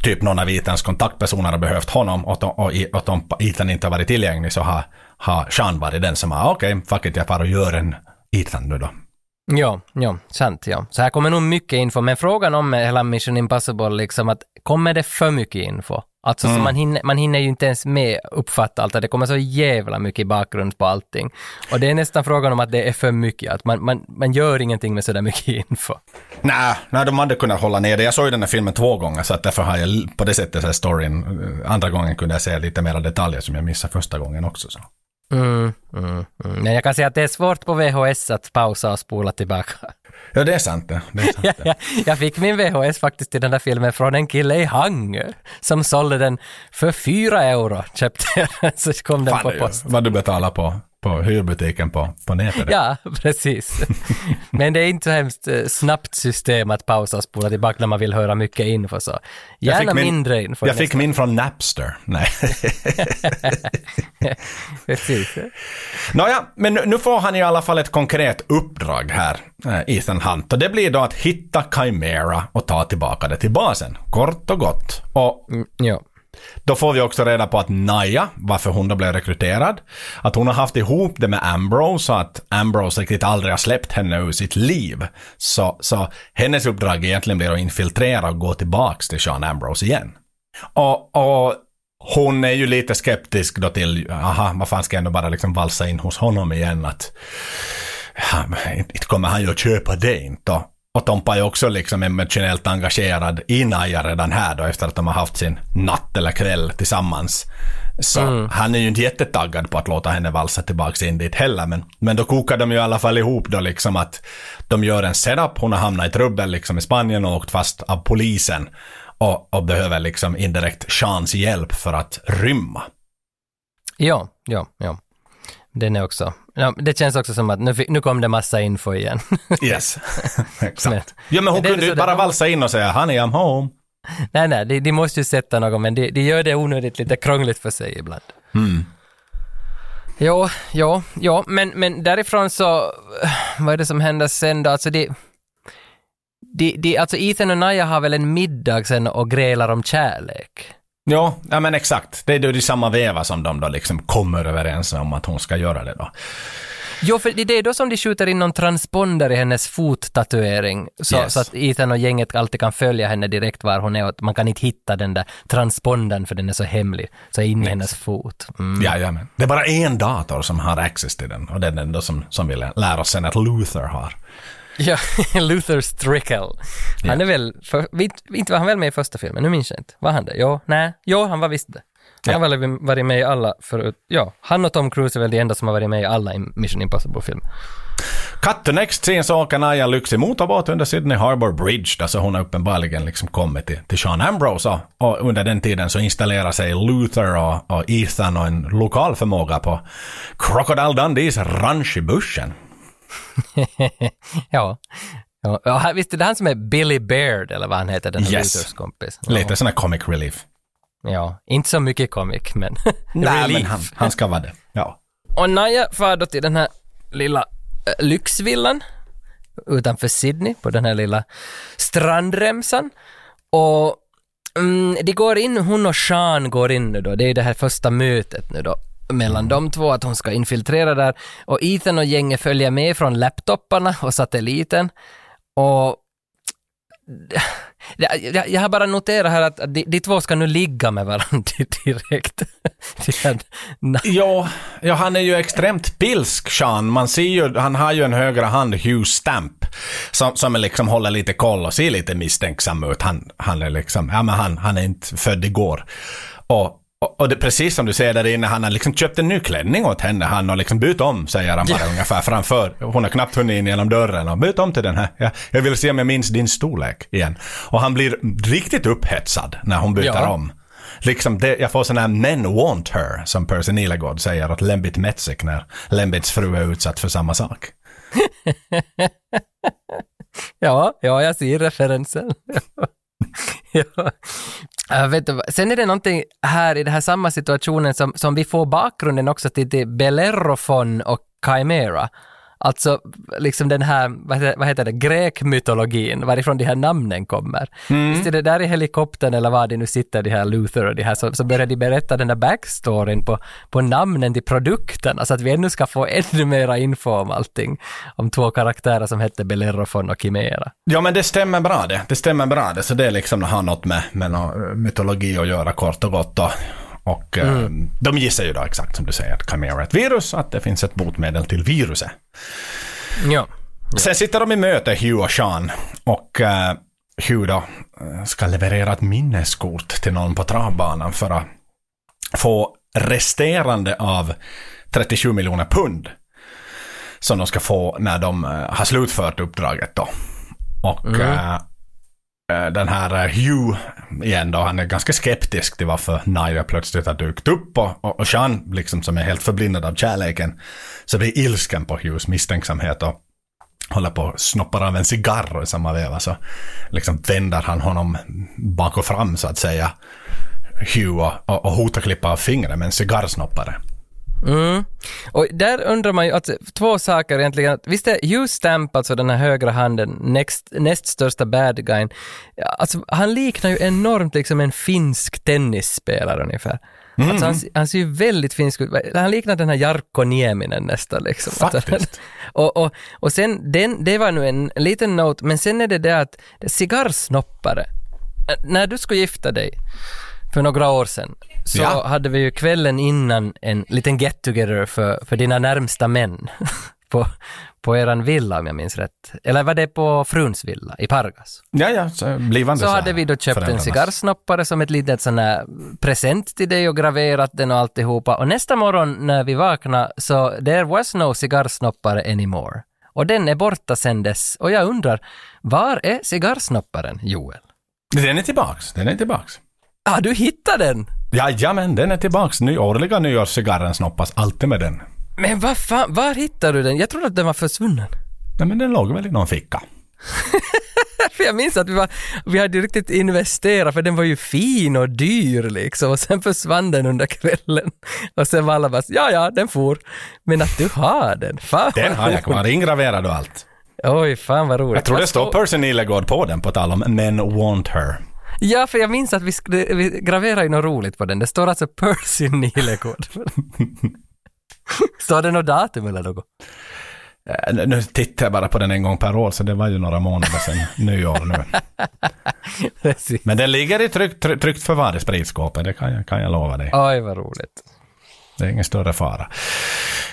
typ någon av Ethans kontaktpersoner har behövt honom och, och, och, Ethan inte har varit tillgänglig så har, har Sean varit den som har okej, fuck it, jag far och gör en Ethan nu då. Ja, ja, sant ja. Så här kommer nog mycket info, men frågan om hela Mission Impossible liksom att kommer det för mycket info? Alltså så man, hinner, man hinner ju inte ens med uppfatta allt, det kommer så jävla mycket bakgrund på allting. Och det är nästan frågan om att det är för mycket, att man, man, man gör ingenting med sådär mycket [LAUGHS] info. Nej, nej, de hade kunnat hålla ner det. Jag såg ju den här filmen två gånger så att därför har jag på det sättet så här storyn. eh, Andra gången kunde jag se lite mera detaljer som jag missade första gången också. Så. Mm, mm, mm. Men jag kan säga att det är svårt på VHS att pausa och spola tillbaka. Ja, det är sant det. det, är sant, jag, [LAUGHS] det. jag, fick min VHS faktiskt till den där filmen från en kille i Hangö som sålde den för fyra euro. Köpte jag den, [LAUGHS] så kom den Fan, på post. vad du betalar på, på hyrbutiken på, på nätet. Ja, [LAUGHS] precis. Men det är inte så hemskt eh, snabbt system att pausa och spola tillbaka när man vill höra mycket info. Så. Jag Gärna fick min- mindre info. Jag fick min från Napster. Nej. [LAUGHS] precis. Nåja, men nu, nu får han i alla fall ett konkret uppdrag här, eh, Ethan Hunt. Och det blir då att hitta Chimera och ta tillbaka det till basen. Kort och gott. Och Mm, ja. Då får vi också reda på att Naya, varför hon då blev rekryterad, att hon har haft ihop det med Ambrose och att Ambrose riktigt aldrig har släppt henne ur sitt liv. Så, så hennes uppdrag egentligen blir att infiltrera och gå tillbaks till Sean Ambrose igen. Och, och hon är ju lite skeptisk då till, aha, vad fan ska jag ändå bara liksom valsa in hos honom igen att inte kommer han ju att köpa det inte. Och- Tompa är också liksom emotionellt engagerad i Naja redan här då efter att de har haft sin natt eller kväll tillsammans. Så han är ju inte jättetaggad på att låta henne valsa tillbaks in dit heller. Men, men då kokar de ju i alla fall ihop då liksom att de gör en setup. Hon har hamnat i trubbel liksom i Spanien och åkt fast av polisen. Och, och behöver liksom indirekt chans hjälp för att rymma. Ja, ja, ja. Den är också, ja, det känns också som att nu, nu kom det massa info igen. [LAUGHS] Yes. [LAUGHS] Exakt. Men- Ja men hon kunde ju bara valsa in och säga honey I'm home. nej, nej, de, de måste ju sätta något, men de, de gör det onödigt lite krångligt för sig ibland. Mm. Ja, ja, ja, men, men därifrån så, [SIGHS] vad är det som händer sen då? Alltså det, de, de, alltså Ethan och Naja har väl en middag sen och grälar om kärlek. Ja, ja men exakt. Det är då i samma veva som de då liksom kommer överens om att hon ska göra det då. Jo, för det är då som de skjuter in någon transponder i hennes fottatuering, så, Yes. så att Ethan och gänget alltid kan följa henne direkt var hon är och man kan inte hitta den där transpondern för den är så hemlig, så in i hennes fot. Mm. Jajamän. Det är bara en dator som har access till den och det är den då som, som vi lär oss sen att Luther har. Ja, [LAUGHS] Luther Strickle. Han är väl, för, inte var han väl med i första filmen? Nu minns jag inte. Var han det? Jo, nej. Jo, han var visst det. Han har väl varit med i alla förut. Ja, han och Tom Cruise är väl de enda som har varit med i alla i Mission Impossible-filmer. Cut to next scene så åker Naja lyxig motorbåt under Sydney Harbour Bridge, där så hon har uppenbarligen liksom kommit till, till Sean Ambrose. Och, och under den tiden så installerar sig Luther och, och Ethan och en lokal förmåga på Crocodile Dundees ranch i bushen. [LAUGHS] ja. ja. Visst är det han som är Billy Baird, eller vad han heter, den här Yes. Luthers kompis? Ja. Lite sån här comic relief. Ja, inte så mycket comic, men [LAUGHS] Nej, men han, han ska vara det. Ja. Och Naja far då till den här lilla äh, lyxvillan utanför Sydney, på den här lilla strandremsan. Och mm, de går in, hon och Sean går in nu då, det är det här första mötet nu då mellan de två, att hon ska infiltrera där. Och Ethan och gänget följer med från laptopparna och satelliten. Och [LAUGHS] jag, jag, jag har bara noterat här att de, de två ska nu ligga med varandra [LAUGHS] direkt. [LAUGHS] Ja, ja, han är ju extremt pilsk, Sean. Man ser ju, han har ju en högra hand, Hugh Stamp, som, som liksom håller lite koll och ser lite misstänksam ut. Han, han är liksom, ja men han, han är inte född igår. Och, och, det är precis som du säger där inne, han har liksom köpt en ny klänning åt henne. Han har liksom bytt om, säger han bara ungefär framför. Hon har knappt hunnit in genom dörren och bytt om till den här. Ja, jag vill se om jag minns din storlek igen. Och han blir riktigt upphetsad när hon byter Ja. om. Liksom det, jag får sån här men want her, som Percy Nilegård säger åt Lembit Metsik när Lembits fru är utsatt för samma sak. [LAUGHS] Ja, ja, jag ser referensen. [LAUGHS] ja. Uh, vet, du, sen är det någonting här i den här samma situationen som, som vi får bakgrunden också till, till Bellerofon och Chimera. Alltså liksom den här, vad heter, vad heter det, grekmytologin, varifrån de här namnen kommer. Visst är det där i helikoptern eller var de nu sitter, de här Luther och de här, så, så börjar de berätta den där backstoryn på, på namnen till produkterna, så att vi ännu ska få [LAUGHS] ännu mera info om allting. Om två karaktärer som hette Bellerofon och Chimera. Ja men det stämmer bra det. Det stämmer bra det. Så det är liksom har något med, med nå- mytologi att göra kort och gott. Och, och eh, de gissar ju då exakt som du säger att Chimera är ett virus, att det finns ett botemedel till viruset. Ja. Sen sitter de i möte, Hugh och Sean. Och eh, Hugh då eh, ska leverera ett minneskort till någon på travbanan för att få resterande av 37 miljoner pund. Som de ska få när de eh, har slutfört uppdraget då. Och eh, eh, Eh, den här eh, Hugh igen då, han är ganska skeptisk till varför Naja plötsligt har dykt upp och, och, och Sean, liksom som är helt förblindad av kärleken, så blir ilsken på Hughs misstänksamhet och håller på och snoppar av en cigarr i samma veva så liksom vänder han honom bak och fram så att säga. Hugh och, och, och hotar klippa av fingret med en cigarrsnoppare. Mm. Och där undrar man ju, alltså, två saker egentligen. Visst är Hugh Stamp, alltså den här högra handen, näst, näst största bad guyen, ja, alltså han liknar ju enormt liksom en finsk tennisspelare ungefär. Alltså han, han ser ju väldigt finsk ut. Han liknar den här Jarkko Nieminen nästan liksom. Faktiskt. [LAUGHS] Och, och, och sen, den, det var nu en liten note, men sen är det det att cigarrsnoppare. När du skulle gifta dig för några år sedan så Ja. hade vi ju kvällen innan en liten get together för, för dina närmsta män [LAUGHS] på, på eran villa om jag minns rätt. Eller var det på fruns villa i Pargas? Ja, ja, så blivande Så här hade vi då köpt en cigarrsnoppare som ett litet sån här present till dig och graverat den och alltihopa. Och nästa morgon när vi vaknade så there was no cigarrsnoppare anymore. Och den är borta sen dess. Och jag undrar, var är cigarrsnopparen, Joel? Den är tillbaks, den är tillbaks. Ah, du hittade den! Jajamän, den är tillbaks. Ny, årliga nyårscigarren snoppas alltid med den. Men vad fan, var hittade du den? Jag trodde att den var försvunnen. Nej men den låg väl i någon ficka. [LAUGHS] För jag minns att vi, var, vi hade riktigt investerat för den var ju fin och dyr liksom och sen försvann den under kvällen. Och sen var alla bara ja ja, den for. Men att du har den, fan Den har jag kvar, ingraverad och allt. Oj, fan vad roligt. Jag tror det står Percy Nilegård på den på tal om men want her. Ja, för jag minns att vi, vi graverade ju något roligt på den. Det står alltså Percy Nilegård. står det något datum eller något? Eh, nu- tittar jag bara på den en gång per år, så det var ju några månader sedan nyår nu. [LAUGHS] Men den ligger i tryggt, try- tryggt förvar i spritskåpet, det kan jag, kan jag lova dig. Oj, vad roligt. Det är ingen större fara.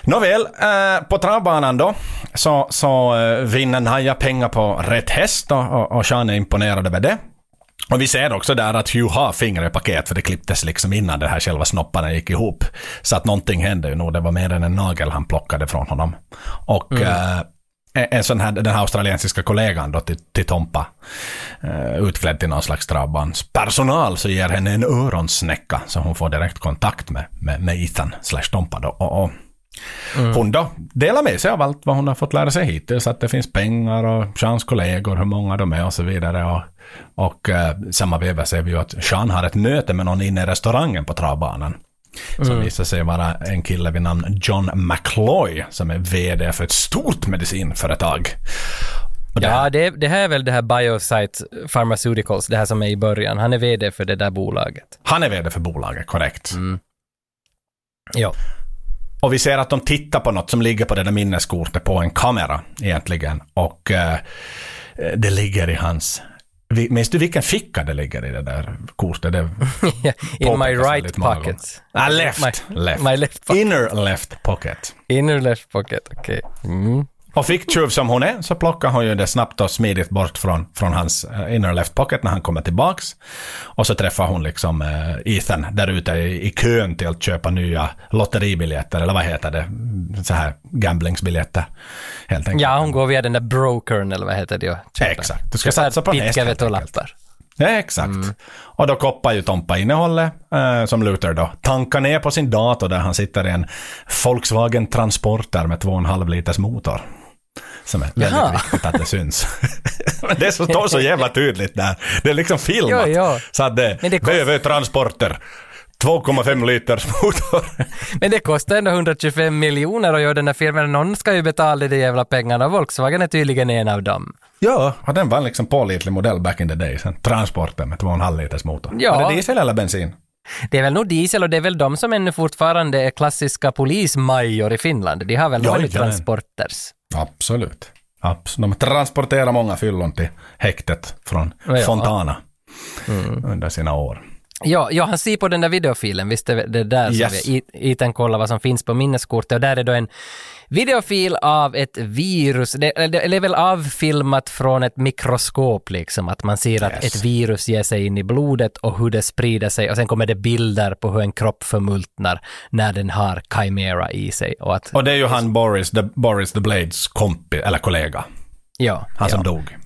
Nåväl, eh, på travbanan då så, så eh, vinner Naja pengar på rätt häst och, och, och Sean är imponerad över det. Och vi ser också där att Hugh har fingret i paket för det klipptes liksom innan det här själva snopparen gick ihop. Så att någonting hände ju nog. Det var mer än en nagel han plockade från honom. Och eh, en sån här, den här australiensiska kollegan då till, till Tompa, uh, utklädd till någon slags travbanspersonal, så ger henne en öronsnäcka så hon får direkt kontakt med, med, med Ethan slash Tompa då. Och, och Hon då delar med sig av allt vad hon har fått lära sig hittills, att det finns pengar och Seans kollegor, hur många de är och så vidare. Och, och uh, samma veva ser vi ju att Sean har ett möte med någon inne i restaurangen på travbanan. Som Mm. visar sig vara en kille vid namn John McCloy som är VD för ett stort medicinföretag. Det- Ja, det, det här är väl det här Biosite Pharmaceuticals, det här som är i början. Han är VD för det där bolaget. Han är VD för bolaget, korrekt. Mm. Ja. Och vi ser att de tittar på något som ligger på det där minneskortet på en kamera egentligen. Och eh, det ligger i hans... Minns du vilken ficka det ligger i det där kortet? Det [LAUGHS] In my right pocket. Ah, left. My, left. my left pocket. Inner left pocket. Inner left pocket, okej. Mm. Och ficktjuv som hon är så plockar hon ju det snabbt och smidigt bort från, från hans eh, inner left pocket när han kommer tillbaks. Och så träffar hon liksom eh, Ethan där ute i, i kön till att köpa nya lotteribiljetter, eller vad heter det? Så här gamblingsbiljetter. Helt enkelt. Ja, hon går via den där brokern, eller vad heter det? köper. Exakt. Du ska Köper satsa på en häst, helt pitkävetolappar. Ja, exakt. Och då koppar ju Tompa innehållet eh, som Luther då tankar ner på sin dator där han sitter i en Volkswagen Transporter med 2,5 liters motor. Som är väldigt Jaha. viktigt att det syns. [LAUGHS] Men det står så jävla tydligt där. Det är liksom filmat. Jo, jo. Så att det, Men det kost- BV Transporter, 2,5 liters motor. [LAUGHS] Men det kostar ändå 125 miljoner att göra den här filmen. Någon ska ju betala de jävla pengarna. Volkswagen är tydligen en av dem. ja, och den var liksom pålitlig modell back in the days. En Transporter med 2,5 liters motor. Ja. Var det diesel eller bensin? Det är väl nog diesel och det är väl de som ännu fortfarande är klassiska polismajor i Finland. De har väl Ja, jajamän. transporters. Absolut. Absolut. De transporterar många fyllon till häktet från Ja. Mm. Fontana under sina år. Ja, ja, han ser på den där videofilen, visst är det där Yes. som vi, Ethan kollar vad som finns på minneskortet och där är då en videofil av ett virus, det, det, det är väl avfilmat från ett mikroskop liksom, att man ser att Yes. ett virus ger sig in i blodet och hur det sprider sig och sen kommer det bilder på hur en kropp förmultnar när den har Chimera i sig. Och att, Och det är ju han Boris the, Boris the Blades kompis, eller kollega. ja, Han som ja. dog.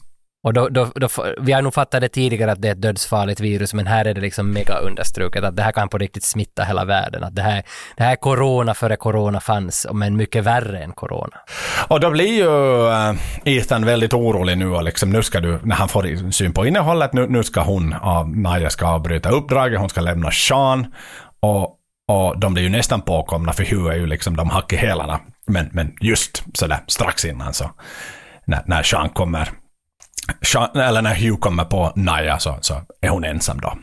Och då, då, då, vi har nog fattat det tidigare att det är ett dödsfarligt virus, men här är det liksom mega understruket att det här kan på riktigt smitta hela världen. Att det här, det här är corona före corona fanns, men mycket värre än corona. Och då blir ju eh, Ethan väldigt orolig nu och liksom nu ska du, när han får syn på innehållet, nu, nu ska hon, av, Naja ska avbryta uppdraget, hon ska lämna Sean och, och de blir ju nästan påkomna för Hugh är ju liksom de hack i hälarna. Men, men just sådär strax innan så, när, när Sean kommer, Sean, eller när Hugh kommer på Naja så, så är hon ensam då.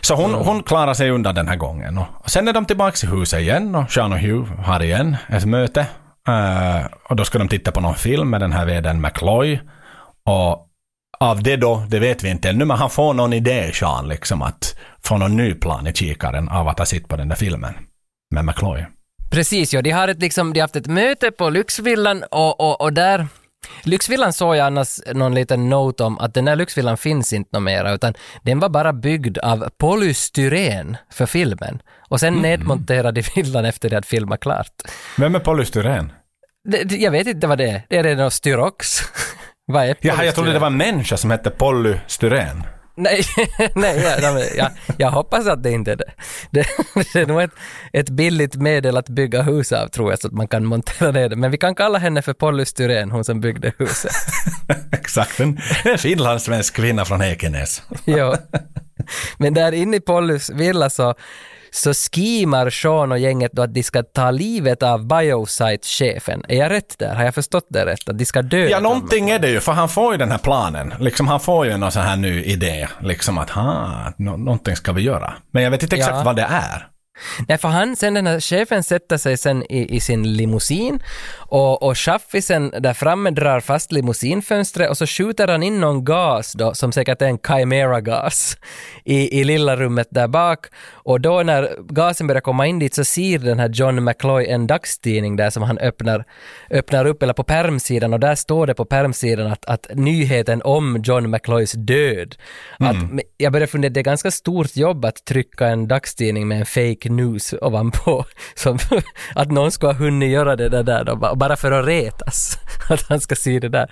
Så hon, hon klarar sig undan den här gången. Och sen är de tillbaka i huset igen och Sean och Hugh har igen ett möte. Eh, och då ska de titta på någon film med den här vdn McCloy. Och av det då, det vet vi inte ännu, men han får någon idé, Sean, liksom att få någon ny plan i kikaren av att ha sitt på den där filmen med McCloy. Precis, ja, de har, ett, liksom, de har haft ett möte på Lyxvillan och, och, och där Lyxvillan såg jag annars någon liten note om att den där Lyxvillan finns inte mera utan den var bara byggd av polystyren för filmen och sen nedmonterad i villan efter det att filmat klart. Vem är polystyren? Det, jag vet inte vad det är. Det är det något styrox? [LAUGHS] vad är Jaha, jag trodde polystyren? det var en människa som hette polystyren. Nej, [LAUGHS] nej jag, jag, jag, hoppas att det inte är det. Det, [LAUGHS] det är nog ett, ett billigt medel att bygga hus av tror jag, så att man kan montera ner det. Men vi kan kalla henne för polystyren, hon som byggde huset. [LAUGHS] Exakt, en, en finlandssvensk kvinna från Ekenäs. ja. Men där inne i Pollys villa så, så skimar Sean och gänget då att de ska ta livet av Biosite-chefen. Är jag rätt där? Har jag förstått det rätt? Att de ska döda Ja, någonting är det ju, för han får ju den här planen. Liksom, han får ju någon sån här ny idé, liksom att ha, nå- någonting ska vi göra. Men jag vet inte exakt Ja. vad det är. Nej, för han, sen den här chefen sätter sig sen i, i sin limousin och, och chaffisen där framme drar fast limousinfönstret och så skjuter han in någon gas då, som säkert är en Chimera-gas, i, i lilla rummet där bak. Och då när gasen börjar komma in dit så ser den här John McCloy en dagstidning där som han öppnar, öppnar upp, eller på permsidan, och där står det på permsidan att, att nyheten om John McCloys död. Att, men jag börjar fundera, det är ganska stort jobb att trycka en dagstidning med en fake fake news ovanpå. Som [LAUGHS] att någon skulle ha hunnit göra det där, där då, ba- bara för att retas. [LAUGHS] Att han ska se det där.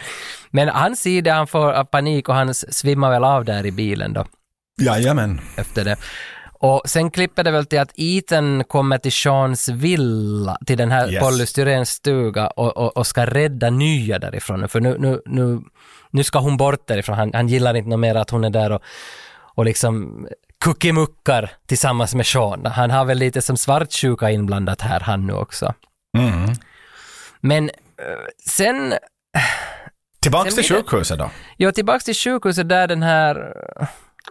Men han ser det, han får panik och han svimmar väl av där i bilen då Jajamän. efter det. Och sen klipper det väl till att Ethan kommer till Seans villa, till den här Yes. Pollystyréns stuga och, och, och ska rädda nya därifrån. För nu, nu, nu, nu ska hon bort därifrån. Han, han gillar inte något mer att hon är där och, och liksom kuckimuckar tillsammans med Sean. Han har väl lite som svartsjuka inblandat här, han nu också. Mm. Men eh, sen Tillbaks Sen till det- sjukhuset då. Ja, tillbaks till sjukhuset där den här eh,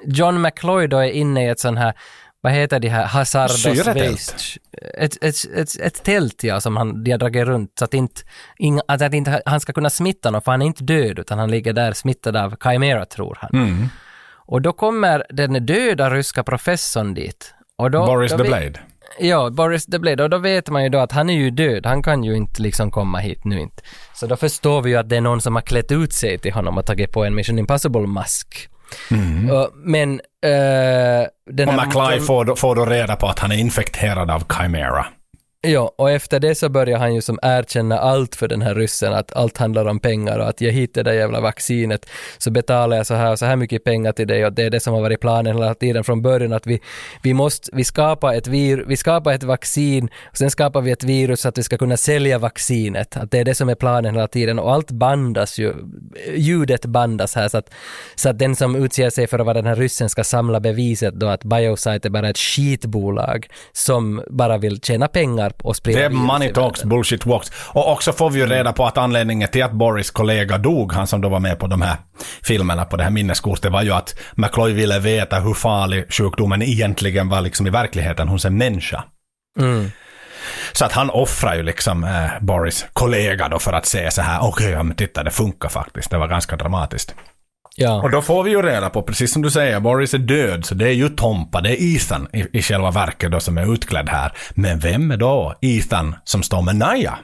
John McCloy då är inne i ett sån här, vad heter de här, hazardos waste. Ett, ett, ett, ett tält ja, som han, de har dragit runt så att inte, inga, att, att inte han ska kunna smitta någon, för han är inte död utan han ligger där smittad av Chimera tror han. Mm. Och då kommer den döda ryska professorn dit. Och då, Boris då the Blade. Ja, Boris the Blade. Och då vet man ju då att han är ju död. Han kan ju inte liksom komma hit nu inte. Så då förstår vi ju att det är någon som har klätt ut sig till honom och tagit på en Mission Impossible-mask. Och- men... Uh, den Och McFly får, då- får då reda på att han är infekterad av Chimera. Ja, och efter det så börjar han ju som erkänna allt för den här ryssen, att allt handlar om pengar och att ge hit det där jävla vaccinet. Så betalar jag så här och så här mycket pengar till dig och det är det som har varit planen hela tiden från början att vi, vi måste, vi skapar ett vir, vi skapar ett vaccin och sen skapar vi ett virus så att vi ska kunna sälja vaccinet, att det är det som är planen hela tiden och allt bandas ju, ljudet bandas här så att, så att den som utger sig för att vara den här ryssen ska samla beviset då att Biosite är bara ett skitbolag som bara vill tjäna pengar och sprida Det är money talks, bullshit walks. Och också får vi ju reda på att anledningen till att Boris kollega dog, han som då var med på de här filmerna på det här minneskortet, var ju att McCloy ville veta hur farlig sjukdomen egentligen var liksom i verkligheten hos en människa. Mm. Så att han offrar ju liksom eh, Boris kollega då för att se så här, okej, ja, men titta, det funkar faktiskt. Det var ganska dramatiskt. Ja. Och då får vi ju reda på, precis som du säger, Boris är död, så det är ju Tompa, det är Ethan i, i själva verket då som är utklädd här. Men vem är då Ethan som står med Naya?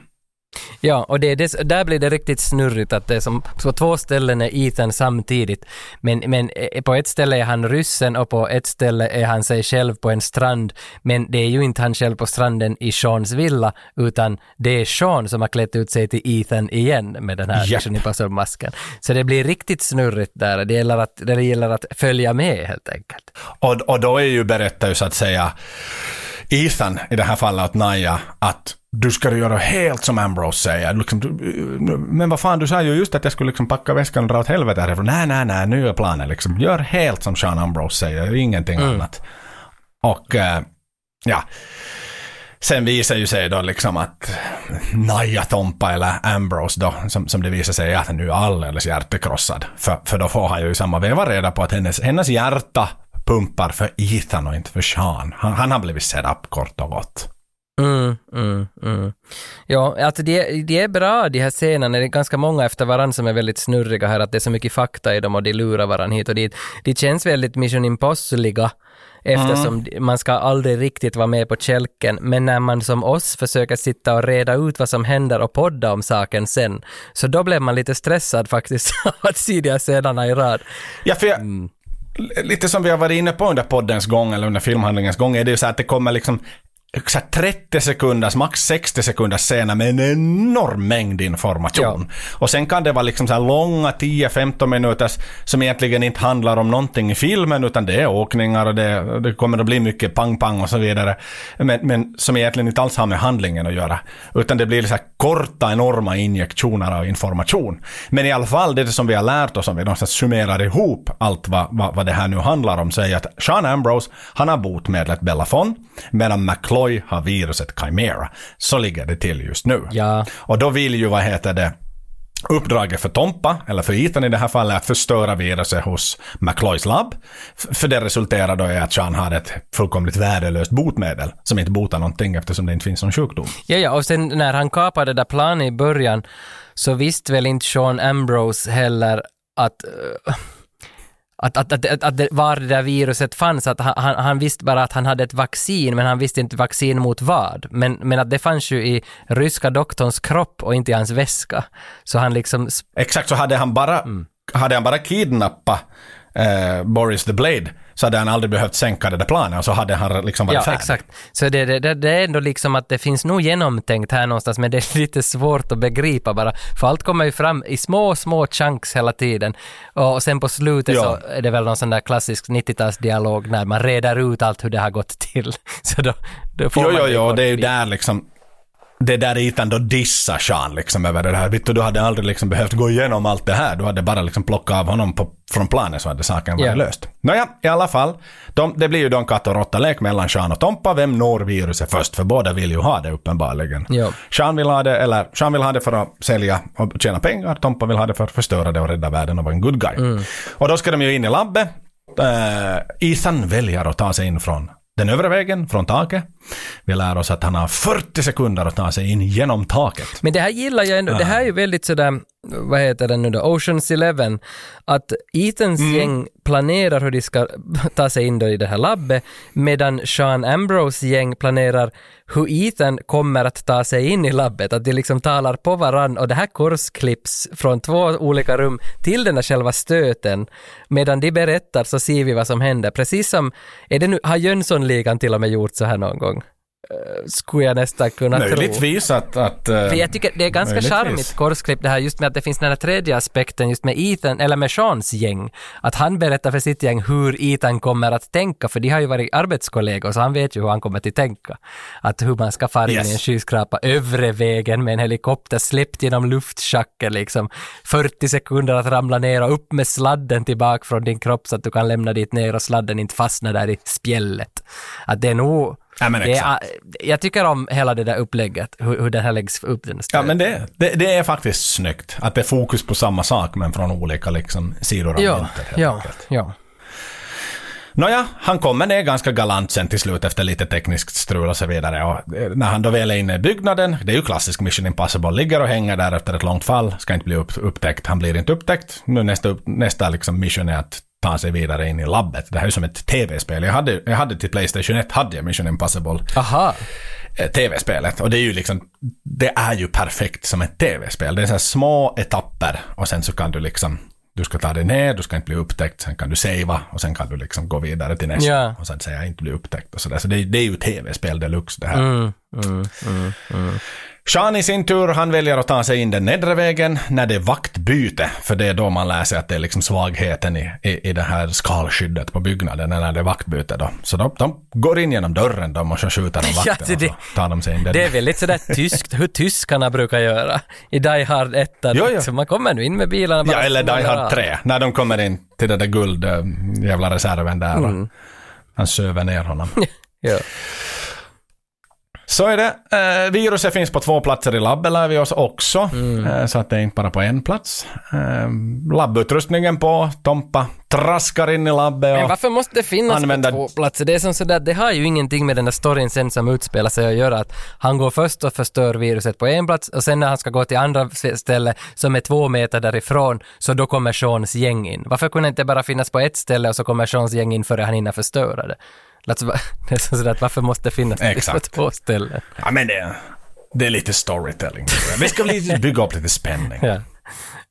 Ja, och det, det, där blir det riktigt snurrigt att det är som på två ställen är Ethan samtidigt. Men, men eh, på ett ställe är han ryssen och på ett ställe är han sig själv på en strand. Men det är ju inte han själv på stranden i Seans villa, utan det är Sean som har klätt ut sig till Ethan igen med den här Japp. Mission Impossible-masken. Så det blir riktigt snurrigt där. Det gäller att, det gäller att följa med helt enkelt. Och, och då är ju berättar ju så att säga Ethan, i det här fallet åt Naya, att du ska göra helt som Ambrose säger. Liksom, du, men vad fan, du sa ju just att jag skulle liksom packa väskan och dra åt helvete härifrån. Nej, nej, nej, nu är planen liksom. Gör helt som Sean Ambrose säger, ingenting annat. Och eh, ja, sen visar ju sig då liksom att Naya Tompa eller Ambrose då, som, som det visar sig, att nu är alldeles hjärtekrossad. För, för då får han ju i samma veva reda på att hennes, hennes hjärta pumpar för Ethan och inte för Sean. Han, han har blivit set up kort och gott. Mm, mm, mm. Ja, alltså de, de är bra de här scenerna, det är ganska många efter varandra som är väldigt snurriga här, att det är så mycket fakta i dem och de lurar varandra hit och dit. De känns väldigt Mission Impossible eftersom man ska aldrig riktigt vara med på kälken, men när man som oss försöker sitta och reda ut vad som händer och podda om saken sen, så då blev man lite stressad faktiskt [LAUGHS] av att se de här scenerna i rad. Ja, för jag, lite som vi har varit inne på under poddens gång eller under filmhandlingens gång är det ju så att det kommer liksom så här 30 sekunders, max 60 sekunders scener med en enorm mängd information. Och sen kan det vara liksom så långa 10-15 minuters som egentligen inte handlar om någonting i filmen utan det är åkningar och det, det kommer att bli mycket pang-pang och så vidare. Men, men som egentligen inte alls har med handlingen att göra. Utan det blir så korta enorma injektioner av information. Men i alla fall det som vi har lärt oss om vi någonstans summerar ihop allt vad, vad, vad det här nu handlar om så är att Sean Ambrose han har botemedlet Belafon medan McCloy har viruset Chimera. Så ligger det till just nu. Ja. Och då vill ju, vad heter det, uppdraget för Tompa, eller för Ethan i det här fallet, att förstöra viruset hos McCloys labb. För det resulterar då i att Sean har ett fullkomligt värdelöst botemedel som inte botar någonting eftersom det inte finns någon sjukdom. Ja, ja, och sen när han kapade det där planet i början så visste väl inte Sean Ambrose heller att eh, att, att, att, att, var det där viruset fanns, att han, han, visste bara att han hade ett vaccin, men han visste inte vaccin mot vad. Men, men att det fanns ju i ryska doktorns kropp och inte i hans väska. Så han liksom... Exakt, så hade han bara, hade han bara kidnappat eh, Boris the Blade så hade han aldrig behövt sänka det där planet och så hade han liksom varit Ja, färdig. exakt. Så det, det, det, är ändå liksom att det finns nog genomtänkt här någonstans, men det är [LAUGHS] lite svårt att begripa bara. För allt kommer ju fram i små, små chunks hela tiden. Och sen på slutet Ja. så är det väl någon sån där klassisk 90-talsdialog när man reder ut allt hur det har gått till. [LAUGHS] Så då, då får Jo, man jo, jo, det är ju där liksom det är där Ethan då dissar Sean liksom över det här. Vet du, hade aldrig liksom behövt gå igenom allt det här. Du hade bara liksom plockat av honom på, från planet så hade saken varit Ja. löst. Nåja, i alla fall. De, det blir ju då en katt och råtta-lek mellan Sean och Tompa. Vem når viruset först? För båda vill ju ha det uppenbarligen. Ja. Sean vill ha det, eller Sean vill ha det för att sälja och tjäna pengar. Tompa vill ha det för att förstöra det och rädda världen och vara en good guy. Mm. Och då ska de ju in i labbet. Uh, Ethan väljer att ta sig in från den övre vägen, från taket. Vi lär oss att han har 40 sekunder att ta sig in genom taket. Men det här gillar jag ändå. Det här är ju väldigt sådär, vad heter det nu då, Oceans Eleven. Att Ethans Mm. gäng planerar hur de ska [LAUGHS] ta sig in i det här labbet, medan Sean Ambrose gäng planerar hur Ethan kommer att ta sig in i labbet. Att de liksom talar på varann och det här korsklipps från två olika rum till den där själva stöten. Medan de berättar så ser vi vad som händer. Precis som, är det nu, har Jönssonligan till och med gjort så här någon gång? Eh, skulle jag nästan kunna tro. Möjligtvis att... att eh, För jag tycker det är ganska möjligtvis. charmigt korsklipp det här just med att det finns den här tredje aspekten just med Ethan, eller med Seans gäng. Att han berättar för sitt gäng hur Ethan kommer att tänka, för de har ju varit arbetskollegor så han vet ju hur han kommer att tänka. Att hur man ska fara in Yes. i en skyskrapa övre vägen med en helikopter släppt genom luftschacket liksom. 40 sekunder att ramla ner och upp med sladden tillbaka från din kropp så att du kan lämna dit ner och sladden inte fastnar där i spjället. Att det är nog Ja, men det är, exakt. jag tycker om hela det där upplägget, hur, hur den här läggs upp. Den Ja, men det, det, det är faktiskt snyggt. Att det är fokus på samma sak men från olika liksom, sidor av Ja, myntet. ja, enkelt. ja. Nåja, han kommer ner ganska galant sen till slut efter lite tekniskt strul och så vidare. Och eh, när han då väl är inne i byggnaden, det är ju klassisk Mission Impossible, ligger och hänger där efter ett långt fall, ska inte bli upp, upptäckt. Han blir inte upptäckt. Nu nästa, nästa liksom mission är att ta sig vidare in i labbet. Det här är ju som ett tv-spel. Jag hade, jag hade till Playstation 1 hade jag Mission Impossible Aha. eh, tv-spelet. Och det är ju liksom, det är ju perfekt som ett tv-spel. Det är så små etapper och sen så kan du liksom, du ska ta dig ner, du ska inte bli upptäckt, sen kan du savea och sen kan du liksom gå vidare till nästa. Ja. Och sen säga inte bli upptäckt och sådär. Så det, det är ju tv-spel deluxe det här. Mm, mm, mm, mm. Sean i sin tur, han väljer att ta sig in den nedre vägen när det är vaktbyte. För det är då man lär sig att det är liksom svagheten i, i, i det här skalskyddet på byggnaden när det är vaktbyte då. Så de, de går in genom dörren de och så skjuter de [LAUGHS] Ja, vakten det- och så tar de sig in den. Det är väldigt sådär tyskt, hur tyskarna brukar göra i Die Hard 1. Jo, jo. Liksom, man kommer nu in med bilarna bara Ja, eller Die. Hard 3. När de kommer in till den där guld äh, jävla reserven där Mm. och han söver ner honom. [LAUGHS] Ja. Så är det. Eh, viruset finns på två platser i labbet lär vi oss också. Mm. Eh, så att det är inte bara på en plats. Eh, labbutrustningen på. Tompa traskar in i labbet Men och varför måste det finnas använder- på två platser? Det är som sådär, det har ju ingenting med den där storyn sen som utspelar sig att göra. Att han går först och förstör viruset på en plats och sen när han ska gå till andra ställe som är två meter därifrån, så då kommer Seans gäng in. Varför kunde det inte bara finnas på ett ställe och så kommer Seans gäng in före han hinner förstöra det? Som [LAUGHS] sådär att varför måste det finnas Exakt. på två ställen? Ja, men det, det är lite storytelling. Vi ska bygga upp lite spänning. Ja.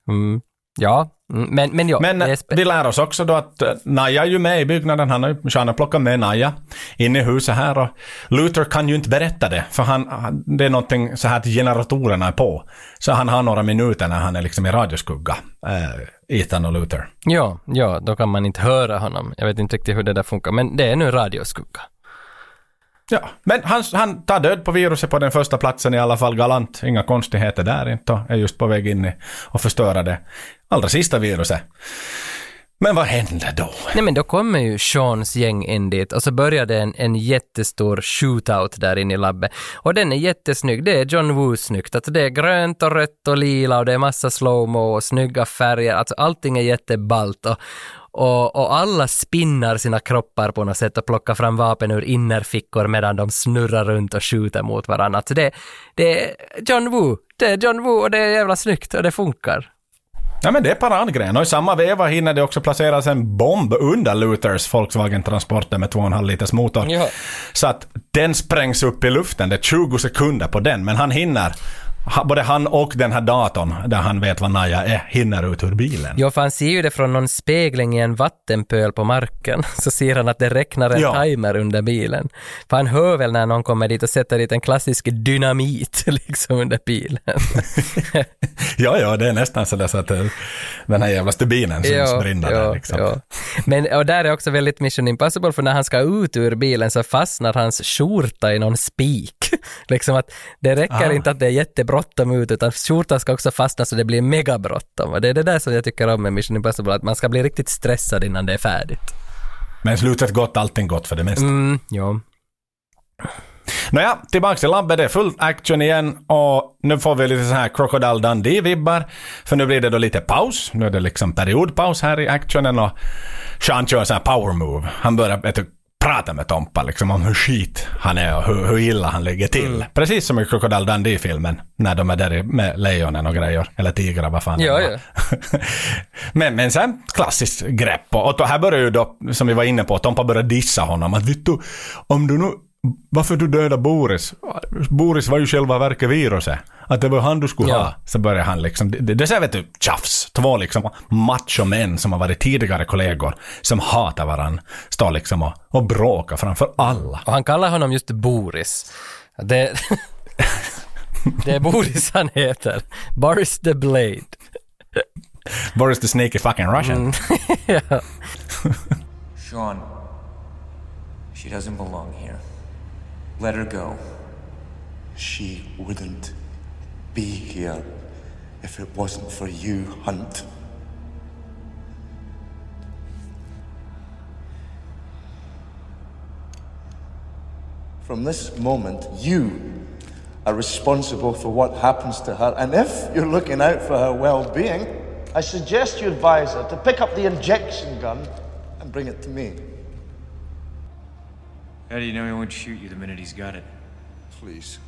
Mm. Ja, mm. men, men ja. Men eh, vi lär oss också då att eh, Naja är ju med i byggnaden. Han har Sean har plockat med Naja in i huset här och Luther kan ju inte berätta det för han, han, det är någonting så här att generatorerna är på. Så han har några minuter när han är liksom i radioskugga. Eh, Ethan och Luther. Ja, ja, då kan man inte höra honom. Jag vet inte riktigt hur det där funkar, men det är nu radioskugga. Ja, men han, han tar död på viruset på den första platsen i alla fall galant. Inga konstigheter där inte och är just på väg in i och förstöra det allra sista viruset. Men vad händer då? Nej men då kommer ju Seans gäng in dit och så börjar det en, en jättestor shootout där inne i labbet. Och den är jättesnygg, det är John Woo snyggt. Alltså det är grönt och rött och lila och det är massa slowmo och snygga färger. Alltså allting är jätteballt och, och, och alla spinnar sina kroppar på något sätt och plockar fram vapen ur innerfickor medan de snurrar runt och skjuter mot varandra. Alltså det, det är John Woo, det är John Woo och det är jävla snyggt och det funkar. Ja men det är paradgren och i samma veva hinner det också placeras en bomb under Luthers Volkswagen Transporter med 2,5 liters motor. Ja. Så att den sprängs upp i luften, det är 20 sekunder på den, men han hinner både han och den här datorn, där han vet vad Naja är, hinner ut ur bilen. Jo, för han ser ju det från någon spegling i en vattenpöl på marken. [LAUGHS] Så ser han att det räknar en Ja. timer under bilen. För han hör väl när någon kommer dit och sätter dit en klassisk dynamit [LAUGHS] liksom under bilen. [LAUGHS] Ja, ja, det är nästan så, där så att eh, den här jävla stubinen syns brinna där liksom. ja. Men och där är också väldigt Mission Impossible, för när han ska ut ur bilen så fastnar hans skjorta i någon spik. [LAUGHS] liksom att det räcker Ah. inte att det är jättebråttom ut, utan skjortan ska också fastna så det blir megabråttom. Och det är det där som jag tycker om med Mission Impossible, att man ska bli riktigt stressad innan det är färdigt. Men slutet gott, allting gott för det mesta. Mm, ja. Nåja, tillbaks till labbet, det är full action igen och nu får vi lite så här Crocodile Dundee-vibbar. För nu blir det då lite paus, nu är det liksom periodpaus här i actionen och Sean kör en sån här power move. Han börjar vet du, prata med Tompa liksom om hur skit han är och hur, hur illa han ligger till. Precis som i Crocodile Dundee-filmen, när de är där med lejonen och grejer, eller tigrar, vad fan Ja, ja. [LAUGHS] men, men sen klassiskt grepp. Och, och här börjar ju då, som vi var inne på, Tompa börjar dissa honom. Att vet du, om du nu, varför du dödade Boris? Boris var ju själva verket viruset. Att det var han du skulle Ja. ha. Så börjar han liksom, det, det är vet du, tjafs. Två liksom macho-män som har varit tidigare kollegor, som hatar varandra, står liksom och, och bråkar framför alla. Och han kallar honom just Boris. Det, [LAUGHS] det är Boris han heter. Boris the Blade. Boris the sneaky fucking Russian. [LAUGHS] ja. Sean, she doesn't belong here. Let her go. She wouldn't be here if it wasn't for you, Hunt. From this moment, you are responsible for what happens to her, and if you're looking out for her well being, I suggest you advise her to pick up the injection gun and bring it to me. How do you know he won't shoot you the minute he's got it? Please.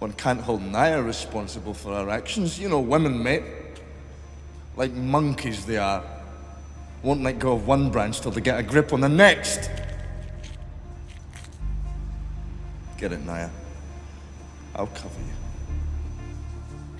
One can't hold Naya responsible for her actions. You know women, mate. Like monkeys they are. Won't let go of one branch till they get a grip on the next. Get it, Naya. I'll cover you.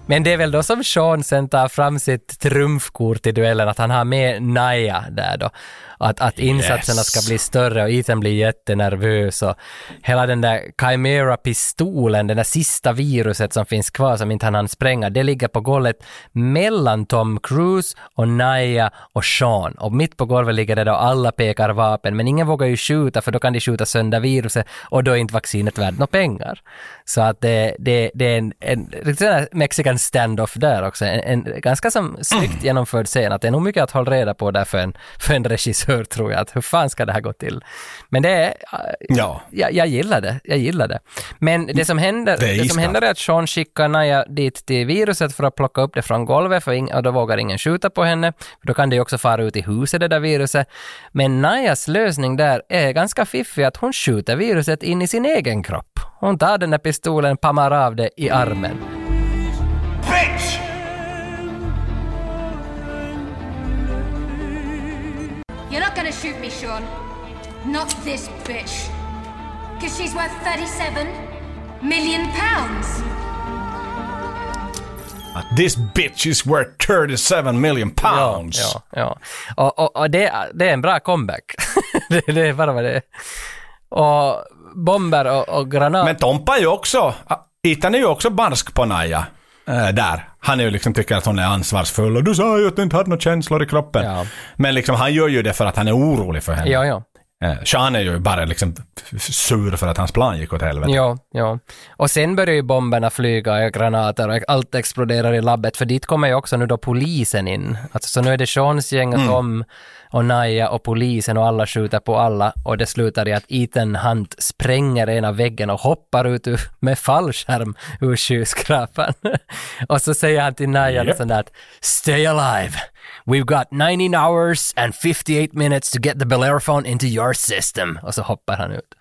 Men det är väl då som Sean sen tar fram sitt trumfkort i duellen, att han har med Naya där då. Att, att insatserna Yes. ska bli större och Ethan blir jättenervös och hela den där Chimera-pistolen, den där sista viruset som finns kvar som inte han hann spränga, det ligger på golvet mellan Tom Cruise och Naya och Sean. Och mitt på golvet ligger det då alla pekar vapen, men ingen vågar ju skjuta för då kan de skjuta sönder viruset och då är inte vaccinet värt några pengar. Så att det, det, det är en, en här mexican standoff där också. En, en ganska som snyggt genomförd scen. Att det är nog mycket att hålla reda på där för en, för en regissör tror jag. Att hur fan ska det här gå till? Men det är... Ja. Jag, jag gillar det. Jag gillar det. Men det som händer, Det är det, som händer är att Sean skickar Naya dit till viruset för att plocka upp det från golvet för ing, och då vågar ingen skjuta på henne. För då kan det ju också fara ut i huset det där viruset. Men Nayas lösning där är ganska fiffig att hon skjuter viruset in i sin egen kropp. Hon tar den där pistolen, pammar av det i armen. Sean. Not this bitch. Because she's worth 37 million pounds. This bitch is worth 37 million pounds. Ja, ja. Och, och, och det, det är en bra comeback. [LAUGHS] det, det är bara vad det är. Och bomber och, och granater. Men Tompa är ju också, Ethan är ju också barsk på Naja. Äh, där. Han är ju liksom tycker att hon är ansvarsfull och du sa ju att du inte hade några känslor i kroppen. Ja. Men liksom han gör ju det för att han är orolig för henne. Ja, ja. Eh, Sean är ju bara liksom sur för att hans plan gick åt helvete. Ja, ja. Och sen börjar ju bomberna flyga och granater och allt exploderar i labbet för dit kommer ju också nu då polisen in. Alltså så nu är det Seans gäng och Tom och Naya och polisen och alla skjuter på alla och det slutar i att Ethan Hunt spränger ena väggen och hoppar ut ur, med fallskärm ur skyskrapan. [LAUGHS] och så säger han till Naya Japp. sånt där att “Stay alive! We've got 19 hours and 58 minutes to get the Bellerophone into your system” och så hoppar han ut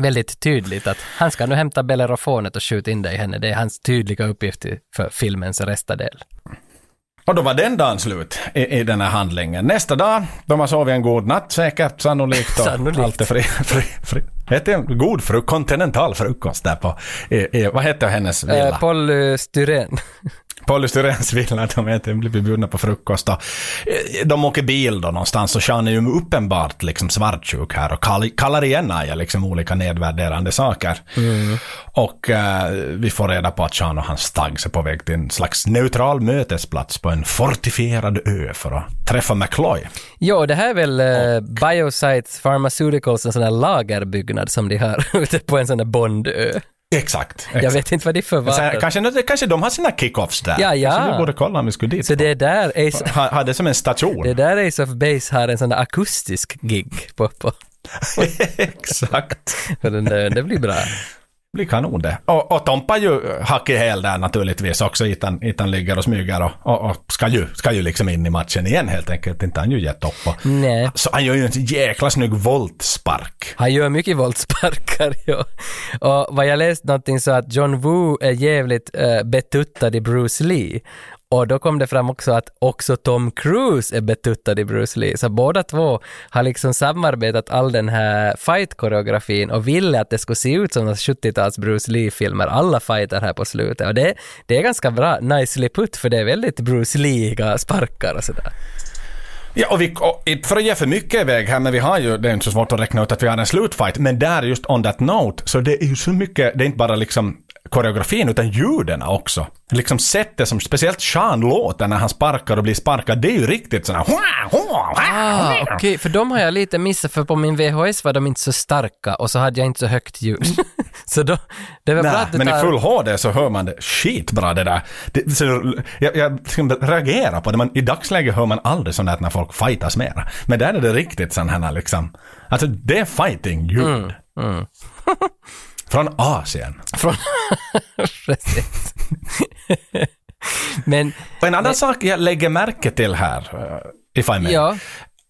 väldigt tydligt att han ska nu hämta bellerofonet och skjuta in det i henne. Det är hans tydliga uppgift för filmens restadel. Och då var den dagen slut i, i den här handlingen. Nästa dag, de har sovit en god natt säkert, sannolikt. Och Sannolikt. Allt är fri, fri, fri, Äter en god fruk kontinental frukost där på, i, i, vad heter hennes villa? Eh, polystyren. [LAUGHS] Villa, de äter, blir bjudna på frukost. Och, eh, de åker bil då någonstans och Sean är ju uppenbart liksom svartsjuk här och kall, kallar igen Naja liksom olika nedvärderande saker. Mm. Och eh, vi får reda på att Sean och hans taggs är på väg till en slags neutral mötesplats på en fortifierad ö för att träffa McCloy. Jo, det här är väl eh, Biosites Pharmaceuticals, en sån här lagerbyggnad som de har [LAUGHS] ute på en sån där Bondö. Exakt. exakt. Jag vet inte vad det är för vapen. kanske, kanske de har sina kickoffs där. Ja, ja. Kanske vi borde kolla om vi skulle dit. Så det är där Ace, Ha, ha det som en station. det är där Ace of Base har en sån där akustisk gig på, på [LAUGHS] Exakt. den där, det blir bra. Blir kanon det. Och, och Tompa ju hack i häl där naturligtvis också. Itan, Itan ligger och smyger och, och, och ska, ju, ska ju liksom in i matchen igen helt enkelt. Inte han ju gett upp. Och, Nej. så han gör ju en jäkla snygg voltspark. Han gör mycket våldssparkar, [LAUGHS] ja. Och vad jag läst någonting så att John Woo är jävligt uh, betuttad i Bruce Lee. Och då kom det fram också att också Tom Cruise är betuttad i Bruce Lee. Så båda två har liksom samarbetat all den här fight-koreografin och ville att det skulle se ut som 70-tals Bruce Lee-filmer, alla fighter här på slutet. Och det, det är ganska bra, nicely put, för det är väldigt Bruce Lee-iga sparkar och sådär. Ja, och vi, och, för att ge för mycket iväg här, men vi har ju, det är inte så svårt att räkna ut att vi har en slutfight, men där just on that note, så det är ju så mycket, det är inte bara liksom koreografin utan ljuden också. Liksom sättet som speciellt Sean låter när han sparkar och blir sparkad, det är ju riktigt sådär Ah, okej, för de har jag lite missat, för på min VHS var de inte så starka och så hade jag inte så högt ljud. [LAUGHS] så då, det var bra Nej, att men i tar... full HD så hör man det skitbra det där. Det, så, jag, jag reagerar på det, men i dagsläget hör man aldrig sånt där när folk fightas mera. Men där är det riktigt sån här liksom, alltså det är fighting-ljud. Mm, [LAUGHS] Från Asien. Från... [LAUGHS] Precis. men... Och en annan sak jag lägger märke till här, uh, if I may, Ja.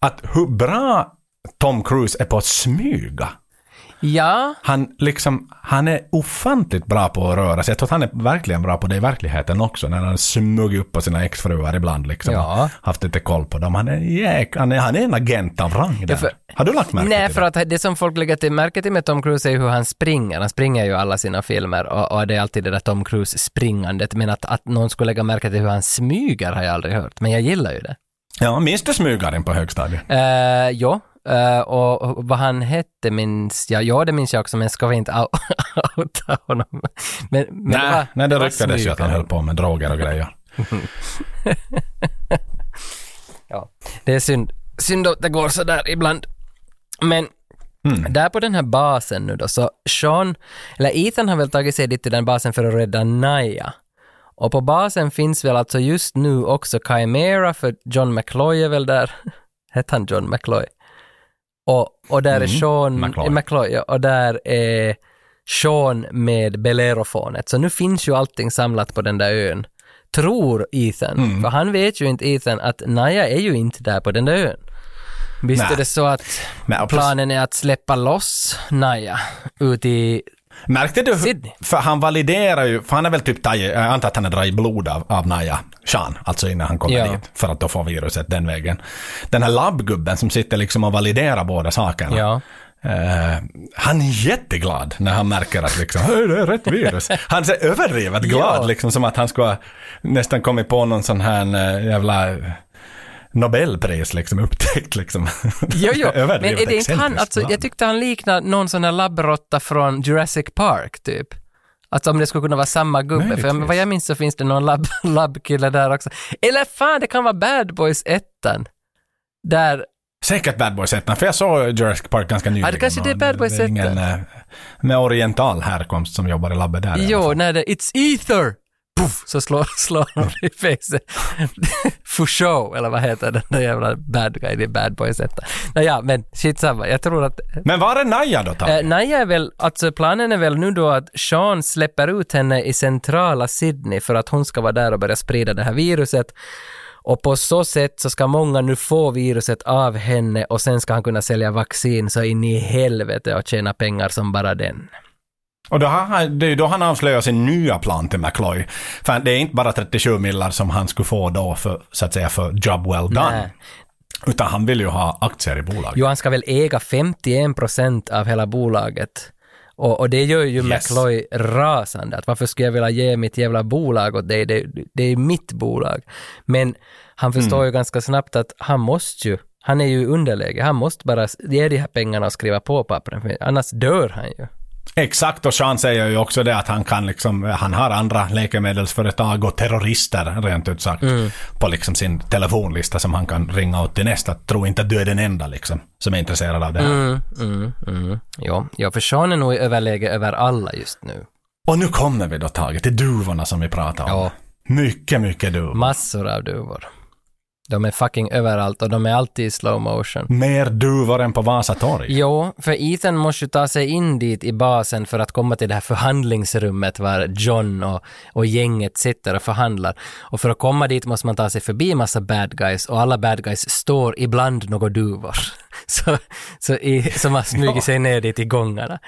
att hur bra Tom Cruise är på att smyga. Ja, Han, liksom, han är ofantligt bra på att röra sig. Jag tror att han är verkligen bra på det i verkligheten också. När han smugit upp på sina exfruar ibland. Liksom, Ja. Haft lite koll på dem. Han är, jäk, han är, han är en agent av rang där. för- Har du lagt märke Nej, till för det? att det som folk lägger till märke till med Tom Cruise är hur han springer. Han springer ju alla sina filmer och, och det är alltid det där Tom Cruise-springandet. Men att, att någon skulle lägga märke till hur han smyger har jag aldrig hört. Men jag gillar ju det. Ja, minns du smygaren på högstadiet? Uh, jo, eh, och, och vad han hette minns jag. Ja, det minns jag också, men ska vi inte out- [LAUGHS] outa honom? Men, men nej, var- nej, det var ryktades ju att han höll på med droger och grejer. [LAUGHS] Ja, det är synd. Synd att det går så där ibland. Men där på den här basen nu då, så Sean, eller Ethan har väl tagit sig dit till den basen för att rädda Naya. Och på basen finns väl alltså just nu också Chimera, för John McCloy är väl där. [LAUGHS] Hette han John McCloy? Och, och där är Mm, Sean, McCloy. McCloy ja, och där är Sean med Belerofonet. Så nu finns ju allting samlat på den där ön. Tror Ethan, Mm. för han vet ju inte Ethan att Naya är ju inte där på den där ön. Visst Nej. är det så att Nej, planen är att släppa loss Naya ut i... Märkte du? Sydney. För han validerar ju, för han är väl typ tagit, jag antar att han är dragit blod av, av Naya, Sean, alltså innan han kommer Ja. dit, för att då få viruset den vägen. Den här labbgubben som sitter liksom och validerar båda sakerna. Ja. Eh, han är jätteglad när han märker att liksom, "Hej, det är rätt virus. [LAUGHS] Han är överdrivet glad, Ja. liksom som att han skulle ha nästan kommit på någon sån här eh, jävla Nobelpris liksom upptäckt liksom. Jo, jo. [LAUGHS] men är det inte han, alltså, jag tyckte han liknade någon sån här labbråtta från Jurassic Park, typ. Alltså om det skulle kunna vara samma gubbe, för vad jag minns så finns det någon labb, labbkille [LAUGHS] där också. Eller fan, det kan vara Bad Boys 1 Där, Säkert Bad Boys 1, för jag såg Jurassic Park ganska nyligen. Ja, det kanske det är Bad Boys det är ingen, 1. eh, med oriental härkomst som jobbar i labbet där. jo, när det It's Ether! Puff, så slår, [LAUGHS] slår de i facet. For show, eller vad heter den där jävla bad guy i Bad Boys 1. Naja, men shit samma. jag tror att Men var är Naja då, Tage? Eh, nej, är väl, alltså planen är väl nu då att Sean släpper ut henne i centrala Sydney för att hon ska vara där och börja sprida det här viruset. Och på så sätt så ska många nu få viruset av henne och sen ska han kunna sälja vaccin så in i helvete och tjäna pengar som bara den. Och då har, han- det är ju då han avslöjar sin nya plan till McCloy. För det är inte bara 37 millar som han skulle få då för, så att säga, för job well done. Nej. Utan han vill ju ha aktier i bolaget. Jo, han ska väl äga 51 procent av hela bolaget. Och, och det gör ju Yes. McCloy rasande. Att varför skulle jag vilja ge mitt jävla bolag åt dig? Det, det är mitt bolag. Men han förstår Mm. ju ganska snabbt att han måste ju, han är ju i underläge. Han måste bara ge de här pengarna och skriva på pappren. Annars dör han ju. Exakt, och Sean säger ju också det att han kan liksom, han har andra läkemedelsföretag och terrorister rent ut sagt Mm. på liksom sin telefonlista som han kan ringa åt till nästa. Tro inte att du är den enda liksom som är intresserad av det här. Mm, mm, mm. Ja, ja, för Sean är nog i överläge över alla just nu. Och nu kommer vi då Tage till duvorna som vi pratade om. Ja. Mycket, mycket duvor. Massor av duvor. De är fucking överallt och de är alltid i slow motion. Mer duvor än på Vasa torg. Jo, för Ethan måste ju ta sig in dit i basen för att komma till det här förhandlingsrummet var John och, och gänget sitter och förhandlar. Och för att komma dit måste man ta sig förbi massa bad guys och alla bad guys står ibland några duvor. [LAUGHS] Så, så i, som har smugit sig ner dit i gångarna.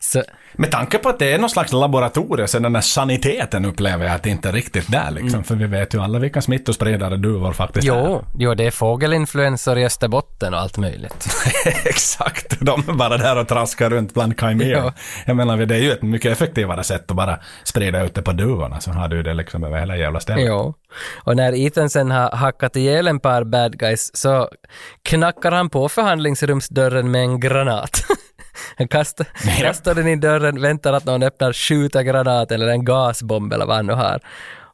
Så, Med tanke på att det är någon slags laboratorium så den där saniteten upplever jag att det inte är riktigt där liksom. För vi vet ju alla vilka smittospridare duvor faktiskt är. jo, jo, det är fågelinfluensor i Österbotten och allt möjligt. [LAUGHS] Exakt, de är bara där och traskar runt bland kajmor. Ja. Jag menar, det är ju ett mycket effektivare sätt att bara sprida ut det på duvorna, så har du det liksom över hela jävla stället. Jo. Och när Ethan sen har hackat ihjäl en par bad guys så knackar han på förhandlingsrumsdörren med en granat. [LAUGHS] Han kastar, kastar den i dörren, väntar att någon öppnar, skjuter granaten eller en gasbomb eller vad han nu har.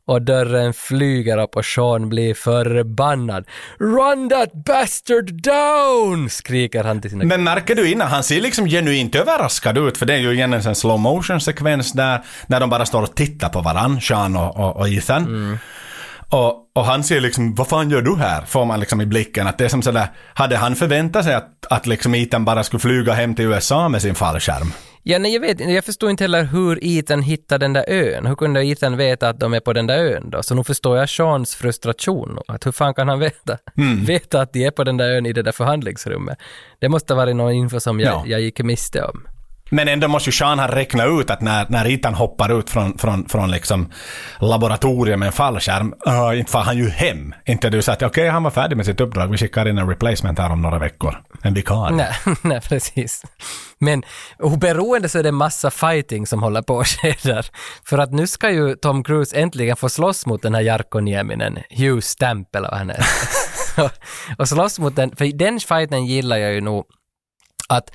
Och dörren flyger upp och Sean blir förbannad. “Run that bastard down!” skriker han till sina... Men märker du innan, han ser liksom genuint överraskad ut, för det är ju igen en sån slow motion sekvens där, när de bara står och tittar på varann, Sean och, och, och Ethan. Och, och han ser liksom, vad fan gör du här? Får man liksom i blicken. Att det är som sådär, hade han förväntat sig att, att liksom Ethan bara skulle flyga hem till USA med sin fallskärm? Ja, nej, jag, vet, jag förstår inte heller hur Ethan hittade den där ön. Hur kunde Ethan veta att de är på den där ön då? Så nu förstår jag Seans frustration. Att hur fan kan han veta, [LAUGHS] veta att de är på den där ön i det där förhandlingsrummet? Det måste ha varit någon info som jag, Ja. jag gick miste om. Men ändå måste ju Sean ha räknat ut att när, när Ethan hoppar ut från, från, från liksom laboratoriet med en fallskärm, uh, inte far han ju hem. Inte du sagt okej, han var färdig med sitt uppdrag, vi skickar in en replacement här om några veckor. En vikarie. Nej, [LAUGHS] nej, precis. Men oberoende så är det massa fighting som håller på att ske där. För att nu ska ju Tom Cruise äntligen få slåss mot den här Jarkko Nieminen, Hugh Stamp eller vad han heter. [LAUGHS] och, och slåss mot den, för den fighten gillar jag ju nog att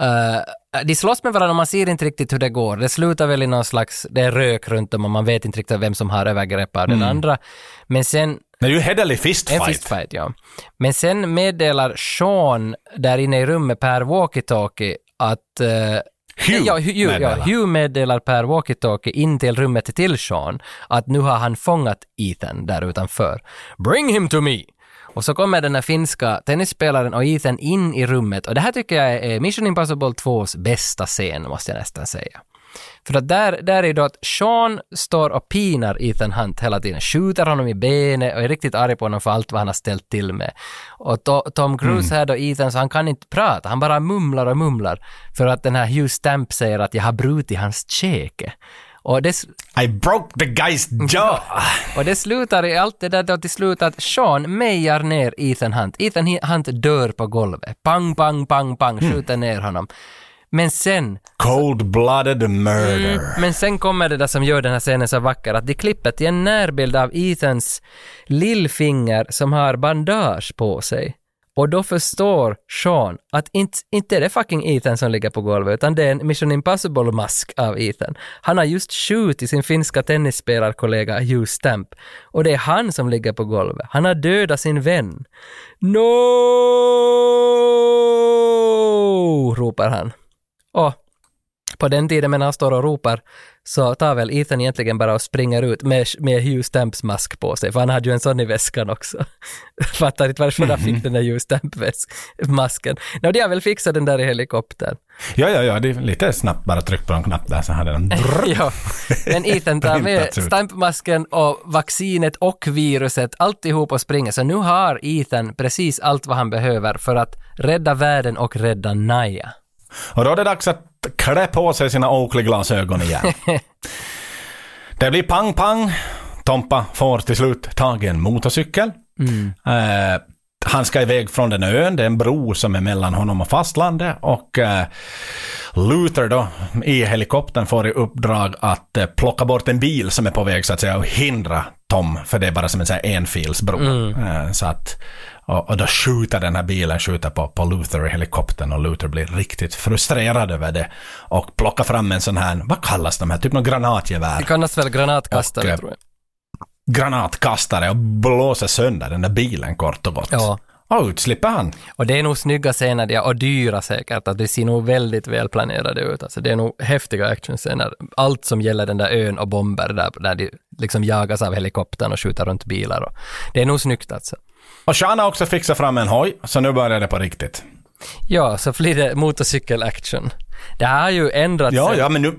eh, de slåss med varandra och man ser inte riktigt hur det går. Det slutar väl i någon slags, det är rök runt dem och man vet inte riktigt vem som har övergrepp av den Mm. andra. Men sen Det är ju hederlig fistfight. en fistfight, ja. Men sen meddelar Sean där inne i rummet per walkie-talkie att... eh, Hugh ja, Hugh, ja, meddelar. Hugh meddelar per walkie-talkie in till rummet till Sean att nu har han fångat Ethan där utanför. Bring him to me! Och så kommer den här finska tennisspelaren och Ethan in i rummet och det här tycker jag är Mission Impossible 2s bästa scen, måste jag nästan säga. För att där, där är då att Sean står och pinar Ethan Hunt hela tiden, skjuter honom i benet och är riktigt arg på honom för allt vad han har ställt till med. Och to, Tom Cruise här då, Ethan, så han kan inte prata, han bara mumlar och mumlar. För att den här Hugh Stamp säger att jag har brutit hans käke. Och det, I broke the guy's jaw! [LAUGHS] och det slutar i allt det där då till slut att Sean mejar ner Ethan Hunt. Ethan Hunt dör på golvet. Pang, pang, pang, pang, skjuter ner honom. Men sen Cold-blooded murder. Mm, men sen kommer det där som gör den här scenen så vacker, att de klipper till en närbild av Ethans lillfinger som har bandage på sig. Och då förstår Sean att inte, inte är det fucking Ethan som ligger på golvet, utan det är en Mission Impossible-mask av Ethan. Han har just skjutit sin finska tennisspelarkollega Hugh Stamp. Och det är han som ligger på golvet. Han har dödat sin vän. No! ropar han. Och på den tiden när han står och ropar så tar väl Ethan egentligen bara och springer ut med, med Hugh Stamps mask på sig, för han hade ju en sån i väskan också. [LAUGHS] Fattar inte varför han fick den där Hugh Stamp-masken. No, de har väl fixat den där i helikoptern. Ja, ja, ja, det är lite snabbt bara tryck på en knapp där så hade den... [LAUGHS] ja. Men Ethan tar [LAUGHS] med. Stamp-masken och vaccinet och viruset, alltihop och springer. Så nu har Ethan precis allt vad han behöver för att rädda världen och rädda Naya. Och då är det dags att klä på sig sina Oakley-glasögon igen. [LAUGHS] det blir pang-pang. Tompa får till slut tag i en motorcykel. Mm. Eh, han ska iväg från den ön, det är en bro som är mellan honom och fastlandet och eh, Luther då i helikoptern får i uppdrag att eh, plocka bort en bil som är på väg så att säga och hindra Tom, för det är bara som en sån här enfilsbro. Mm. Eh, så att, och, och då skjuter den här bilen skjuter på, på Luther i helikoptern och Luther blir riktigt frustrerad över det och plockar fram en sån här, vad kallas de här, typ någon granatgevär? Det kallas väl granatkastare Och, eh, tror jag. granatkastare och blåser sönder den där bilen kort och gott. Ja. Och ut slipper han. Och det är nog snygga scener och dyra säkert, att det ser nog väldigt välplanerade ut. Alltså det är nog häftiga actionscener. Allt som gäller den där ön och bomber där, där de liksom jagas av helikoptern och skjuter runt bilar. Och, det är nog snyggt alltså. Och Sean har också fixat fram en hoj, så nu börjar det på riktigt. Ja, så blir det motorcykel-action. Det här har ju ändrat Ja, sig. ja, men nu...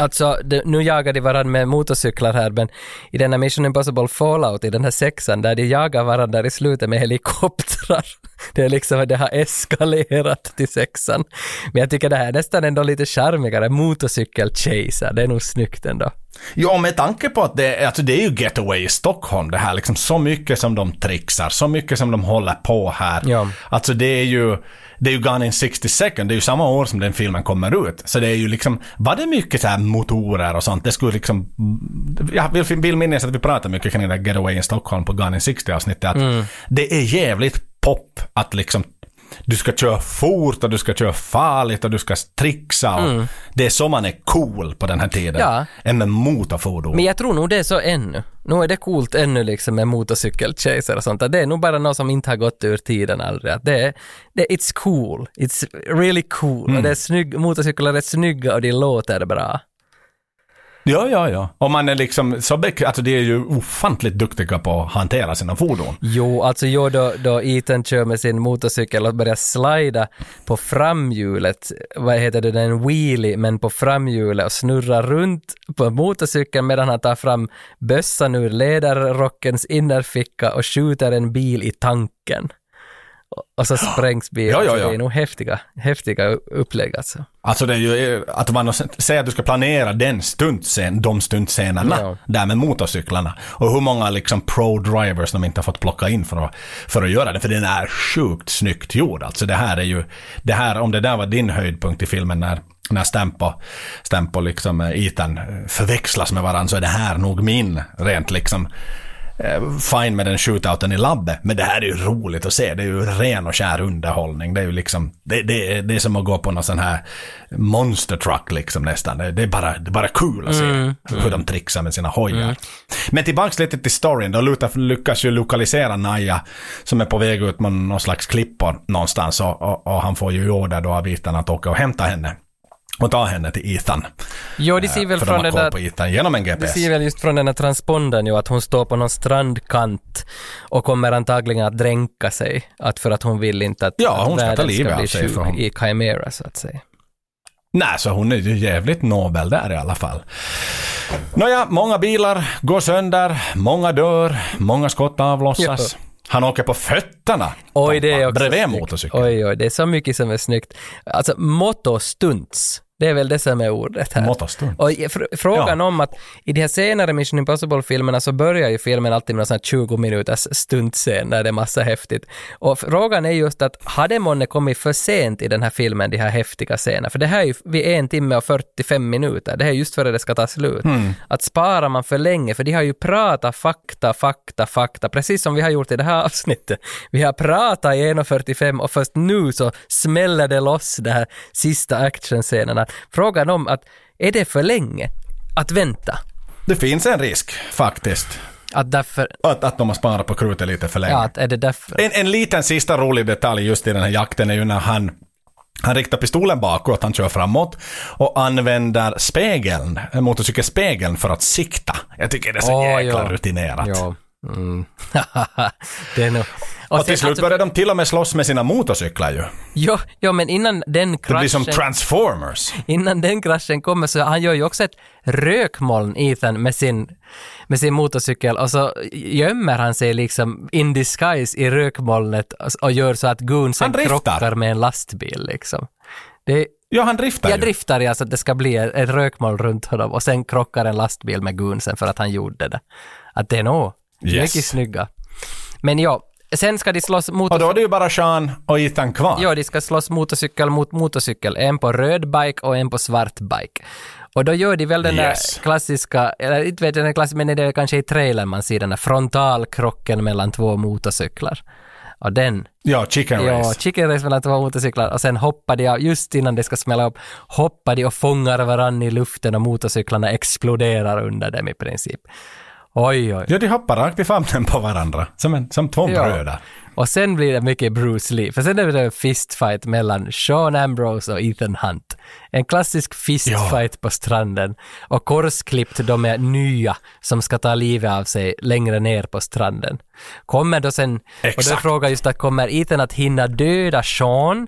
Alltså, det, nu jagar de varandra med motorcyklar här, men i den här Mission Impossible Fallout, i den här sexan, där de jagar varandra i slutet med helikoptrar. [LAUGHS] Det är liksom, det har eskalerat till sexan. Men jag tycker det här är nästan ändå lite charmigare, motorcykel-chaser, det är nog snyggt ändå. Ja, med tanke på att det, alltså det är ju Getaway i Stockholm det här, liksom så mycket som de trixar, så mycket som de håller på här. Ja. Alltså det är ju, det är ju Gone in 60 seconds, det är ju samma år som den filmen kommer ut. Så det är ju liksom, var det mycket så här motorer och sånt? Det skulle liksom, jag vill, vill minnas att vi pratade mycket kring det där Getaway in Stockholm på Gone in 60 avsnittet, att Mm. det är jävligt pop att liksom du ska köra fort och du ska köra farligt och du ska trixa och Mm. det är så man är cool på den här tiden. Ja. Än med motorfordon. Men jag tror nog det är så ännu. Nu är det coolt ännu liksom med motorcykel-chaser och sånt. Det är nog bara något som inte har gått ur tiden aldrig. Det är, det, it's cool. It's really cool. Mm. Och det är snygg, motorcyklar är snygga och de låter bra. Ja, ja, ja. Om man är liksom så alltså det är ju ofantligt duktiga på att hantera sina fordon. Jo, alltså jo, då, då Ethan kör med sin motorcykel och börjar slida på framhjulet, vad heter det, den är wheelie, men på framhjulet och snurrar runt på motorcykeln medan han tar fram bössan ur ledarrockens innerficka och skjuter en bil i tanken. Och- så sprängs bilen. Ja, ja, ja. Det är nog häftiga, häftiga upplägg alltså. Alltså det är ju att man säger att du ska planera den stuntscen, de stuntscenerna Ja. där med motorcyklarna. Och hur många liksom pro-drivers de inte har fått plocka in för att, för att göra det. För den är sjukt snyggt gjord. Alltså det här är ju, det här, om det där var din höjdpunkt i filmen när när Stamp och, Stamp och liksom eh, Ethan eh, förväxlas med varandra så är det här nog min rent liksom eh, fine med den shootouten i labbet, men det här är ju roligt att se. Det är ju ren och skär underhållning. Det är ju liksom, det, det, det är som att gå på någon sån här monster truck liksom nästan. Det, det är bara, det är bara kul att se Mm, hur de trixar med sina hojar. Mm. Men tillbaks lite till storyn, då lyckas ju lokalisera Naja som är på väg ut med någon slags klippor någonstans och, och, och han får ju order då av Ethan att åka och hämta henne. Och ta henne till Ethan. Jo, de ser Eh, väl från de den där... på Ethan genom en Det GPS. ser väl just från den här transpondern ju att hon står på någon strandkant och kommer antagligen att dränka sig. Att för att hon vill inte att, Ja, hon att ska ta världen livet av bli sig sjuk hon- i Chimera så att säga. Nej, så hon är ju jävligt nobel där i alla fall. Nåja, många bilar går sönder, många dör, många skott avlossas. Han åker på fötterna Oj, det är också bredvid motorcykeln. Oj, oj, det är så mycket som är snyggt. Alltså, motostunts. Det är väl det som är ordet här. Och fr- frågan om att i de här senare Mission Impossible-filmerna så börjar ju filmen alltid med en sån här 20 minuters stuntscen där det är massa häftigt. Och frågan är just att har det månne kommit för sent i den här filmen, de här häftiga scenerna? För det här är ju vid en timme och 45 minuter. Det här är just före det ska ta slut. Mm. Att sparar man för länge, för de har ju pratat fakta, fakta, fakta, precis som vi har gjort i det här avsnittet. Vi har pratat i 1.45 och först nu så smäller det loss de här sista actionscenerna. Frågan om att är det för länge att vänta? Det finns en risk, faktiskt. Att därför, Att, att de har sparat på krutet lite för länge. ja, att är det därför? En, en liten sista rolig detalj just i den här jakten är ju när han han riktar pistolen bakåt, han kör framåt och använder spegeln, motorcykelspegeln för att sikta. Jag tycker det är så Åh, jäkla ja. rutinerat. Ja. Mm. [LAUGHS] det är nog... Och, sen, till slut alltså, börjar de till och med slåss med sina motorcyklar ju. jo, jo, men innan den Det kraschen... blir som Transformers. innan den kraschen kommer så han gör ju också ett rökmoln, Ethan, med sin, med sin motorcykel och så gömmer han sig liksom in disguise i rökmolnet och, och gör så att driftar. krockar med en lastbil liksom. Det, Ja, han driftar jag ju. driftar ja så att det ska bli ett, rökmoln runt honom och sen krockar en lastbil med Goonsen för att han gjorde det. Att det är nog Yes. mycket snygga. Men ja, sen ska de slåss Och motorcykel. då är det ju bara Sean och Ethan kvar. Ja, de ska slåss motorcykel mot motorcykel. En på röd bike och en på svart bike. Och då gör de väl den Yes. där klassiska, eller inte vet jag den klassiska, men det är kanske i trailern man ser den där frontalkrocken mellan två motorcyklar. Och den, Ja, chicken ja, race. chicken race mellan två motorcyklar och sen hoppar de, just innan det ska smälla upp, hoppar de och fångar varann i luften och motorcyklarna exploderar under dem i princip. Oj, oj. Ja, de hoppar rakt i famnen på varandra. Som, en, som två Ja. bröder. Och sen blir det mycket Bruce Lee, för sen är det en fistfight mellan Sean Ambrose och Ethan Hunt. En klassisk fistfight på stranden och korsklippt de är nya som ska ta livet av sig längre ner på stranden. Kommer då sen, och då Exakt. frågan just att kommer Ethan att hinna döda Sean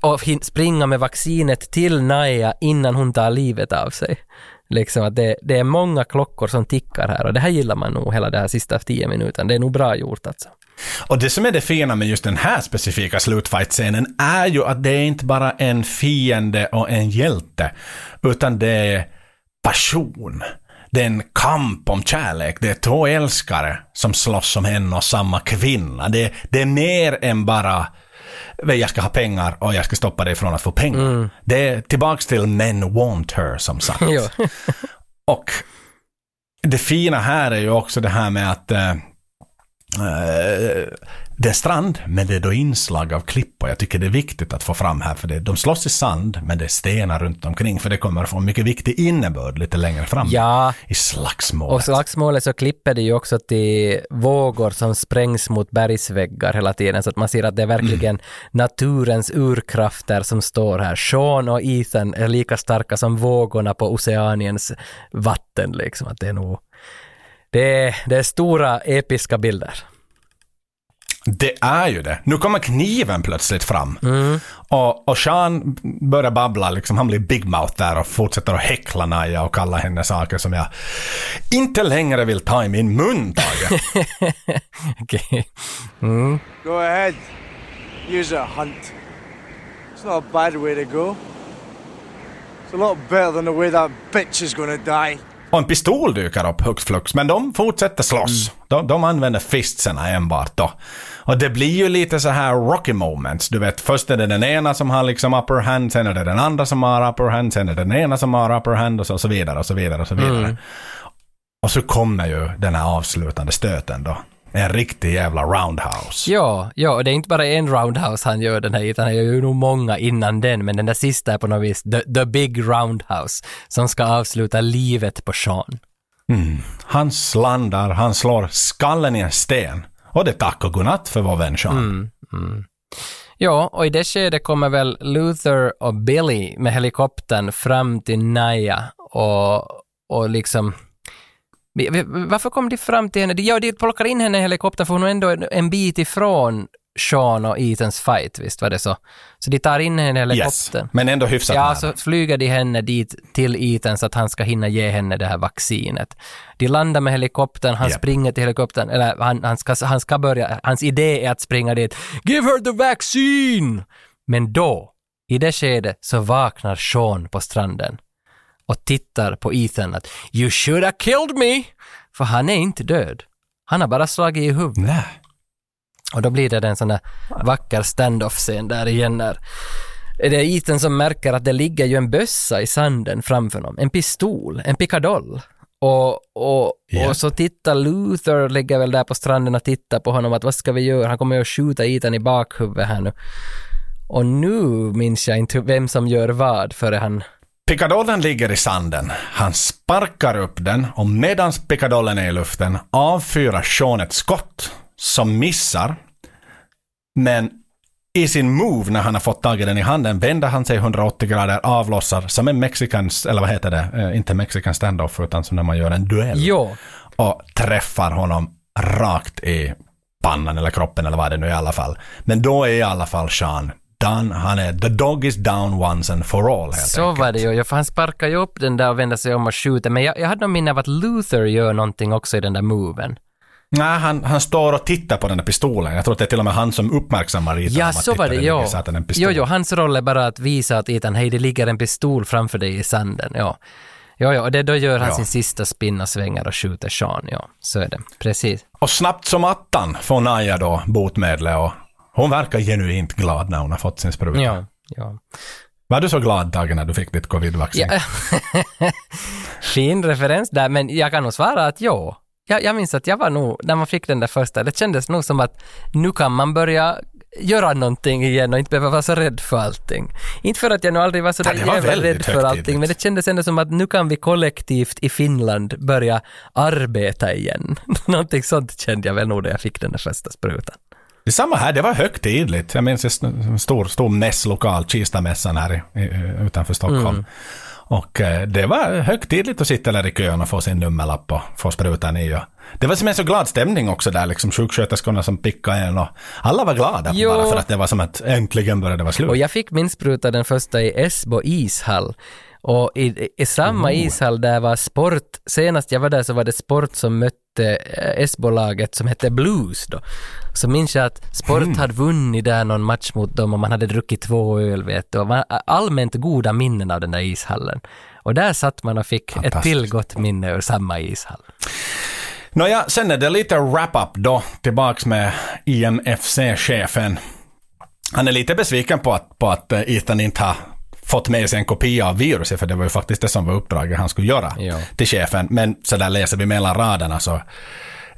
och springa med vaccinet till Naya innan hon tar livet av sig. Liksom att det, det är många klockor som tickar här och det här gillar man nog hela de här sista tio minuterna. Det är nog bra gjort alltså. Och det som är det fina med just den här specifika slutfight-scenen är ju att det är inte bara en fiende och en hjälte, utan det är passion. Det är en kamp om kärlek. Det är två älskare som slåss om en och samma kvinna. Det, det är mer än bara jag ska ha pengar och jag ska stoppa dig från att få pengar. Det är tillbaks till men want her som sagt. [LAUGHS] Och det fina här är ju också det här med att eh, det är strand, men det är då inslag av klippor. Jag tycker det är viktigt att få fram här, för det, de slåss i sand, men det är stenar runt omkring, för det kommer att få en mycket viktig innebörd lite längre fram Ja, i slagsmålet. och slagsmålet så klipper det ju också till vågor som sprängs mot bergsväggar hela tiden, så att man ser att det är verkligen naturens urkrafter som står här. Sean och Ethan är lika starka som vågorna på Oceaniens vatten, liksom. Att det är nog... Det är, det är stora episka bilder. Det är ju det. Nu kommer kniven plötsligt fram. Och, och Sean börjar babbla, liksom, han blir big mouth där och fortsätter att häckla Naja och kalla henne saker som jag inte längre vill ta i min mun, Tage. [LAUGHS] Okej. Go ahead. Use a hunt. It's not a bad way to go. It's a lot better than the way that bitch is gonna die. Och en pistol dyker upp hux flux, men de fortsätter slåss. De, de använder fistsarna enbart då. Och det blir ju lite så här rocky moments. Du vet, först är det den ena som har liksom upper hand, sen är det den andra som har upper hand, sen är det den ena som har upper hand och så, och så vidare och så vidare och så vidare. Och så kommer ju den här avslutande stöten då. En riktig jävla roundhouse. Ja, ja, och det är inte bara en roundhouse han gör den här, utan han gör ju nog många innan den, men den där sista är på något vis the, the big roundhouse som ska avsluta livet på Sean. Han slandar, han slår skallen i en sten. Och det är tack och godnatt för vår vän Sean. Mm, mm. Ja, och i det skedet kommer väl Luther och Billy med helikoptern fram till Naya och, och liksom Varför kom de fram till henne? Ja, de plockar in henne i helikoptern för hon är ändå en bit ifrån Sean och Ethans fight, visst var det så? Så de tar in henne i helikoptern. Yes, men ändå hyfsat Ja, så flyger de henne dit till Ethan så att han ska hinna ge henne det här vaccinet. De landar med helikoptern, han Japp. springer till helikoptern, eller han, han, ska, han ska börja, hans idé är att springa dit. Give her the vaccine! Men då, i det skedet, så vaknar Sean på stranden och tittar på Ethan att “You should have killed me!” För han är inte död. Han har bara slagit i huvudet. Nej. Och då blir det en sån där vacker stand-off-scen där igen när det är Ethan som märker att det ligger ju en bössa i sanden framför honom. En pistol, en pickadoll. Och, och, Ja. och så tittar Luther, ligger väl där på stranden och tittar på honom att vad ska vi göra? Han kommer ju att skjuta Ethan i bakhuvudet här nu. Och nu minns jag inte vem som gör vad före han... Pickadollen ligger i sanden. Han sparkar upp den och medan pickadollen är i luften avfyrar Sean ett skott som missar. Men i sin move när han har fått tag i den i handen vänder han sig 180 grader, avlossar som en mexikans, eller vad heter det, Eh, inte mexican standoff utan som när man gör en duell. Jo, Och träffar honom rakt i pannan eller kroppen eller vad det nu är i alla fall. Men då är i alla fall Sean done. Han är the dog is down once and for all helt så enkelt. var det ju. Ja, för han sparkar ju upp den där och vänder sig om och skjuter. Men jag, jag hade nog minne av att Luther gör någonting också i den där moven. Nej, han, han står och tittar på den där pistolen. Jag tror att det är till och med han som uppmärksammar Ethan Ja, så var det, pistol. Jo, jo, hans roll är bara att visa att Ethan, hej, det ligger en pistol framför dig i sanden, ja. Jo, jo, och det, då gör han Ja. sin sista spinn och svänger och skjuter Sean, ja. Så är det. Precis. Och snabbt som attan får Naja då botemedlet och hon verkar genuint glad när hon har fått sin spruta. Ja, ja. Var du så glad Tage när du fick ditt covid-vaccin? Ja. [LAUGHS] fin referens där, men jag kan nog svara att ja. Jag, jag minns att jag var nog, när man fick den där första, det kändes nog som att nu kan man börja göra någonting igen och inte behöva vara så rädd för allting. Inte för att jag nog aldrig var så Ja, där jävla rädd för allting, men det kändes ändå som att nu kan vi kollektivt i Finland börja arbeta igen. [LAUGHS] någonting sånt kände jag väl nog när jag fick den där första sprutan. Det samma här, det var högtidligt. Jag minns en stor, stor mässlokal, Kistamässan här i, utanför Stockholm. Mm. Och eh, det var högtidligt att sitta där i kön och få sin nummerlapp och få sprutan i. Och det var som en så glad stämning också där, liksom sjuksköterskorna som pickade en och alla var glada Jo. bara för att det var som att äntligen började det vara slut. Och jag fick min spruta den första i Esbo ishall. Och i, i samma Oh. ishall där var sport, senast jag var där så var det sport som mötte eh, Esbo-laget som hette Blues då. Så minns jag att sport Mm. hade vunnit där någon match mot dem och man hade druckit två öl vet du. Och man, allmänt goda minnen av den där ishallen. Och där satt man och fick ett till gott minne ur samma ishall. Nåja, sen är det lite wrap-up då, tillbaks med IMFC-chefen. Han är lite besviken på att, på att eh, Ethan inte har fått med sig en kopia av viruset, för det var ju faktiskt det som var uppdraget han skulle göra Ja. till chefen. Men så där läser vi mellan raderna så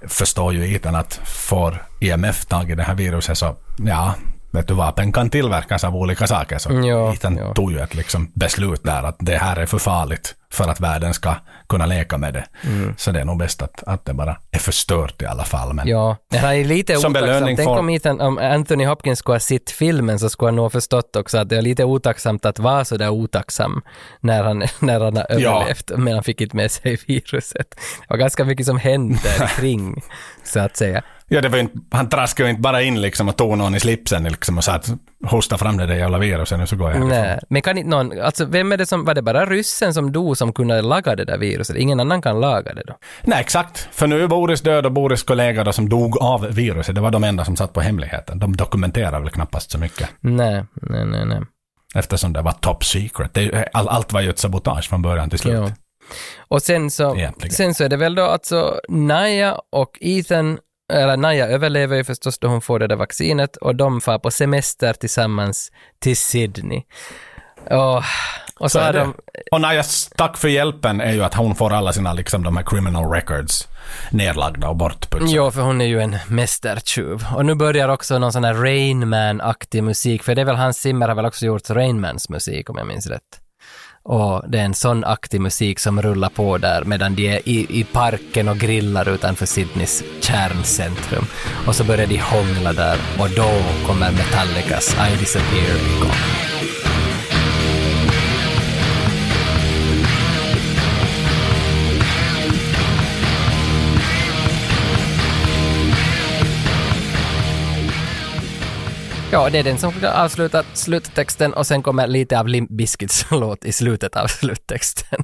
förstår ju Ethan att får IMF tag i det här viruset så, ja, vet du, vapen kan tillverkas av olika saker. Så Ja, Ethan ja. tog ju ett liksom beslut där att det här är för farligt för att världen ska kunna leka med det. Mm. Så det är nog bäst att, att det bara är förstört i alla fall. Men Ja, men han är lite Som otacksam. belöning Tänk om, Ethan, om Anthony Hopkins skulle ha sett filmen så skulle han nog ha förstått också att det är lite otacksamt att vara så där otacksam när han, [LAUGHS] när han har Ja. överlevt, men han fick inte med sig viruset. Det var ganska mycket som hände [LAUGHS] kring, så att säga. Ja, det var inte, han traskade ju inte bara in liksom och tog någon i slipsen liksom och sa att hosta fram det där jävla viruset nu så går jag härifrån. Nej, men kan inte någon, alltså vem är det som, var det bara ryssen som dog som kunde laga det där viruset? Ingen annan kan laga det då? Nej, exakt. För nu är Boris död och Boris kollega då som dog av viruset, det var de enda som satt på hemligheten. De dokumenterar väl knappast så mycket. Nej, nej, nej, nej. Eftersom det var top secret. Det, all, allt var ju ett sabotage från början till slut. Ja. Och sen så, Egentligen. sen så är det väl då alltså Naya och Ethan, eller Naya överlever ju förstås då hon får det där vaccinet och de far på semester tillsammans till Sydney. Och, och så, Så de, Och Najas tack för hjälpen är ju att hon får alla sina liksom de här criminal records nedlagda och bortputsade. Ja, för hon är ju en mästertjuv. Och nu börjar också någon sån här Rain Man-aktig musik, för det är väl Hans Zimmer har väl också gjort Rain Mans musik om jag minns rätt. Och det är en sån aktig musik som rullar på där medan de är i, i parken och grillar utanför Sydneys kärncentrum. Och så börjar de hångla där och då kommer Metallicas I Disappear igång. Ja, det är den som avslutar sluttexten och sen kommer lite av Limp Bizkits [LAUGHS] låt i slutet av sluttexten.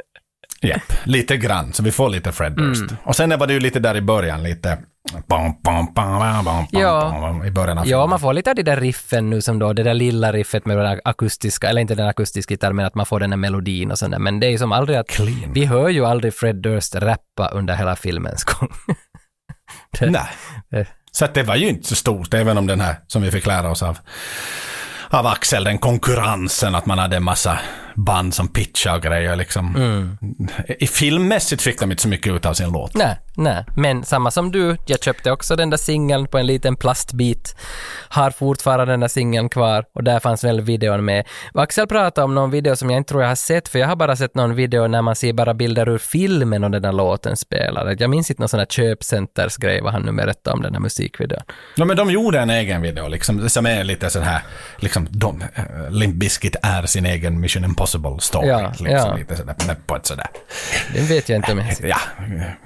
[LAUGHS] Japp, lite grann. Så vi får lite Fred Durst. Mm. Och sen var det ju lite där i början, lite... Bam, bam, bam, Ja. I början av Ja, man får lite av de där riffen nu som då, det där lilla riffet med den akustiska, eller inte den akustiska gitarren, men att man får den där melodin och sådär. Men det är ju som aldrig att, Clean. vi hör ju aldrig Fred Durst rappa under hela filmens gång. [LAUGHS] Det- Nej. det- Så att det var ju inte så stort, även om den här, som vi fick lära oss av, av Axel, den konkurrensen, att man hade en massa band som pitchade och grejer liksom. Mm. I filmmässigt fick de inte så mycket ut av sin låt. Nej, nej, men samma som du, jag köpte också den där singeln på en liten plastbit. Har fortfarande den där singeln kvar och där fanns väl videon med. Axel pratade om någon video som jag inte tror jag har sett, för jag har bara sett någon video när man ser bara bilder ur filmen och den där låten spelar. Jag minns inte någon sån här köpcentersgrej vad han nu berättade om den här musikvideon. Ja, men de gjorde en egen video liksom, som är lite sån här, liksom, de, äh, Limp Bizkit är sin egen Mission Impossible story. Ja, liksom, ja. Lite sådär, på ett sådär, Den vet jag inte om jag har sett. ja, eh,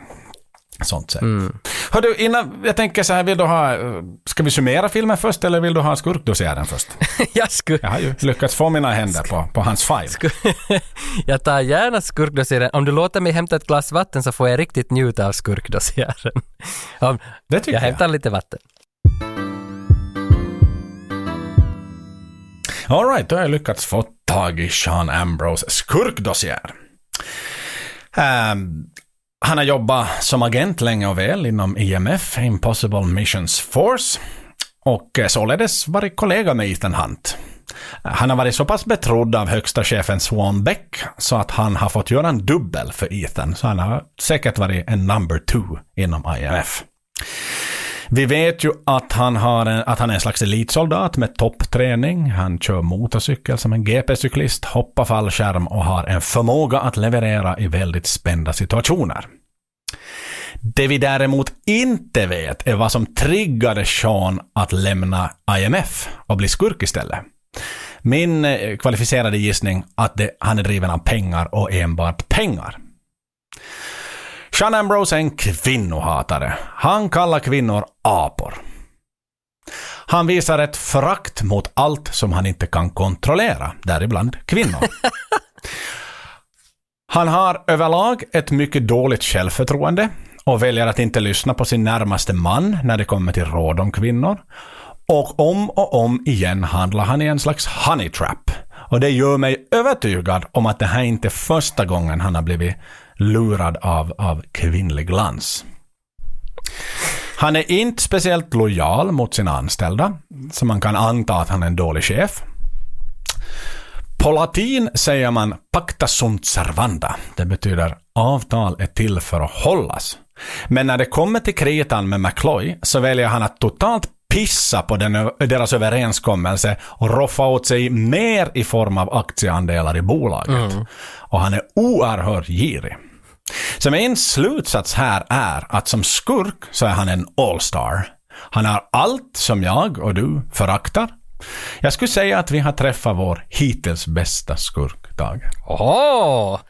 sånt sätt. Mm. Hör du, innan, jag tänker så här, vill du ha, eh, ska vi summera filmen först eller vill du ha skurkdossiären först? [LAUGHS] jag skulle... Jag har ju lyckats få mina händer på, på hans file. [LAUGHS] jag tar gärna skurkdossiären. Om du låter mig hämta ett glas vatten så får jag riktigt njuta av skurkdossiären. [LAUGHS] Om, Det tycker jag jag. hämtar lite vatten. Alright, då har jag lyckats få tag i Sean Ambrose skurkdossiär. Ehm, han har jobbat som agent länge och väl inom IMF, Impossible Missions Force, och eh, således varit kollega med Ethan Hunt. Han har varit så pass betrodd av högsta chefen Swan Beck så att han har fått göra en dubbel för Ethan, så han har säkert varit en number two inom IMF. Vi vet ju att han, har en, att han är en slags elitsoldat med toppträning. Han kör motorcykel som en GP-cyklist, hoppar fallskärm och har en förmåga att leverera i väldigt spända situationer. Det vi däremot inte vet är vad som triggade Sean att lämna IMF och bli skurk istället. Min eh, kvalificerade gissning att det, han är driven av pengar och enbart pengar. Sean Ambrose är en kvinnohatare. Han kallar kvinnor apor. Han visar ett förakt mot allt som han inte kan kontrollera, däribland kvinnor. [LAUGHS] Han har överlag ett mycket dåligt självförtroende och väljer att inte lyssna på sin närmaste man när det kommer till råd om kvinnor. Och om och om igen handlar han i en slags honey trap. Och det gör mig övertygad om att det här inte är första gången han har blivit lurad av, av kvinnlig glans. Han är inte speciellt lojal mot sina anställda, så man kan anta att han är en dålig chef. På latin säger man pacta sunt servanda. Det betyder avtal är till för att hållas. Men när det kommer till kritan med McCloy så väljer han att totalt pissa på den, deras överenskommelse och roffa åt sig mer i form av aktieandelar i bolaget. Mm. Och han är oerhört girig. Så min slutsats här är att som skurk så är han en allstar. Han har allt som jag och du föraktar. Jag skulle säga att vi har träffat vår hittills bästa skurk, Dag. Åh!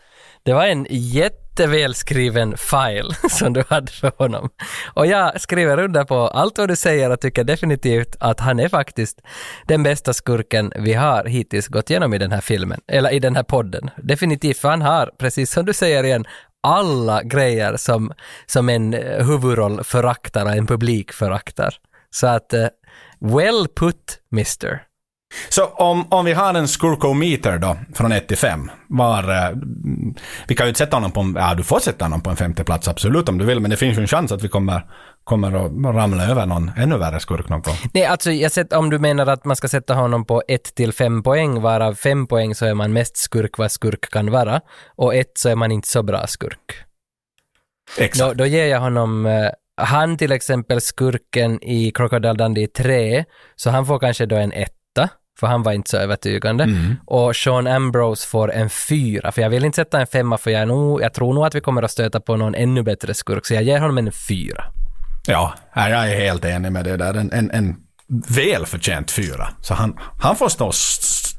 Det var en jättevälskriven file [LAUGHS] som du hade för honom. Och jag skriver under på allt vad du säger och tycker definitivt att han är faktiskt den bästa skurken vi har hittills gått igenom i den här filmen, eller i den här podden. Definitivt, för han har, precis som du säger igen, alla grejer som, som en eh, huvudroll föraktar och en publik föraktar. Så att, eh, well put, mister. Så om, om vi har en skurkometer då, från 1 till 5, var... Eh, vi kan ju inte sätta honom på en... Ja, du får sätta honom på en femte plats absolut om du vill, men det finns ju en chans att vi kommer, kommer att ramla över någon ännu värre skurk någon gång. Nej, alltså jag sett, om du menar att man ska sätta honom på 1 till 5 poäng, varav 5 poäng så är man mest skurk vad skurk kan vara, och 1 så är man inte så bra skurk. Exakt. Då, då ger jag honom eh, han till exempel skurken i Crocodile Dundee 3, så han får kanske då en etta, för han var inte så övertygande. Mm. Och Sean Ambrose får en fyra, för jag vill inte sätta en femma, för jag, nog, jag tror nog att vi kommer att stöta på någon ännu bättre skurk, så jag ger honom en fyra. Ja, jag är helt enig med det där. En, en, en välförtjänt fyra. Så han, han får stå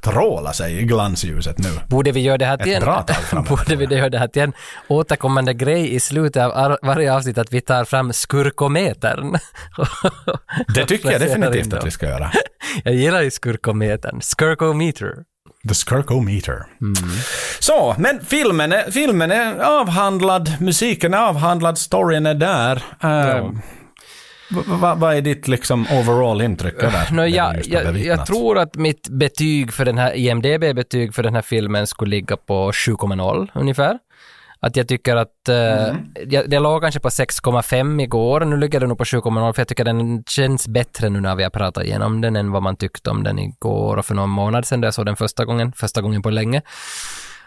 stråla sig i glansljuset nu. Borde vi göra det här till Ett en, bra framåt. [LAUGHS] borde vi göra det här till en återkommande grej i slutet av ar- varje avsnitt att vi tar fram skurkometern? [LAUGHS] Det tycker jag definitivt att vi ska göra. [LAUGHS] Jag gillar ju skurkometern. Skurkometer. The Skirkometer. Så, men filmen är, filmen är avhandlad, musiken är avhandlad, storyn är där. Uh, v- Vad är ditt liksom overall intryck av du jag, jag, jag tror att mitt betyg för den här, IMDB-betyg för den här filmen skulle ligga på 7,0 ungefär. Att jag tycker att, eh, jag, det låg kanske på 6,5 igår, nu ligger det nog på 7,0 för jag tycker den känns bättre nu när vi har pratat igenom den än vad man tyckte om den igår. Och för någon månad sedan då jag såg den första gången, första gången på länge.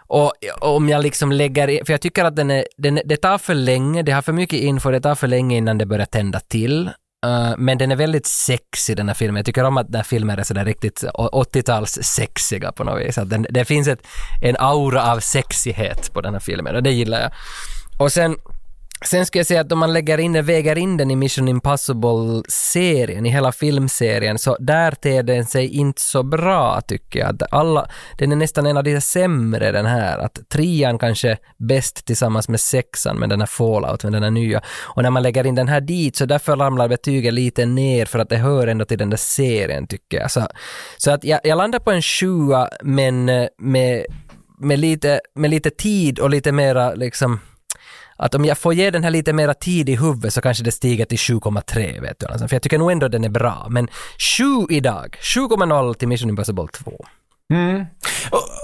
Och om jag liksom lägger för jag tycker att den är, den, det tar för länge, det har för mycket info, det tar för länge innan det börjar tända till. Uh, men den är väldigt sexig den här filmen. Jag tycker om att den här filmen är sådär riktigt 80-tals sexiga på något vis. Att den, det finns ett, en aura av sexighet på den här filmen och det gillar jag. Och sen Sen skulle jag säga att om man lägger in den, väger in den i Mission Impossible-serien, i hela filmserien, så där ter den sig inte så bra tycker jag. Att Alla, den är nästan en av de sämre den här. Att trean kanske bäst tillsammans med sexan med den här Fallout, med den här nya. Och när man lägger in den här dit så därför ramlar betyget lite ner för att det hör ändå till den där serien tycker jag. Så, så att jag, jag landar på en sjua men eh, med, med, lite, med lite tid och lite mera liksom att om jag får ge den här lite mera tid i huvudet så kanske det stiger till 7,3 vet du. Alltså, för jag tycker nog ändå den är bra. Men 7 idag, 7,0 till Mission Impossible 2. Mm.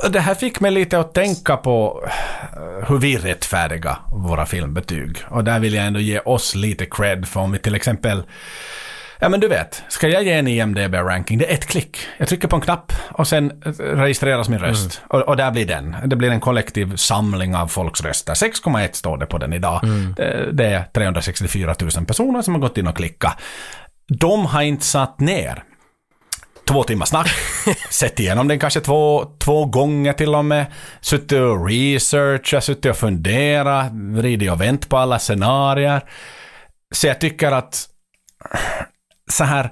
Och det här fick mig lite att tänka på eh, hur vi rättfärdiga våra filmbetyg. Och där vill jag ändå ge oss lite cred för om vi till exempel Ja men du vet, ska jag ge en IMDB-ranking, det är ett klick. Jag trycker på en knapp och sen eh, registreras min röst. Och, och där blir den. Det blir en kollektiv samling av folks röster. 6,1 står det på den idag. Det, det är 364 000 personer som har gått in och klickat. De har inte satt ner två timmar snack. [LAUGHS] Sett igenom den kanske två, två gånger till och med. Suttit och researchat, suttit och funderat, vridit och vänt på alla scenarier. Så jag tycker att så här,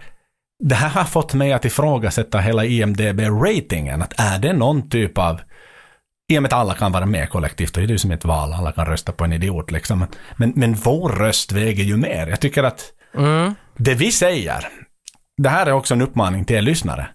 det här har fått mig att ifrågasätta hela IMDB-ratingen. Att är det någon typ av i och med att alla kan vara med kollektivt, och det är ju som ett val, alla kan rösta på en idiot liksom. Men, men vår röst väger ju mer. Jag tycker att det vi säger, det här är också en uppmaning till er lyssnare.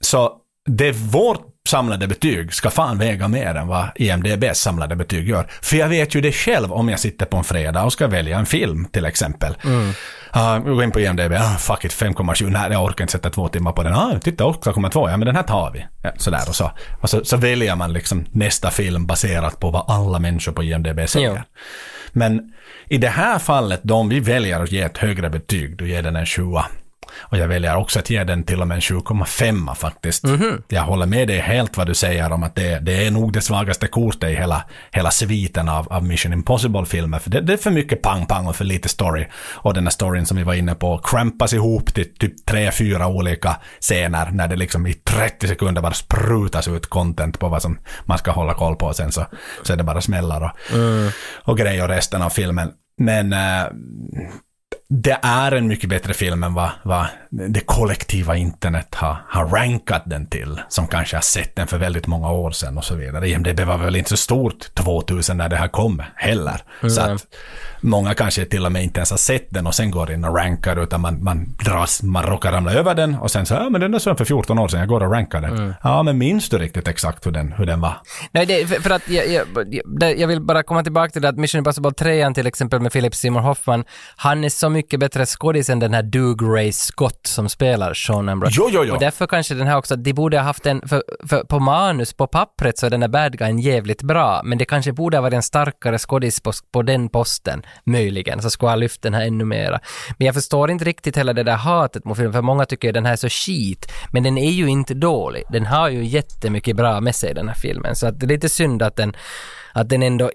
Så det vårt samlade betyg ska fan väga mer än vad IMDBs samlade betyg gör. För jag vet ju det själv om jag sitter på en fredag och ska välja en film till exempel. Mm. Uh, gå in på IMDB, ah, fuck it, 5,7, nej jag orkar inte sätta två timmar på den. Ah, titta 8,2, ja men den här tar vi. Ja, sådär och så. Och så, så väljer man liksom nästa film baserat på vad alla människor på IMDB säger. Jo. Men i det här fallet, om vi väljer att ge ett högre betyg, då ger den en 7. Och jag väljer också att ge den till och med en 7,5 faktiskt. Jag håller med dig helt vad du säger om att det, det är nog det svagaste kortet i hela, hela sviten av, av Mission Impossible-filmer. För det, det är för mycket pang-pang och för lite story. Och den här storyn som vi var inne på krampas ihop till typ tre, fyra olika scener när det liksom i 30 sekunder bara sprutas ut content på vad som man ska hålla koll på. Och sen så, så är det bara smällar och, och grejer och resten av filmen. Men eh, det är en mycket bättre film än vad, vad det kollektiva internet har, har rankat den till. Som kanske har sett den för väldigt många år sedan och så vidare. IMDB var väl inte så stort 2000 när det här kom heller. Så Mm. att många kanske till och med inte ens har sett den och sen går in och rankar utan man, man dras, man råkar ramla över den och sen så, ja men den är så för 14 år sedan, jag går och rankar den. Mm. Ja men minns du riktigt exakt hur den, hur den var? Nej, det, för, att jag, jag, jag vill bara komma tillbaka till det att Mission Impossible 3 till exempel med Philip Seymour Hoffman, han är så mycket bättre skådis än den här Doug Ray Scott som spelar Sean Ambrose. Jo, jo, jo. Och därför kanske den här också, de borde ha haft en, för, för på manus, på pappret så är den här bad guyen jävligt bra, men det kanske borde ha varit en starkare skådis på, på den posten, möjligen, så skulle ha lyft den här ännu mera. Men jag förstår inte riktigt heller det där hatet mot filmen, för många tycker den här är så skit, men den är ju inte dålig. Den har ju jättemycket bra med sig den här filmen, så att det är lite synd att den att den ändå,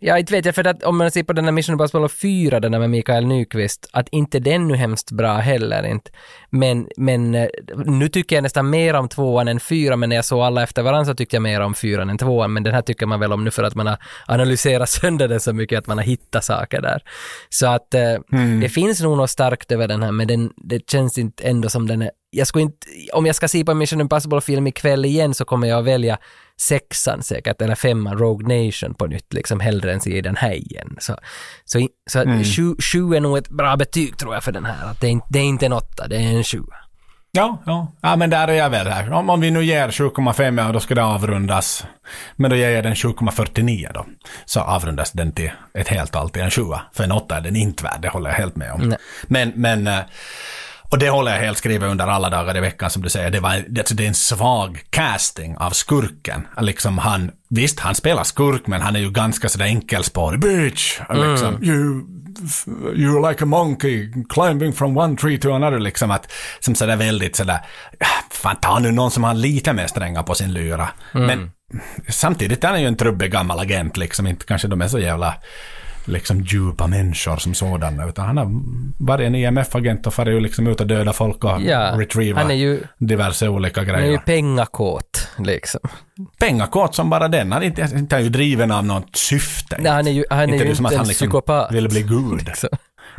jag inte vet jag, för att om man ser på den här Mission Impossible 4, den där med Mikael Nyqvist, att inte den nu hemskt bra heller inte. Men, men eh, nu tycker jag nästan mer om tvåan än fyra, men när jag såg alla efter varandra så tyckte jag mer om fyran än tvåan, men den här tycker man väl om nu för att man har analyserat [LAUGHS] sönder den så mycket att man har hittat saker där. Så att eh, det finns nog något starkt över den här, men den, det känns inte ändå som den är jag skulle inte, om jag ska se på Mission Impossible-film ikväll igen så kommer jag att välja sexan säkert, eller femman, Rogue Nation på nytt, liksom hellre än se den här igen. Så, så, så Mm. sju, sju är nog ett bra betyg tror jag för den här. Att det, är, inte- det är inte en åtta, det är en sju. Ja, ja. Ja, men där är jag väl här. Om, om vi nu ger 7,5 ja, då ska det avrundas. Men då ger jag den 7,49 då. Så avrundas den till ett helt tal till en 7. För en 8 är den inte värd, det håller jag helt med om. Nej. Men, men... Och det håller jag helt skrivet under alla dagar i veckan som du säger. Det, var, det, det är en svag casting av skurken. Liksom han, visst han spelar skurk men han är ju ganska sådär enkelspårig. Bitch! Liksom, you, you're like a monkey climbing from one tree to another. Liksom att, som sådär väldigt sådär, fan ta nu någon som har lite mer strängar på sin lyra. Men samtidigt är han ju en trubbig gammal agent liksom. Inte kanske de är så jävla liksom djupa människor som sådana. Utan han har varit en IMF-agent och farit liksom ut och döda folk och Ja, retrieva han är ju- diverse olika Han är grejer. ju pengakåt, liksom. Pengakåt som bara den. Han är inte, inte är ju driven av något syfte. Nej, han är ju, han är inte ju inte att en han liksom psykopat. ville bli gud. Liksom.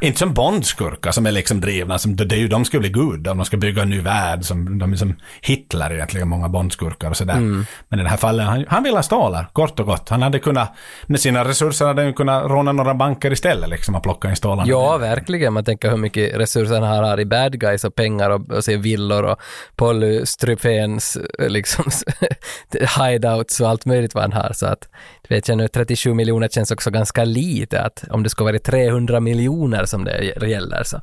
Inte som Bondskurkar som är liksom drivna, som, det är ju de ska bli gud, om de ska bygga en ny värld, som, de är som Hitler egentligen, många Bondskurkar och sådär. Mm. Men i det här fallet, han, han vill ha stålar, kort och gott. Han hade kunnat, med sina resurser hade han kunnat råna några banker istället liksom och plocka in stålarna. Ja, verkligen. Man tänker hur mycket resurser han har i bad guys och pengar och, och se villor och polystrupens liksom [LAUGHS] hideouts och allt möjligt vad han har. Så att, vet jag nu, 37 miljoner känns också ganska lite att om det ska vara 300 miljoner som det gäller så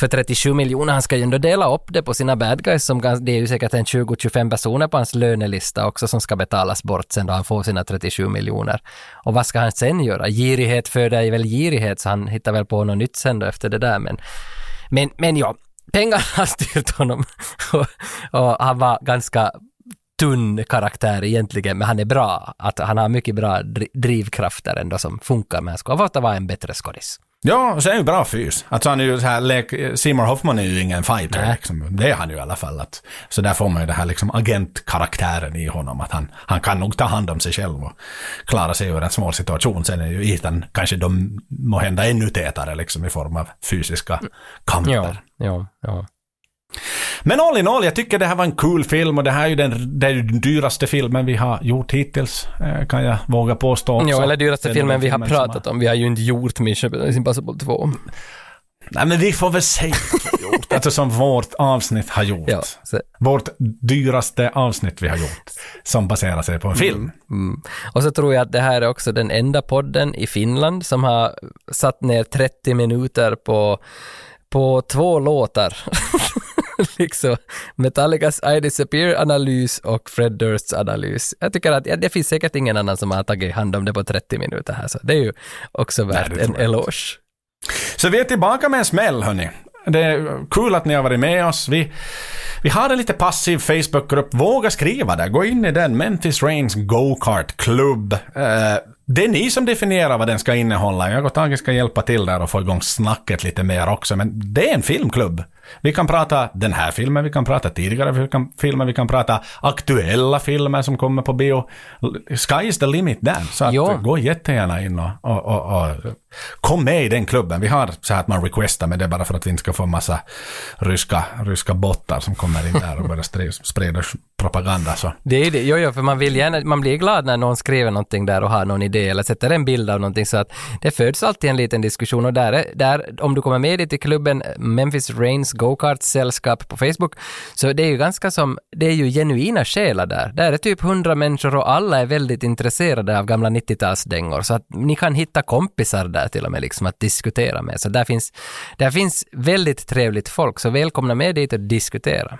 för 37 miljoner. Han ska ju ändå dela upp det på sina bad guys, som det är ju säkert en 20-25 personer på hans lönelista också som ska betalas bort sen då han får sina 37 miljoner. Och vad ska han sen göra? Girighet föder väl girighet, så han hittar väl på något nytt sen då efter det där. Men, men, men ja, pengarna [LAUGHS] har styrt honom och, och han var ganska tunn karaktär egentligen, men han är bra. Att han har mycket bra dri- drivkrafter ändå som funkar, han skulle ha fått vara en bättre skådis. Ja, och sen är ju bra fys. Alltså han är ju så här, lek- Seymour Hoffman är ju ingen fighter Nej. liksom. Det är han ju i alla fall. Att, så där får man ju det här liksom agentkaraktären i honom. Att han, han kan nog ta hand om sig själv och klara sig ur en svår situation. Sen är ju Ethan kanske de må hända ännu tätare liksom i form av fysiska kamper. Ja, ja, ja. Men all in all, jag tycker det här var en cool film och det här är ju den, det är ju den dyraste filmen vi har gjort hittills. eh, Kan jag våga påstå också. Ja, eller dyraste filmen vi har pratat om. Vi har ju inte gjort Mission Impossible 2. Nej men vi får väl säga att vi har gjort. [LAUGHS] Alltså som vårt avsnitt har gjort. Ja, så, Vårt dyraste avsnitt vi har gjort. Som baserar sig på en film. mm. Och så tror jag att det här är också den enda podden i Finland som har satt ner 30 minuter på, på två låtar. [LAUGHS] [LAUGHS] liksom Metallicas I Disappear-analys och Fred Dursts analys. Jag tycker att ja, det finns säkert ingen annan som har tagit hand om det på 30 minuter här, så det är ju också värt det en eloge. Så vi är tillbaka med en smäll hörni. Det är kul att ni har varit med oss. Vi, vi har en lite passiv Facebookgrupp. Våga skriva där. Gå in i den. Memphis Rains Go-Kart Club. Eh, det är ni som definierar vad den ska innehålla. Jag och Tage ska hjälpa till där och få igång snacket lite mer också. Men det är en filmklubb. Vi kan prata den här filmen, vi kan prata tidigare filmer, vi kan prata aktuella filmer som kommer på bio. Sky is the limit där. Så att, gå jättegärna in och, och, och, och kom med i den klubben. Vi har så här att man requestar, men det är bara för att vi inte ska få massa ryska, ryska bottar som kommer in där och börjar sprida, propaganda. Så. Det är det, jo, jo, för man vill gärna, man blir glad när någon skriver någonting där och har någon idé eller sätter en bild av någonting så att det föds alltid en liten diskussion och där, där om du kommer med dit i klubben Memphis Rains Go-Kart sällskap på Facebook så det är ju ganska som, det är ju genuina själar där. Där är typ hundra människor och alla är väldigt intresserade av gamla 90-talsdängor så att ni kan hitta kompisar där till och med liksom att diskutera med. Så där finns, där finns väldigt trevligt folk så välkomna med dit och diskutera.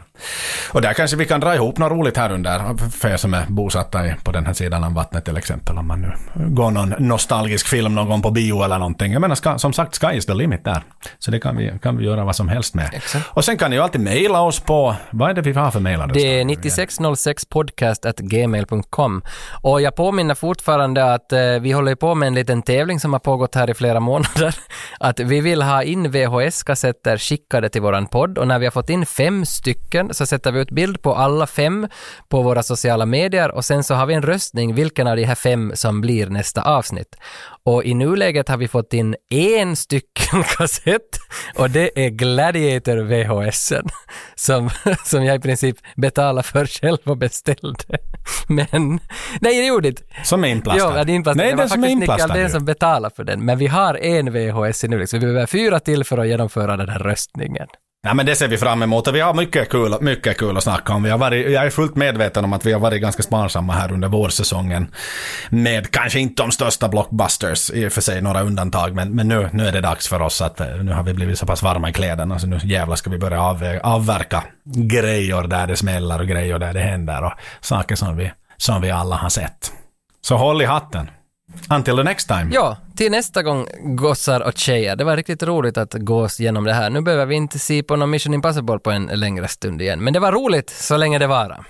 Och där kanske vi kan dra ihop något roligt här under, för er som är bosatta i, på den här sidan av vattnet till exempel. Om man nu går någon nostalgisk film någon gång på bio eller någonting. Jag menar, ska, som sagt, sky is the limit där. Så det kan vi, kan vi göra vad som helst med. Exakt. Och sen kan ni ju alltid mejla oss på, vad är det vi har för mejladress? Det är 9606podcast.gmail.com. Och jag påminner fortfarande att eh, vi håller på med en liten tävling som har pågått här i flera månader. Att vi vill ha in VHS-kassetter skickade till våran podd och när vi har fått in fem stycken så sätter vi ut bild på alla fem på våra sociala medier och sen så har vi en röstning vilken av de här fem som blir nästa avsnitt. Och i nuläget har vi fått in en stycken [LAUGHS] kassett och det är Gladiator VHSen som, som jag i princip betalade för själv och beställde. Men, nej det gjorde inte. Som är inplastad. Ja, det är inplastad. Nej, det var den faktiskt Nick Aldén som betalade för den. Men vi har en VHS nu liksom. Vi behöver fyra till för att genomföra den här röstningen. Ja, men det ser vi fram emot och vi har mycket kul, mycket kul att snacka om. Vi har varit, jag är fullt medveten om att vi har varit ganska sparsamma här under vårsäsongen. Med kanske inte de största blockbusters, i och för sig några undantag, men, men nu, nu är det dags för oss att eh, nu har vi blivit så pass varma i kläderna så nu jävlar ska vi börja av, eh, avverka grejer där det smäller och grejer där det händer och saker som vi, som vi alla har sett. Så håll i hatten. Until the next time. Ja, till nästa gång gossar och tjejer. Det var riktigt roligt att gå oss igenom det här. Nu behöver vi inte se på någon Mission Impossible på en längre stund igen. Men det var roligt så länge det varar.